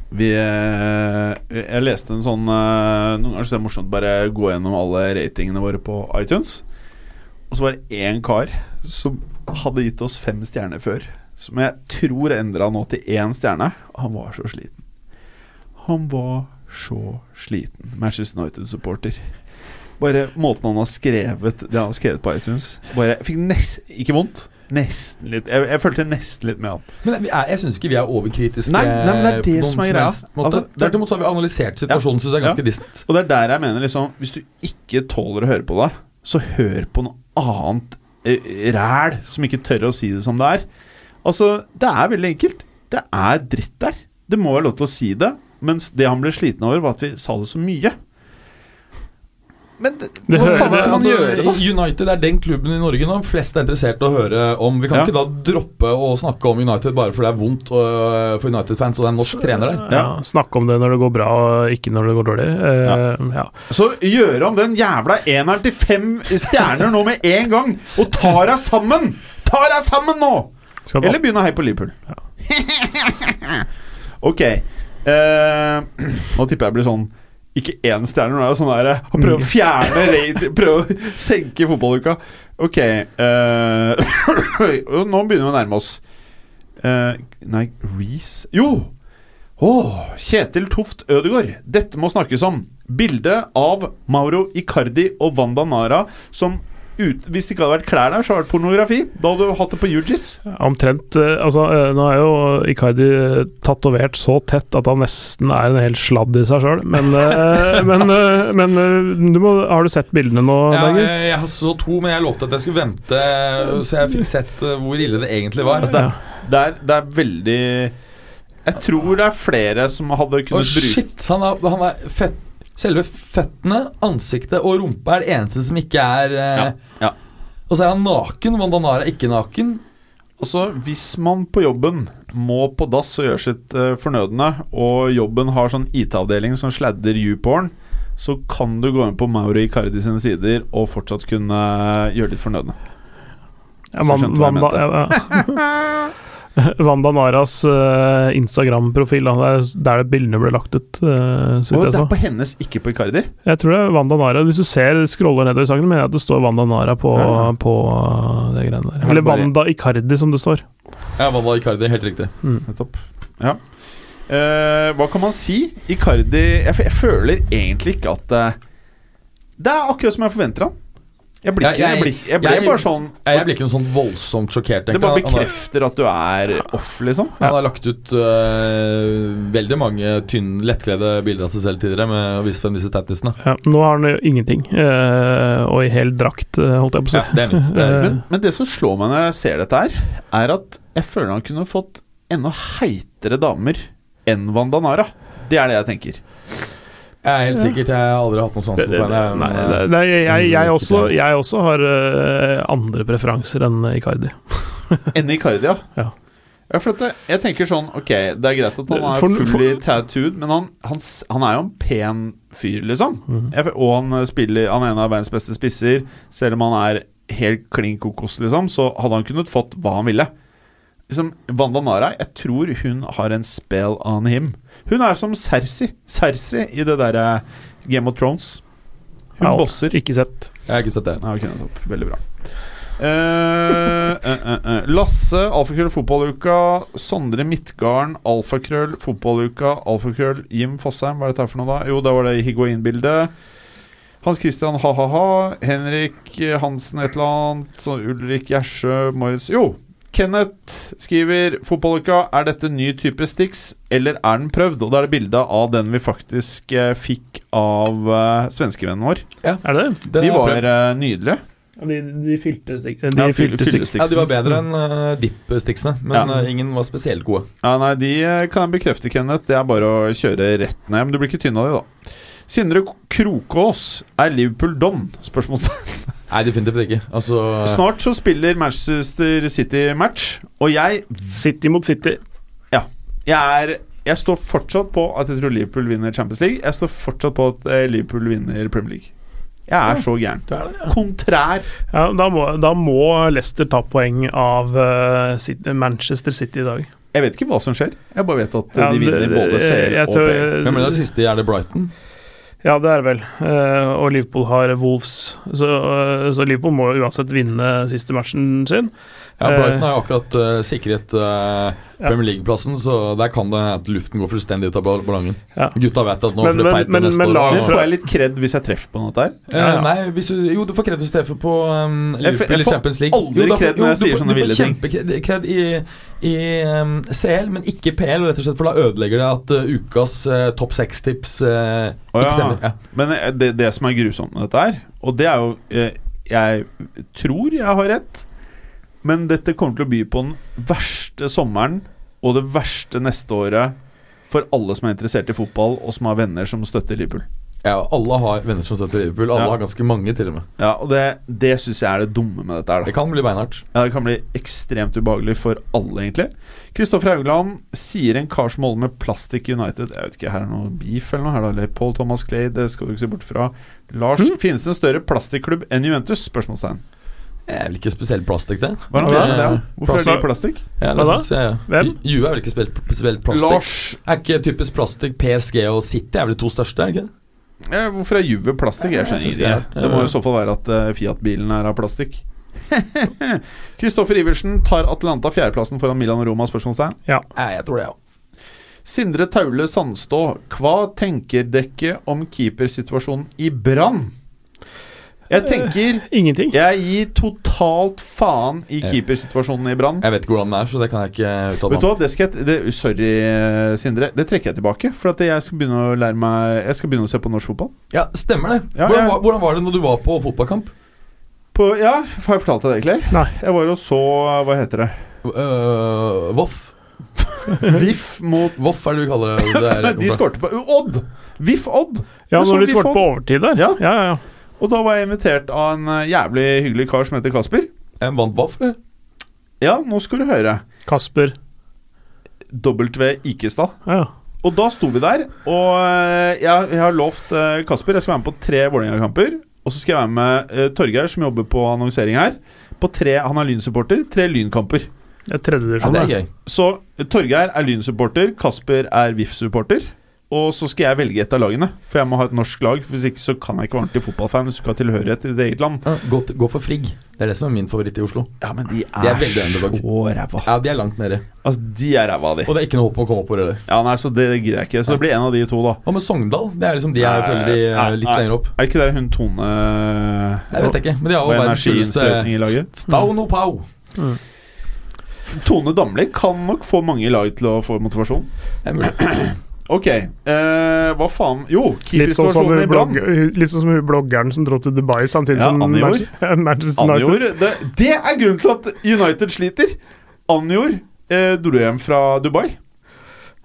vi eh, Jeg leste en sånn eh, Noen ganger er det morsomt bare gå gjennom alle ratingene våre på iTunes. Og så var det én kar som hadde gitt oss fem stjerner før. Som jeg tror endra nå til én stjerne. Han var så sliten. Han var så sliten. Manchester United-supporter. Bare måten han har skrevet det han har skrevet på iTunes Bare fikk nest, ikke vondt. Nesten litt Jeg, jeg følte nesten litt med han. Men er, jeg syns ikke vi er overkritiske. Nei, nei, men det er det som er greia. Altså, Tvert imot så har vi analysert situasjonen, synes jeg er ganske distant. Og det er der jeg mener liksom Hvis du ikke tåler å høre på det, så hør på noe annet eh, ræl som ikke tør å si det som det er. Altså, det er veldig enkelt. Det er dritt der. Det må være lov til å si det. Mens det han ble sliten over, var at vi sa det så mye. Men det, Det hva faen skal man Altså, gjøre, da? United er den klubben i Norge nå flest er interessert i å høre om. Vi kan Ja. ikke da droppe å snakke om United bare fordi det er vondt øh, for United-fans og det er en norsk trener der. Ja, Snakke om det når det går bra, og ikke når det går dårlig. Uh, ja. Så gjøre om den jævla eneren til fem stjerner nå med en gang, og ta deg sammen! Ta deg sammen nå! Skal Eller begynne å heie på Liverpool. ok. Uh, nå tipper jeg blir sånn ikke én stjerne. Nå er det sånn der Han prøver å fjerne rate Prøve å senke fotballuka. Ok. uh, nå begynner vi å nærme oss. Uh, nei, Reece Jo! Åh, Kjetil Toft Ødegaard. Dette må snakkes om. Bilde av Mauro Icardi og Wanda Nara som ut, Hvis det ikke hadde vært klær der, så hadde det vært pornografi. Da hadde du hatt det på UGIS. Omtrent eh, Altså, eh, nå er jo Icardi eh, tatovert så tett at han nesten er en hel sladd i seg sjøl, men, men, men du må, Har du sett bildene nå, Ja, Berger? jeg, jeg har så to, men jeg lovte at jeg skulle vente, så jeg fikk sett hvor ille det egentlig var. Altså, det, er, det, er, det er veldig Jeg tror det er flere som hadde kunnet bruke shit! Han er, han er fett, Selve føttene, ansiktet og rumpa er det eneste som ikke er eh, Ja, ja. Og så er han naken. Vandanara er ikke naken. Altså, hvis man på jobben må på dass og gjøre sitt eh, fornødne, og jobben har sånn IT-avdeling som sladder YouPorn, så kan du gå inn på Mauri Icardi sine sider og fortsatt kunne gjøre ditt fornødne. Ja, Van, skjønte hva jeg mente ja, ja. Wanda Naras uh, Instagram-profil, da, det er der det bildene ble lagt ut. Uh, så Og vidt jeg det er på hennes, ikke på Icardi. Jeg tror det er Wanda Nara. Hvis du ser scroller nedover i sangen, mener jeg at det står Wanda Nara på, Ja. på uh, det greiene der. Eller Wanda Icardi, som det står. Ja, Wanda Icardi, helt riktig. Nettopp. Ja. Uh, hva kan man si? Icardi Jeg, f- jeg føler egentlig ikke at uh, Det er akkurat som jeg forventer han. Jeg blir ikke Jeg, jeg- blir, jeg blir, jeg- bare sånn Jeg, jeg blir ikke noe sånn voldsomt sjokkert. Det bare bekrefter at du er off, liksom. Han har lagt ut øh, veldig mange tynn, lettkledde bilder av seg selv tidligere med å vise frem disse tattisene. Ja, nå har han jo ingenting, eh, og i hel drakt, eh, holdt jeg på å si. Ja, det er nytt. Men, men det som slår meg når jeg ser dette her, er at jeg føler han kunne fått enda heitere damer enn Vandanara. Det er det jeg tenker. Jeg er helt sikkert, jeg har aldri hatt noe for henne. nei, det, det, jeg, jeg, jeg, også, jeg også har eh, andre preferanser enn Icardi. Enn Icardi, ja. Ja. Ja, for det, jeg tenker sånn Ok, det er greit at han er For- for- fully tattooed, men han, han, han er jo en pen fyr, liksom. Mm. Jeg, og han spiller Han er en av verdens beste spisser. Selv om han er helt klin kokos, liksom, så hadde han kunnet fått hva han ville. Liksom, Wanda Nara, jeg tror hun har en spell on him. Hun er som Cersei. Cersei i det derre Game of Thrones. Hun Ja, bosser. Ikke sett. Jeg har ikke sett det. Nei, okay. Veldig bra. Uh, uh, uh, eh. Lasse, Alfakrøll Fotballuka. Sondre Midtgarden, Alfakrøll Fotballuka. Alfakrøll Jim Fosheim, hva er dette her for noe, da? Jo, det var det Higuain-bildet. Hans Christian ha-ha-ha. Henrik Hansen et eller annet. Så Ulrik Gjersø, Moritz Jo! Kenneth skriver Fotballuka, er dette ny type Stix, eller er den prøvd? Og da er det bilde av den vi faktisk eh, fikk av eh, svenskevennen vår. Er det det? Den De var eh, nydelige. De, de fylte stikk... De Ja, fylte. Ja, De var bedre enn uh, dip-sticksene, men Ja. eh, ingen var spesielt gode. Ja, nei, de eh, kan jeg bekrefte, Kenneth. Det er bare å kjøre rett ned. Men du blir ikke tynn av de, da. Sindre Krokås, er Liverpool don? Spørsmålstegn. Nei, definitivt ikke. Altså Snart så spiller Manchester City match, og jeg City mot City. Ja. Jeg er Jeg står fortsatt på at jeg tror Liverpool vinner Champions League. Jeg står fortsatt på at eh, Liverpool vinner Premier League. Jeg er så gæren. Du er det, ja. Kontrær. Ja, da, må, da må Leicester ta poeng av uh, City, Manchester City i dag. Jeg vet ikke hva som skjer. Jeg bare vet at eh, Ja, de vinner det- både CL og B. Hvem er det siste? Er det Brighton? Ja, det er det vel. Eh, og Liverpool har Wolves. Så, eh, så Liverpool må uansett vinne siste matchen sin. Ja, Eh, Brighton har jo akkurat uh, sikret eh, Premier League-plassen, så der kan det at luften går fullstendig ut av ball- ballongen. Ja. Gutta vet at nå Men- får det feil feite neste men år. Men får jeg litt kred hvis jeg treffer på noe der? Ja, ja. Nei, hvis du, jo, du får kred hvis du treffer på um, eller Champions Liverpool jeg får League. aldri kred når jeg sier sånne ville ting. Du får kjempekred i, i um, CL, men ikke PL, rett og slett, for da ødelegger det at uh, ukas uh, topp seks-tips uh, ikke stemmer. Ja. Men det, det som er grusomt med dette her, og det er jo Jeg tror jeg har rett, men dette kommer til å by på den verste sommeren og det verste neste året for alle som er interessert i fotball, og som har venner som støtter Liverpool. ja, alle har venner som støtter Liverpool. Alle Ja. har ganske mange, til og med. Ja, og Det, det syns jeg er det dumme med dette. her da Det kan bli beinhardt. Ja, Det kan bli ekstremt ubehagelig for alle, egentlig. Kristoffer Haugland sier en kar som holder med Plastic United Jeg vet ikke, her er noe beef eller noe? Her da, eller Paul Thomas Clay, det skal du ikke se bort fra. Lars, finnes det en større plastikklubb enn Juventus? Spørsmålstegn. Det er vel ikke spesielt plastikk, det? Hva er det? Det? er? Hvorfor er det plastikk? Ja, Hva da? synes jeg, ja. Hvem? Ju- Juve er vel ikke spesielt, spesielt plastikk? Lars, Er ikke typisk plastikk PSG og City er vel de to største? er det ikke det? ja, hvorfor er Juve plastikk? Jeg skjønner synes ikke. det Det må i så fall være at eh, Fiat-bilen er av plastikk. Kristoffer Iversen tar Atlanta fjerdeplassen foran Milan og Roma? Spørsmålstegn. Nei, jeg tror det, ja. Sindre Taule Sandstå, hva tenker dere om keepersituasjonen i Brann? Jeg tenker Ingenting. Jeg gir totalt faen i keepersituasjonen i Brann. Jeg vet ikke hvordan den er, så det kan jeg ikke uttale meg om. det skal jeg, det, Sorry, eh, Sindre. Det trekker jeg tilbake. For at jeg skal begynne å lære meg Jeg skal begynne å se på norsk fotball. Ja, stemmer det. Ja, hvordan, jeg- var, hvordan var det når du var på fotballkamp? På, ja, har jeg fortalt deg det, egentlig? Nei. Jeg var og så Hva heter det? Uh, Voff? VIF mot Voff er det du kaller det. det er, De skårte på Odd! VIF Odd! Ja, når de skårte på overtid der. Ja. ja, ja. Og da var jeg invitert av en eh, jævlig hyggelig kar som heter Kasper. En vant eller? Ja, nå skal du høre. Kasper. W. Ikestad. Ja. Og da sto vi der, og eh, jeg, jeg har lovt eh, Kasper Jeg skal være med på tre Vålerenga-kamper. Og så skal jeg være med uh, Torgeir, som jobber på annonsering her. På tre, Han er Lyn-supporter. Tre Lynkamper. Det er. Ja, det er gøy. Så Torgeir er Lyn-supporter, Kasper er VIF-supporter. Og så skal jeg velge et av lagene, for jeg må ha et norsk lag. For Hvis ikke så kan jeg ikke være ordentlig fotballfan hvis du ikke har tilhørighet til ditt eget land. Ja, gå, til- gå for Frigg. Det er det som er min favoritt i Oslo. Ja, men de er, De er veldig underdog. så ræva. Ja, De er langt nede. Altså, de er ræva, de. Og det er ikke noe håp om å komme opp på det. Ja, nei, så det gidder jeg ikke. Så det blir en av de to, da. Hva med Sogndal? Det er liksom De jeg føler de Nei, eh, litt nei. lenger opp. Er ikke det hun Tone Jeg vet ikke, men de har jo er verdens kuleste? Stauno Pau. Tone Damli kan nok få mange lag til å få motivasjon. Det er mulig. Ok, eh, hva faen Jo, Litt sånn, som hun blogg, litt sånn som hun bloggeren som dro til Dubai samtidig Ja, som Anjor. Manchester, Manchester United. Anjor det, det er grunnen til at United sliter. Anjor eh, dro hjem fra Dubai.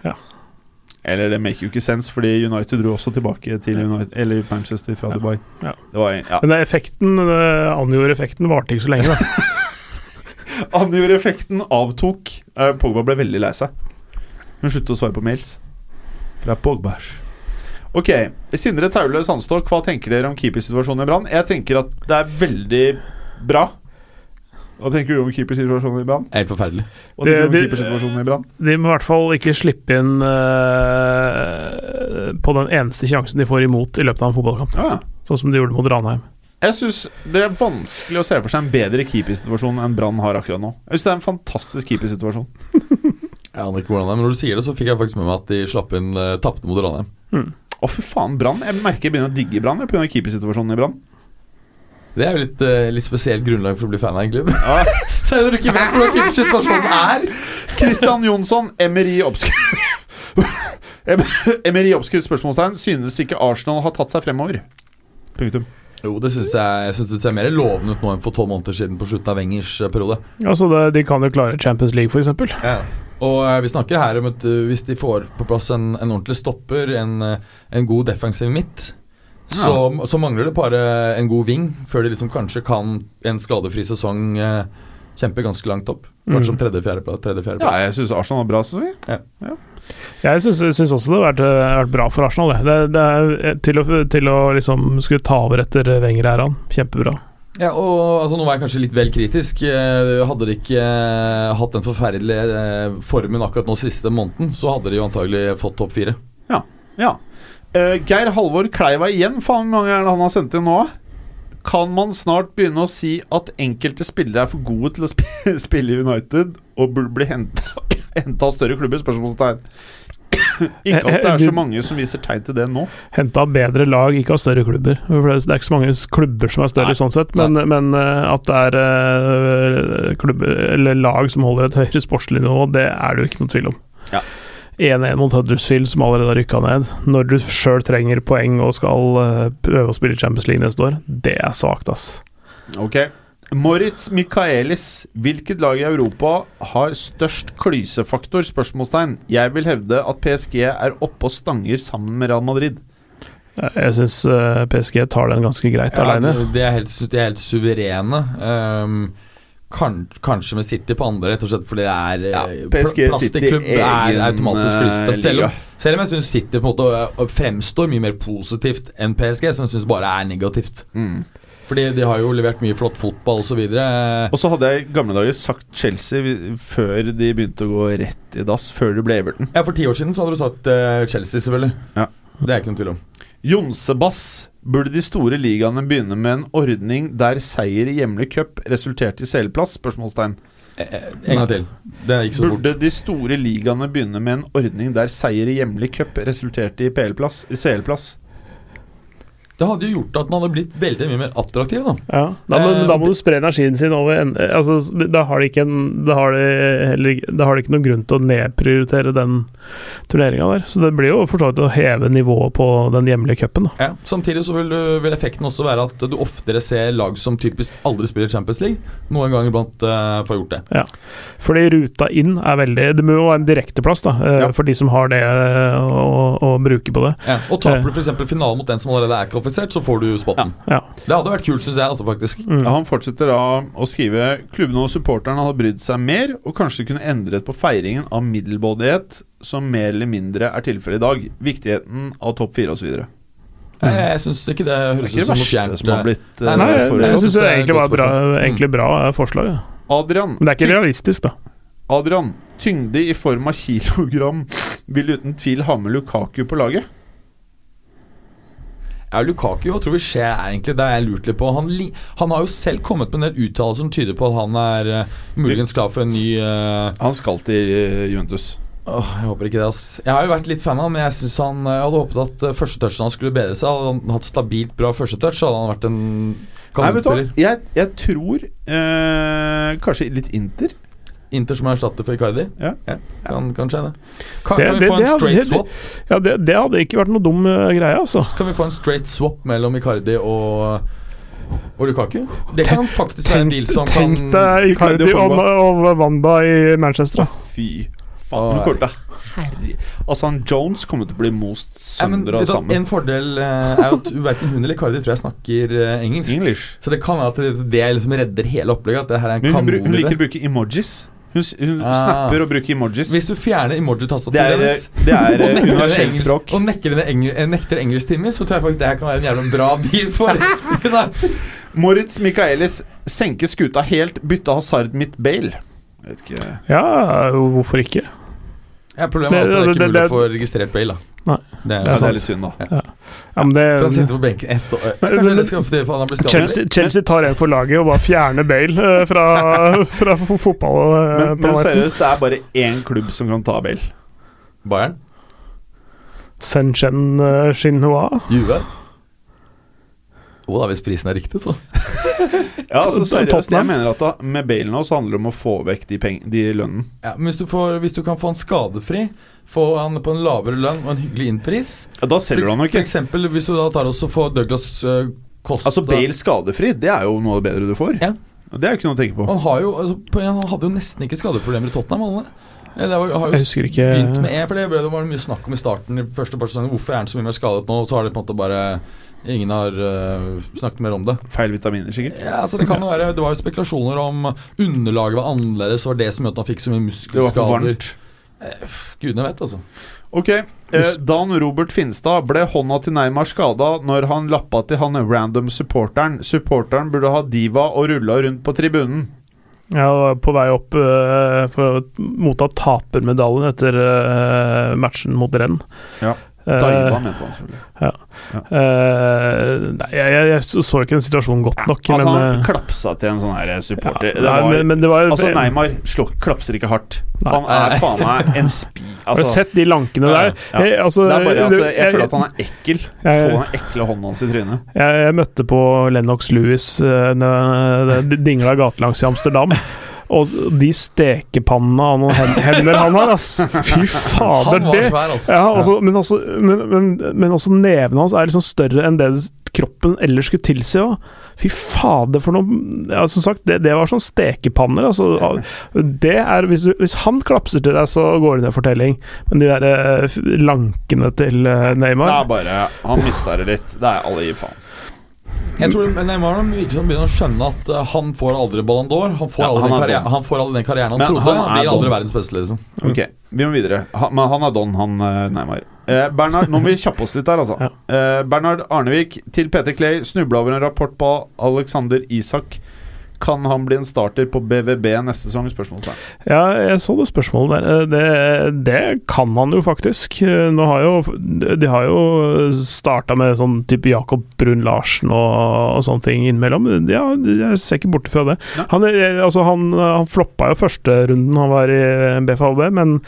Ja. Eller det make jo ikke sense, fordi United dro også tilbake til United, eller Manchester fra Ja. Dubai. Ja. Det var en, ja. Men effekten, eh, Anjor-effekten varte ikke så lenge, da. Anjor-effekten avtok. Eh, Pogba ble veldig lei seg. Hun sluttet å svare på mails. Fra Pogbæsj. Ok, Sindre Taule Sandstå, hva tenker dere om keepersituasjonen i Brann? Jeg tenker at det er veldig bra. Hva tenker du om keepersituasjonen i Brann? Helt forferdelig. Hva tenker du om keepersituasjonen i Brann? De må i hvert fall ikke slippe inn uh, på den eneste sjansen de får imot i løpet av en fotballkamp. Ja. Sånn som de gjorde mot Ranheim. Jeg syns det er vanskelig å se for seg en bedre keepersituasjon enn Brann har akkurat nå. Jeg synes det er en fantastisk keepersituasjon. Jeg aner ikke hvordan det er, men når du sier det, så fikk jeg faktisk med meg at de slapp inn uh, tapte mot Ranheim. Å, fy faen, Brann. Jeg merker jeg begynner å digge Brann pga. keepersituasjonen i Brann. Det er jo litt, uh, litt spesielt grunnlag for å bli fan av en klubb. Så er det du ikke vet hvordan situasjonen er. Christian Jonsson, Emery Em- Emery oppskrift spørsmålstegn Synes ikke Arsenal har tatt seg fremover? Punktum. Jo, det syns jeg, jeg synes det ser mer lovende ut nå enn for tolv måneder siden på slutten av Wengers eh, periode. Altså, det, de kan jo klare Champions League, f.eks. Og eh, vi snakker her om at eh, hvis de får på plass en, en ordentlig stopper, en, eh, en god defensiv midt, så, så mangler det bare en god ving før de liksom kanskje kan en skadefri sesong kjempe ganske langt opp. Kanskje som Mm. tredje-fjerdeplass. Tredje, Ja, jeg syns Arsenal var bra sesong. Jeg syns, syns også det har vært, vært bra for Arsenal. Det, det, er til å, til å liksom skulle ta over etter Wenger her, han. Kjempebra. Ja, og altså, Nå var jeg kanskje litt vel kritisk. Eh, Hadde de ikke eh, hatt den forferdelige eh, formen akkurat nå siste måneden, så hadde de jo antagelig fått topp fire. Ja. Eh, Geir Halvor Kleiva igjen. Faen, mange ganger han har sendt inn nå? Kan man snart begynne å si at enkelte spillere er for gode til å spille i United og burde bli henta av større klubber? Spørsmålstegn. Ikke at det er så mange som viser tegn til det nå. Henta bedre lag, ikke av større klubber. For det er ikke så mange klubber som er større Nei. sånn sett, men, men eh, at det er eh, klubber, eller lag som holder et høyere sportslig nivå, det er det jo ikke noe tvil om. Ja. 1-1 mot Huddersfield, som allerede har rykka ned. Når du sjøl trenger poeng og skal eh, prøve å spille Champions League neste år, det er svakt, ass. Ok Moritz Michaelis, hvilket lag i Europa har størst klysefaktor? Spørsmålstegn. Jeg vil hevde at PSG er oppe og stanger sammen med Real Madrid. Jeg syns PSG tar den ganske greit Ja, aleine. de, er er helt suverene. Um, kan, kanskje med City på andre, rett og slett fordi det er Ja, eh, PSG Plastikklubb City er egen, automatisk eh. Selv, om- selv om jeg syns City på en måte eh, fremstår mye mer positivt enn PSG, som jeg syns bare er negativt. Mm. Fordi de har jo levert mye flott fotball osv. Og så hadde jeg i gamle dager sagt Chelsea før de begynte å gå rett i dass, før det ble Everton. Ja, for ti år siden så hadde du sagt uh, Chelsea, selvfølgelig. Ja. Det er ikke noen tvil om. Jonsebass. Burde de store ligaene begynne med en ordning der seier i hjemlig cup resulterte i CL-plass? Spørsmålstegn. Eh, eh, en gang til. Det gikk så Burde fort. de store ligaene begynne med en ordning der seier i hjemlig cup resulterte i PL-plass? I CL-plass? Det hadde jo gjort at den hadde blitt veldig mye mer attraktiv, da. Ja, da, men, Eh, da må du spre energien sin over en, altså, Da har de ikke en, Da har de heller Da har de ikke noen grunn til å nedprioritere den turneringa der. Så det blir jo for så vidt å heve nivået på den hjemlige cupen. Ja. Samtidig så vil, vil effekten også være at du oftere ser lag som typisk aldri spiller Champions League, noen gang iblant uh, får gjort det. Fordi ruta inn er veldig Det må jo være en direkteplass da eh, Ja. for de som har det eh, å, å bruke på det. Ja. Og taper du f.eks. finalen mot den som allerede er kvalifisert, så får du spotten. Ja. Det hadde vært kult, syns jeg, altså, faktisk. Mm. Ja, han fortsetter da å skrive Klubbene og supporterne har brydd seg mer, og kanskje kunne endret på feiringen av middelmådighet, som mer eller mindre er tilfellet i dag. Viktigheten av topp fire osv. Det Jeg, jeg syns ikke det er høres ut det som noe fjernt. som har blitt Nei, eh, Nei, jeg, jeg jeg syns det det er egentlig var bra, forslag. egentlig bra eh, forslag. Ja. Adrian, Men det er ikke realistisk, da. Adrian, tyngde i form av kilogram vil uten tvil ha med Lukaku på laget. Ja, Lukaku hva tror vi skjer er egentlig det er jeg lurt litt på. Han, han har jo selv kommet med en del uttalelser som tyder på at han er uh, muligens klar for en ny uh, Han skal til eh, Juventus. Åh, Jeg håper ikke det, ass. Jeg har jo vært litt fan av han, men jeg synes han Jeg hadde håpet at uh, første touchen hans skulle bedre seg. Hadde han hatt stabilt bra første touch, hadde han vært en kanonspiller. Jeg, jeg tror kanskje litt Inter. Inter som erstatter for Icardi. Ja. kan, kan skje det. Kan, Det- kan vi få det en straight det- swap? Ja, det, det hadde ikke vært noe dum eh, greie, altså. Kan vi få en straight swap mellom Icardi og og Lukaku? Det kan faktisk være en deal som Tenk kan deg Icardi og og, Wanda i Manchester. da. Fy faen. Oi. Kort. Herre Altså, han Jones kommer til å bli most sønder og vet sammen. En fordel eh, er at verken hun eller Icardi tror jeg snakker eh, engelsk. English. Så det kan være at det, det liksom redder hele opplegget. At det her er en hun, hun liker å bruke emojis. Hun, hun Ah. snapper og bruker emojis. Hvis du fjerner det emoji-tastaturet hennes det er eh, nekter henne universelt engelsk- språk. Og nekter henne eng eh, nekter engelsktimer, så tror jeg faktisk det her kan være en jævla bra bil for henne. Moritz Michaelis senker skuta helt, bytte hasard midt Bale. Jeg vet ikke Ja, hvorfor ikke? Ja, problemet er at det er Det- ikke mulig å få registrert Bale. da Nei. Det er, er det er litt synd, da. Ja, men det Så han sitter på benken ett år. Men- Kanskje det skal fordi han har blitt? Chelsea, Chelsea tar en for laget og bare fjerner Bale eh, fra, fra fo- fotball. eh, Men, men seriøst, det er bare én klubb som kan ta Bale. Bayern? Senchen uh, Shinhua. Juve? Jo da, hvis prisen er riktig, så. Ja, altså seriøst, jeg mener at da, med Bale nå så handler det om å få vekk de, peng de lønnen. Ja, men hvis du, får, hvis du kan få han skadefri, få han på en lavere lønn og en hyggelig innpris Ja, da selger du han jo For eksempel hvis du da tar også får Douglas uh, Costa Altså Bale skadefri, det er jo noe av det bedre du får. Ja. Det er jo ikke noe å tenke på. Han, har jo, altså, på, han hadde jo nesten ikke skadeproblemer i Tottenham. Alle. Eller, det var- har jo Jeg husker ikke- begynt med E, for det, det var mye snakk om i starten. I første par sesonger Hvorfor er han så mye mer skadet nå? Og Så har det på en måte bare Ingen har uh, snakket mer om det. Feil vitaminer, sikkert. Ja, altså det kan jo være Det var jo spekulasjoner om underlaget var annerledes. Var det som gjorde at han fikk så mye muskelskader. varmt. Gudene vet, altså. Ok, eh, Dan Robert Finstad ble hånda til Neymar skada når han lappa til han random supporteren. Supporteren burde ha diva og rulla rundt på tribunen. Ja, var på vei opp eh, for å motta tapermedaljen etter eh, matchen mot Renn. Ja, Eh, Daiva, mente han selvfølgelig. uh, nei, jeg, jeg, jeg så ikke den situasjonen godt nok, Altså, men han eh, klapsa til en sånn her supporter. ja, Det nei, var, men, men det var altså, Neymar slår, klapser ikke hardt. Nei. Han er faen meg en spi... Har du Altså, sett de lankene der? ja. Jeg, altså, det er bare at eh, jeg føler at han er ekkel. Jeg- Få den ekle hånden hans i trynet. Jeg, jeg møtte på Lennox Lewis uh, dingla gatelangs i Amsterdam. Og de stekepannene av noen hender han har, ass! Fy fader, det ja, også, men, også, men, men, men også nevene hans er liksom større enn det kroppen ellers skulle tilsi òg. Fy fader, for noe ja, Som sagt, det, det var sånn stekepanner. Altså, det er, hvis, du, hvis han klapser til deg, så går det ned fortelling. Men de der eh, lankene til Neymar Det er bare Han mista det litt. Det er alle gir faen. Jeg tror Neymar virker som begynner å skjønne at uh, han får aldri Ballon d'Or. Han, får Ja, han han får aldri den karrieren han Men trodde. han Han, blir aldri verdens beste, liksom. Ok, vi må videre. Han, men han er don, han eh, Neymar. Eh, Bernard, nå må vi kjappe oss litt der, altså. Ja. Eh, Bernhard Arnevik til Peter Clay snubla over en rapport på Alexander Isak. Kan han bli en starter på BVB neste sesong? Spørsmålstegn. Ja, jeg så det spørsmålet der. Eh, Det, det kan han jo faktisk. Eh, Nå har jo De har jo starta med sånn type Jakob Brun-Larsen og, og sånne ting innimellom. Ja, jeg ser ikke bort fra det. Han, eh, altså, han, han floppa jo første runden han var i BFAB, men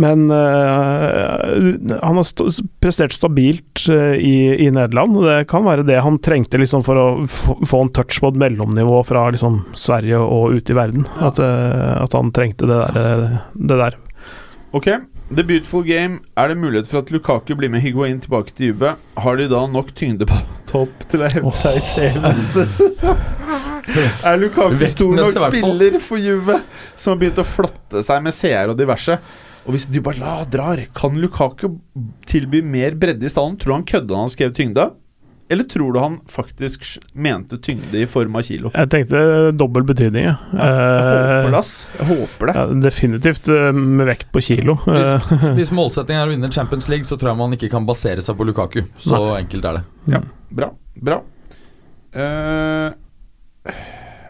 men eh, han har st prestert stabilt i, i Nederland. Det kan være det han trengte liksom for å få, få en touch på et mellomnivå fra liksom Sverige og ute i verden. At, eh, at han trengte det der. Det der. Ok, The Beautiful Game. Er det mulighet for at Lukaku blir med Higuain tilbake til Juve? Har de da nok tyngde på topp til å hevde seg i sesong? Er Lukaku stor nok spiller for Juve, som har begynt å flotte seg med CR og diverse? Og hvis Dybala drar, kan Lukaku tilby mer bredde i stallen? Tror du han kødda da han skrev tyngde? Eller tror du han faktisk mente tyngde i form av kilo? Jeg tenkte dobbel betydning, ja. Jeg håper Eh, det, ass. Jeg håper det. ja, definitivt eh, med vekt på kilo. Hvis, Eh, hvis målsettingen er å vinne Champions League, så tror jeg man ikke kan basere seg på Lukaku. Så enkelt er det. Ja, Bra. Bra. Uh,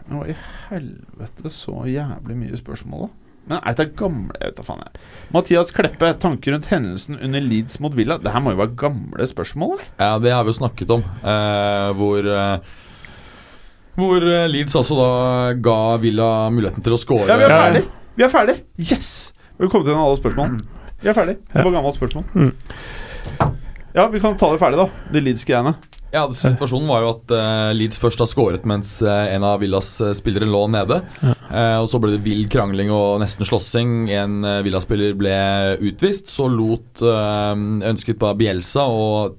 men hva i helvete så jævlig mye spørsmål, da? Men er dette gamle Jeg vet da faen, jeg. Mathias Kleppe, tanker rundt hendelsen under Leeds mot Villa? Det her må jo være gamle spørsmål, eller? Ja, det har vi jo snakket om. Eh, hvor eh, Hvor eh, Leeds altså da ga Villa muligheten til å score. Ja, vi er ferdig! Vi er ferdig! Yes! Velkommen til alle spørsmål. Vi er ferdig. Det var gammelt spørsmål. Mm. Ja, vi kan ta det ferdig, da. De Leeds-greiene. Ja, Situasjonen var jo at uh, Leeds først har skåret mens uh, en av Villas eh, spillere lå nede. Og Så ble det vill krangling og nesten slåssing. En uh, Villa-spiller ble utvist. Så lot ønsket på Bielsa og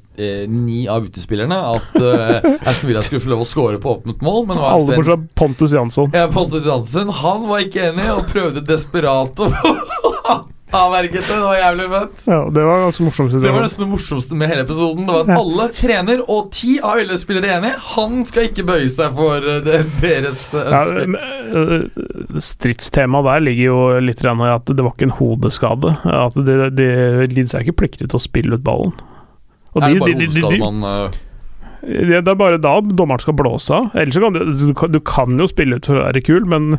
ni av utespillerne at uh, Aston Villa skulle få lov å skåre på åpnet mål. Men Alle bortsett fra Pontus Jansson. ja, Pontus Jansson han var ikke enig og prøvde desperat å avverge det. Det var jævlig fett. Ja, det var ganske morsomt. Det var nesten det morsomste med hele episoden. Det var at alle trener og ti av alle spillere er enige. Han skal ikke bøye seg for eh, det, deres ønske Ja, øh, Stridstemaet der ligger jo litt i at det var ikke en hodeskade. At de, de, Leeds er ikke pliktig til å spille ut ballen. Og er de- det bare de- de- de- hodeskade man eh, Ja, det er bare da dommeren skal blåse av. Ellers så kan du, du, du kan jo spille ut for å være kul, men,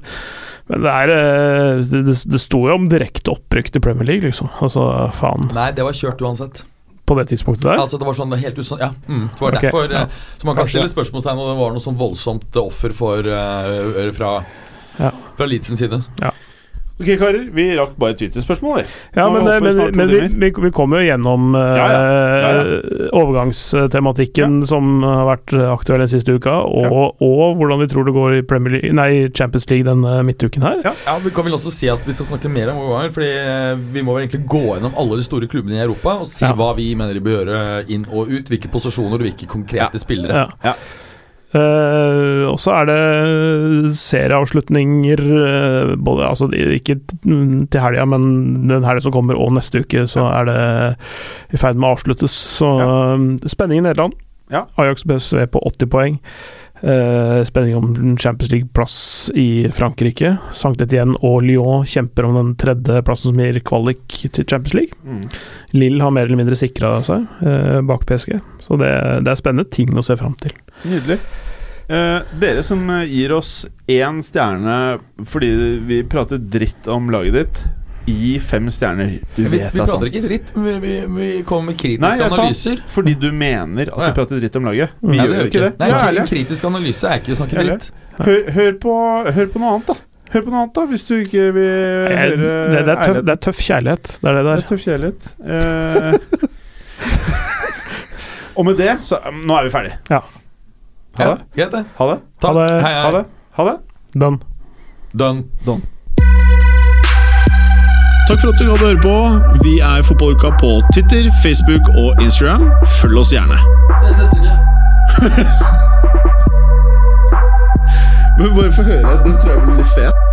men det er eh, Det, det, sto jo om direkte opprykk til Premier League, liksom. Altså, faen. Nei, det var kjørt uansett. På det tidspunktet der. Altså Det var sånn helt usann... Ja, mm, det var okay, derfor ja. eh, Så man kan Kanskje. stille spørsmålstegn om det var noe sånn voldsomt offer for uh, fra Ja. Fra Leeds side. side. Ok, karer. Vi rakk bare Twitter-spørsmål. Ja, men, vi men, men vi, vi, vi kommer jo gjennom uh, Ja, ja. Ja, overgangstematikken som har vært aktuell den siste uka, og, og hvordan vi tror det går i League, nei, Champions League denne midtuken her. Ja, Vi kan vel også si at vi skal snakke mer om overganger. Fordi eh, vi må vel egentlig gå gjennom alle de store klubbene i Europa og si Ja. hva vi mener de bør gjøre inn og ut. Hvilke posisjoner og hvilke konkrete spillere. Ja. Eh, og så er det serieavslutninger uh, både, altså, Ikke til helga, men den helga som kommer, og neste uke, så er det i ferd med å avsluttes. Så eh, spenning i Nederland. Ja. Ajax BSV på 80 poeng. Eh, spenning om Champions League-plass i Frankrike. Sankt Etienne og Lyon kjemper om den tredje plassen som gir kvalik til Champions League. Mm. Lill har mer eller mindre sikra seg uh, bak PSG, så det, det er spennende ting å se fram til. Nydelig. Uh, dere som gir oss én stjerne fordi vi prater dritt om laget ditt, gi fem stjerner. Du Vi, vi vet det er prater ikke dritt, vi, vi, vi kommer med kritiske Nei, analyser. Sant, fordi du mener at vi prater dritt om laget. Vi Nei, gjør jo ikke det. Nei, Vi ærlige. kritisk analyse er ikke å snakke dritt. Hør, hør, på, hør på noe annet, da. Hør på noe annet, da, hvis du ikke vil Det, høre det, det, er tøff, det er tøff kjærlighet, det er det Det er tøff kjærlighet. Eh, og med det, så um, Nå er vi ferdige. Ja. Ha det. Det. Ha det. Ha det. Hei, hei. Ha det. Ha det. Done. Done. Takk for at du hadde høre på. Vi er Fotballuka på Twitter, Facebook og Instagram. Følg oss gjerne. Neste uke. Men bare få høre. Den tror jeg blir litt fet.